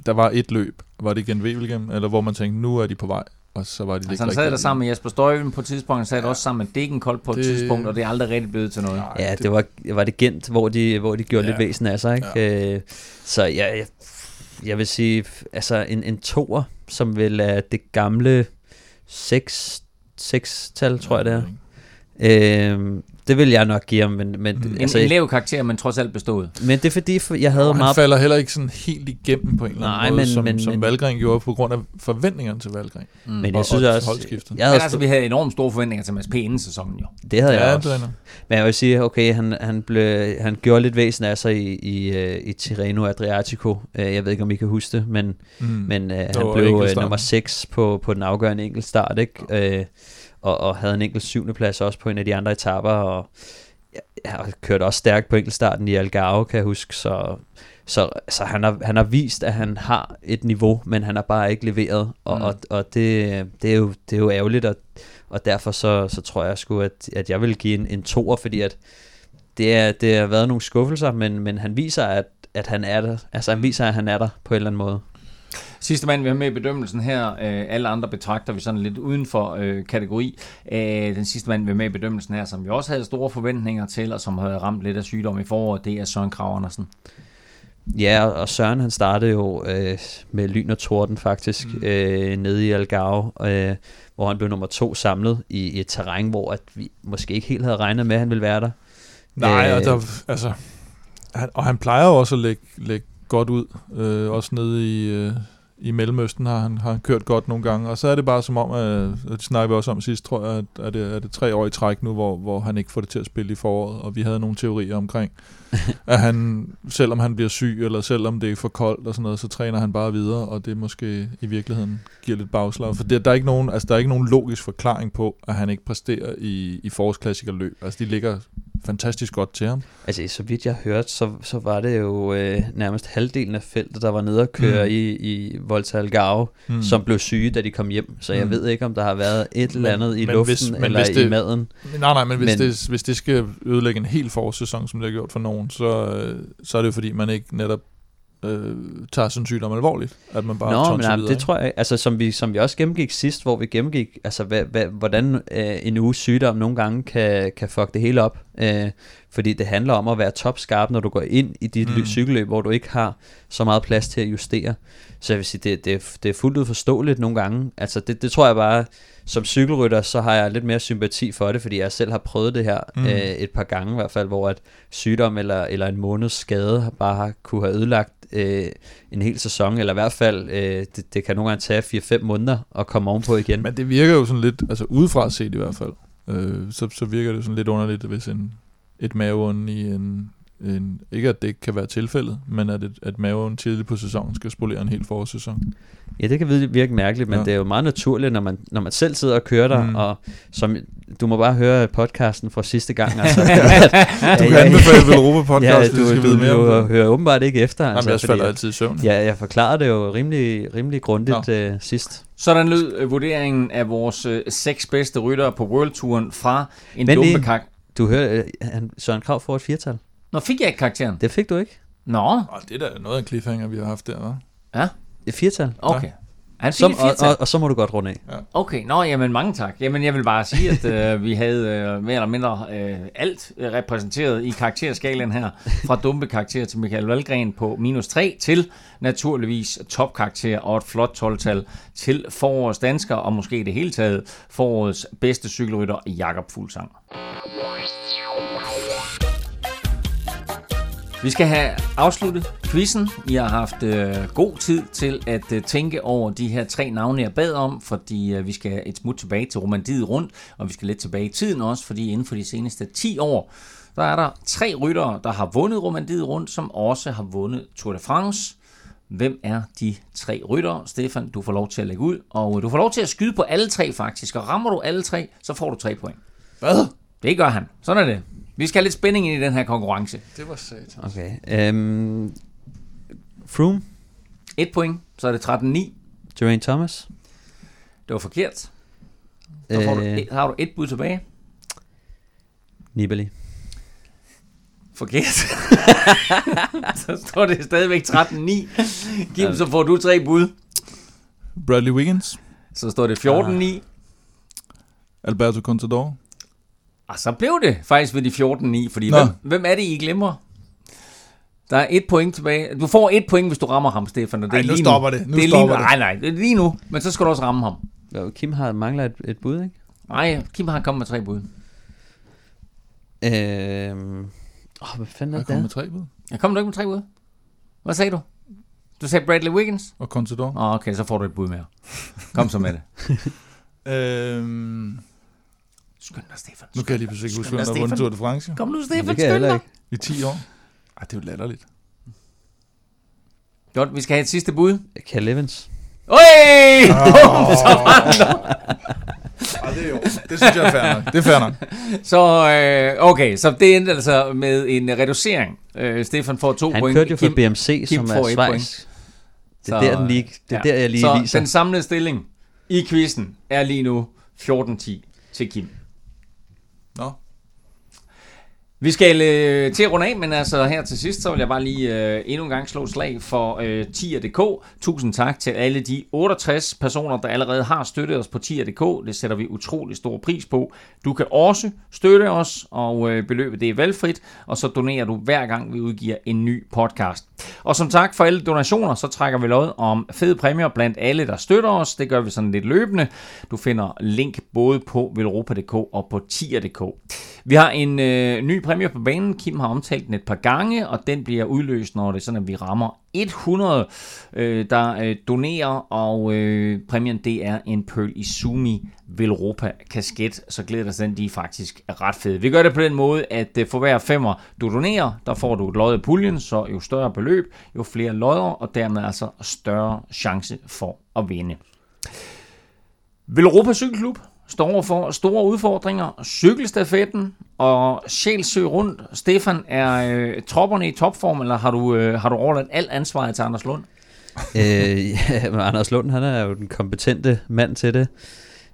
D: der var et løb. Var det igen Wevelgem, eller hvor man tænkte, nu er de på vej. og så var de
B: Altså, han sad der sammen med Jesper Støjven på et tidspunkt, han sad ja. også sammen med Degenkoldt på et
D: Det-
B: tidspunkt, og det er aldrig rigtig blevet til noget.
D: Nej,
C: Ja, det var, var det Gent, hvor de, hvor de gjorde
D: Ja.
C: ja. lidt væsen af sig, ikke? Ja. Øh, så jeg, jeg, jeg vil sige, altså en, en toer, som vil er det gamle 6 6-tal, tror jeg det er. Øh, det vil jeg nok give ham, men, men,
D: Mm.
C: mm.
B: En,
C: altså,
B: en lav karakter, men trods alt bestået.
C: men det er fordi, for jeg havde
D: Og han
C: meget...
D: falder heller ikke sådan helt igennem på en eller anden
C: Nej,
D: måde,
C: men-
D: som,
C: men-
D: som
C: men-
D: Valgren gjorde på grund af forventningerne til Valgren.
B: Mm.
C: Men
D: og-
C: jeg synes
D: og
C: også,
D: holdskiftet.
C: jeg
B: Men
C: havde
B: altså, vi havde enormt store forventninger til Mads P. inden sæsonen jo.
C: det havde jeg
D: Ja,
C: også.
D: det.
C: Men jeg vil sige, okay, han, han, blev, han gjorde lidt væsen af sig i, i, øh, i Tirreno Adriatico. Øh, Jeg ved ikke, om I kan huske det, men,
D: Mm.
C: men øh, han blev øh, nummer 6 på, på den afgørende enkeltstart, ikke? Øh, og, og havde en enkelt syvende plads også på en af de andre etaper, og jeg, har kørt også stærkt på enkeltstarten i Algarve, kan jeg huske, så, så, så han, har, han har vist, at han har et niveau, men han har bare ikke leveret, og,
B: mm.
C: og, og det, det, er jo, det er jo ærgerligt, og, og derfor så, så tror jeg sgu, at, at jeg vil give en, en toer, fordi at det, er, det har været nogle skuffelser, men, men han viser, at, at han er der. Altså han viser, at han er der på en eller anden måde.
B: Sidste mand, vi har med i bedømmelsen her, øh, alle andre betragter vi sådan lidt uden for øh, kategori. Øh, den sidste mand, vi har med i bedømmelsen her, som vi også havde store forventninger til, og som havde ramt lidt af sygdom i foråret, det er Søren Krav Andersen.
C: Ja, og Søren han startede jo øh, med lyn og torden faktisk, mm. øh, nede i Algarve, øh, hvor han blev nummer to samlet i, i et terræn, hvor at vi måske ikke helt havde regnet med, at han ville være der.
D: Nej,
C: Øh,
D: og, der, altså, han, og han plejer jo også at lægge, lægge godt ud. Øh, også nede i, øh, i Mellemøsten har han, har han kørt godt nogle gange. Og så er det bare som om, at, det snakker vi også om sidst, tror jeg, at, at det er det tre år i træk nu, hvor, hvor han ikke får det til at spille i foråret. Og vi havde nogle teorier omkring, at han, selvom han bliver syg, eller selvom det er for koldt og sådan noget, så træner han bare videre, og det måske i virkeligheden giver lidt bagslag. For det, der, er ikke nogen, altså, der er ikke nogen logisk forklaring på, at han ikke præsterer i, i forårsklassikerløb. Altså, de ligger fantastisk godt til ham.
C: Altså, så vidt jeg hørte, så, så var det jo øh, nærmest halvdelen af feltet, der var nede og køre
D: Mm.
C: i, i Volta Algarve,
D: Mm.
C: som blev syge, da de kom hjem. Så jeg
D: Mm.
C: ved ikke, om der har været et eller
D: Men-
C: andet i
D: men
C: luften
D: hvis- men
C: eller
D: hvis
C: i
D: det-
C: maden.
D: Nej, nej, men hvis,
C: Men-
D: det, hvis det skal ødelægge en hel forårssæson, som det har gjort for nogen, så, øh, så er det jo fordi, man ikke netop øh, tager sådan sygdom alvorligt, at man bare
C: Nå, men nej, det tror jeg, altså som vi, som vi også gennemgik sidst, hvor vi gennemgik, altså hvad, hvad, hvordan øh, en uges sygdom nogle gange kan, kan fuck det hele op. Øh, fordi det handler om at være topskarp, når du går ind i dit
D: Mm.
C: cykelløb, hvor du ikke har så meget plads til at justere. Så jeg vil sige, det, det, er- det er fuldt ud forståeligt nogle gange. Altså det, det tror jeg bare, som cykelrytter, så har jeg lidt mere sympati for det, fordi jeg selv har prøvet det her
D: Mm.
C: øh, et par gange i hvert fald, hvor at sygdom eller, eller en måneds skade bare har, kunne have ødelagt øh, en hel sæson, eller i hvert fald, øh, det, det kan nogle gange tage 4-5 måneder at komme ovenpå igen.
D: Men det virker jo sådan lidt, altså udefra set i hvert fald, øh, så, så virker det sådan lidt underligt, hvis en, et maveånd i en, en, ikke at det ikke kan være tilfældet, men at, et, at maven tidligt på sæsonen skal spolere en hel forårssæson.
C: Ja, det kan virke- virke mærkeligt, men
D: Ja.
C: det er jo meget naturligt, når man, når man selv sidder og kører der,
D: Mm.
C: og som, du må bare høre podcasten fra sidste gang. Altså,
D: Du kan anbefale Velropa podcast,
C: ja,
D: hvis du skal
C: du,
D: vide
C: du,
D: mere om
C: du
D: det.
C: hører åbenbart ikke efter.
D: Jamen, jeg
C: fordi
D: falder
C: at-
D: altid i søvn.
C: Ja, jeg forklarede det jo rimelig, rimelig grundigt øh, sidst.
B: Sådan lød øh, vurderingen af vores øh, seks bedste ryttere på Worldtouren fra en
C: Men lige-
B: dumme kak.
C: Du hører, øh, Søren Krav får et firtal.
B: Nå, fik jeg ikke karakteren?
C: Det fik du ikke.
B: Nå,
D: Oh, det er da noget af en cliffhanger, vi har haft der, hva'?
B: ja,
C: Et firtal.
B: okay. Han fik
C: Som,
B: et
C: og,
B: firtal.
C: og, og, så må du godt runde af.
B: Okay, nå, jamen mange tak. Jamen jeg vil bare sige, at øh, vi havde øh, mere eller mindre øh, alt øh, repræsenteret i karakterskalaen her, fra dumpe karakter til Michael Valgren på minus 3 til naturligvis topkarakter og et flot 12-tal til forårets dansker og måske i det hele taget forårets bedste cykelrytter Jakob Fuglsang. Vi skal have afsluttet quizzen. I har haft øh, god tid til at øh, tænke over de her tre navne, jeg bad om, fordi øh, vi skal et smut tilbage til romandiet rundt, og vi skal lidt tilbage i tiden også, fordi inden for de seneste 10 år, der er der tre ryttere, der har vundet romandiet rundt, som også har vundet Tour de France. Hvem er de tre ryttere? Stefan, du får lov til at lægge ud, og du får lov til at skyde på alle tre faktisk, og rammer du alle tre, så får du tre point.
D: Hvad?
B: Det gør han. Sådan er det. Vi skal have lidt spænding ind i den her konkurrence.
D: Det var sat.
C: Okay. Um, Froome,
B: Et point, så er det 13-9.
C: Geraint Thomas.
B: Det var forkert. Så får du,
C: Øh,
B: et, har du et bud tilbage.
C: Nibali.
B: Forkert. så står det stadigvæk 13-9. Kim, så får du tre bud.
D: Bradley Wiggins.
B: Så står det 14-9.
D: Alberto Contador.
B: Og så blev det faktisk ved de 14-9, fordi
D: Nå.
B: hvem, hvem er det, I glemmer? Der er et point tilbage. Du får et point, hvis du rammer ham, Stefan. og Det
D: Ej,
B: er
D: nu
B: lige
D: stopper det. Nu
B: det er
D: stopper
B: lige,
D: det.
B: Nej, nej, det er lige nu. Men så skal du også ramme ham.
C: Jo, Kim har mangler et, et bud, ikke?
B: Nej, Kim har kommet med tre bud.
C: Øhm, åh, hvad fanden er
D: Jeg
C: det
D: kom
C: der?
D: med tre bud.
B: Jeg kom du ikke med tre bud? Hvad sagde du? Du sagde Bradley Wiggins?
D: Og Contador.
B: Åh, oh, okay, så får du et bud mere. Kom så med det.
D: Øhm,
B: Skynd dig, Stefan.
D: nu kan jeg lige pludselig ikke huske, hvem der vundet. Tour de France.
B: Kom nu,
C: Det
B: Stefan, skynd dig.
D: I 10 år. Ej, det er jo latterligt.
B: Godt, vi skal have et sidste bud.
C: Cal Evans.
B: Øj!
D: Ej, det er jo. Det synes jeg er fair nok. Det er fair nok.
B: Så, øh, okay, så det endte altså med en reducering. Øh, Stefan får to
C: Han
B: point.
C: kørte jo for
B: Kim-
C: BMC,
B: Kim
C: som er Schweiz. Det er
B: Så,
C: der, den lige, det er der, jeg lige
B: så
C: viser.
B: den samlede stilling i quizzen er lige nu 14-10 til Kim.
D: Nå.
B: Vi skal øh, til at runde af, men altså her til sidst, så vil jeg bare lige øh, endnu en gang slå et slag for øh, tier.dk. Tusind tak til alle de 68 personer, der allerede har støttet os på tier.dk. Det sætter vi utrolig stor pris på. Du kan også støtte os, og øh, beløbet det er valgfrit, og så donerer du hver gang, vi udgiver en ny podcast. Og som tak for alle donationer, så trækker vi lod om fede præmier blandt alle, der støtter os. Det gør vi sådan lidt løbende. Du finder link både på velropa.dk og på tier.dk. Vi har en øh, ny præmie på banen. Kim har omtalt den et par gange, og den bliver udløst, når det er sådan, at vi rammer 100, øh, der øh, donerer, og øh, præmien det er en Pearl Izumi Velropa kasket, så glæder dig den, de er faktisk er ret fede. Vi gør det på den måde, at øh, for hver femmer du donerer, der får du et lod i puljen, så jo større beløb, jo flere lodder, og dermed altså større chance for at vinde. Velropa Cykelklub står for store udfordringer. Cykelstafetten og Sjælsø rundt. Stefan, er øh, tropperne i topform, eller har du, øh, har du overladt alt ansvaret til Anders Lund?
C: øh, ja, men Anders Lund, han er jo den kompetente mand til det,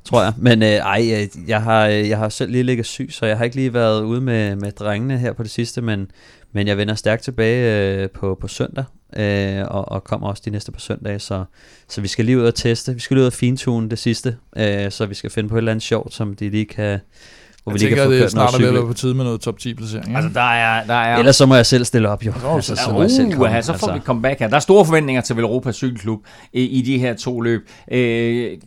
C: tror jeg. Men øh, ej, øh, jeg har, øh, jeg har selv lige ligget syg, så jeg har ikke lige været ude med, med drengene her på det sidste, men, men jeg vender stærkt tilbage øh, på, på søndag, øh, og, og kommer også de næste par søndage, så, så vi skal lige ud og teste, vi skal lige ud og fintune det sidste, øh, så vi skal finde på et eller andet sjovt, som de lige kan, hvor
D: Jeg
C: vi lige
D: tænker,
C: kan få
D: det snart er ved at være
C: cykel.
D: på tide med noget top 10 placering.
B: Altså, der er... Der er
C: Ellers så må jeg selv stille op, jo. Altså, så må jeg selv
B: Uh,
C: komme,
B: så får
C: altså.
B: vi comeback her. Der er store forventninger til Velropa Cykelklub i, i de her to løb. Øh,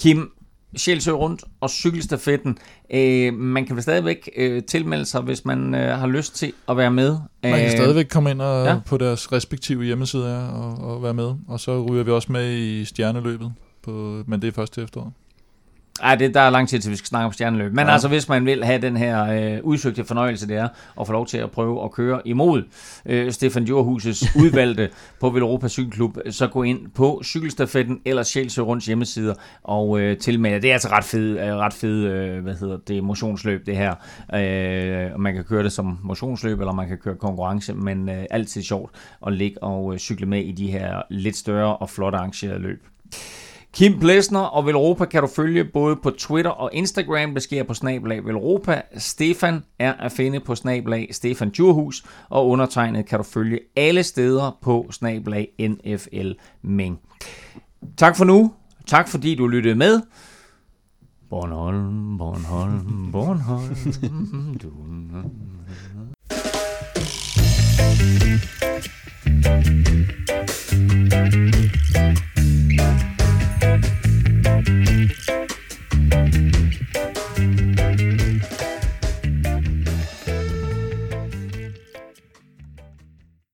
B: Kim, Sjælsø rundt og cykelstafetten. Øh, man kan vel stadigvæk øh, tilmelde sig, hvis man øh, har lyst til at være med.
D: Man kan
B: Øh,
D: stadigvæk komme ind og,
B: ja.
D: ja. på deres respektive hjemmesider og, og være med. Og så ryger vi også med i stjerneløbet. På, men det er først til efteråret.
B: Ej, det, der er lang tid til, vi skal snakke om stjerneløb. Men ja. Altså, hvis man vil have den her øh, udsøgte fornøjelse, det er at få lov til at prøve at køre imod øh, Stefan Djurhuses udvalgte på Velropa Cykelklub, så gå ind på cykelstafetten eller Sjælsø Runds hjemmesider og øh, tilmelde. Det er altså ret fed, øh, ret fed øh, hvad hedder det, motionsløb, det her. Øh, man kan køre det som motionsløb, eller man kan køre konkurrence, men øh, altid sjovt at ligge og øh, cykle med i de her lidt større og flot arrangerede løb. Kim Plesner og Velropa kan du følge både på Twitter og Instagram. Det sker på Snablag Velropa. Stefan er at finde på Snablag Stefan Djurhus. Og undertegnet kan du følge alle steder på Snablag NFL Ming. Tak for nu. Tak fordi du lyttede med. Bornholm, Bornholm, Bornholm. Du.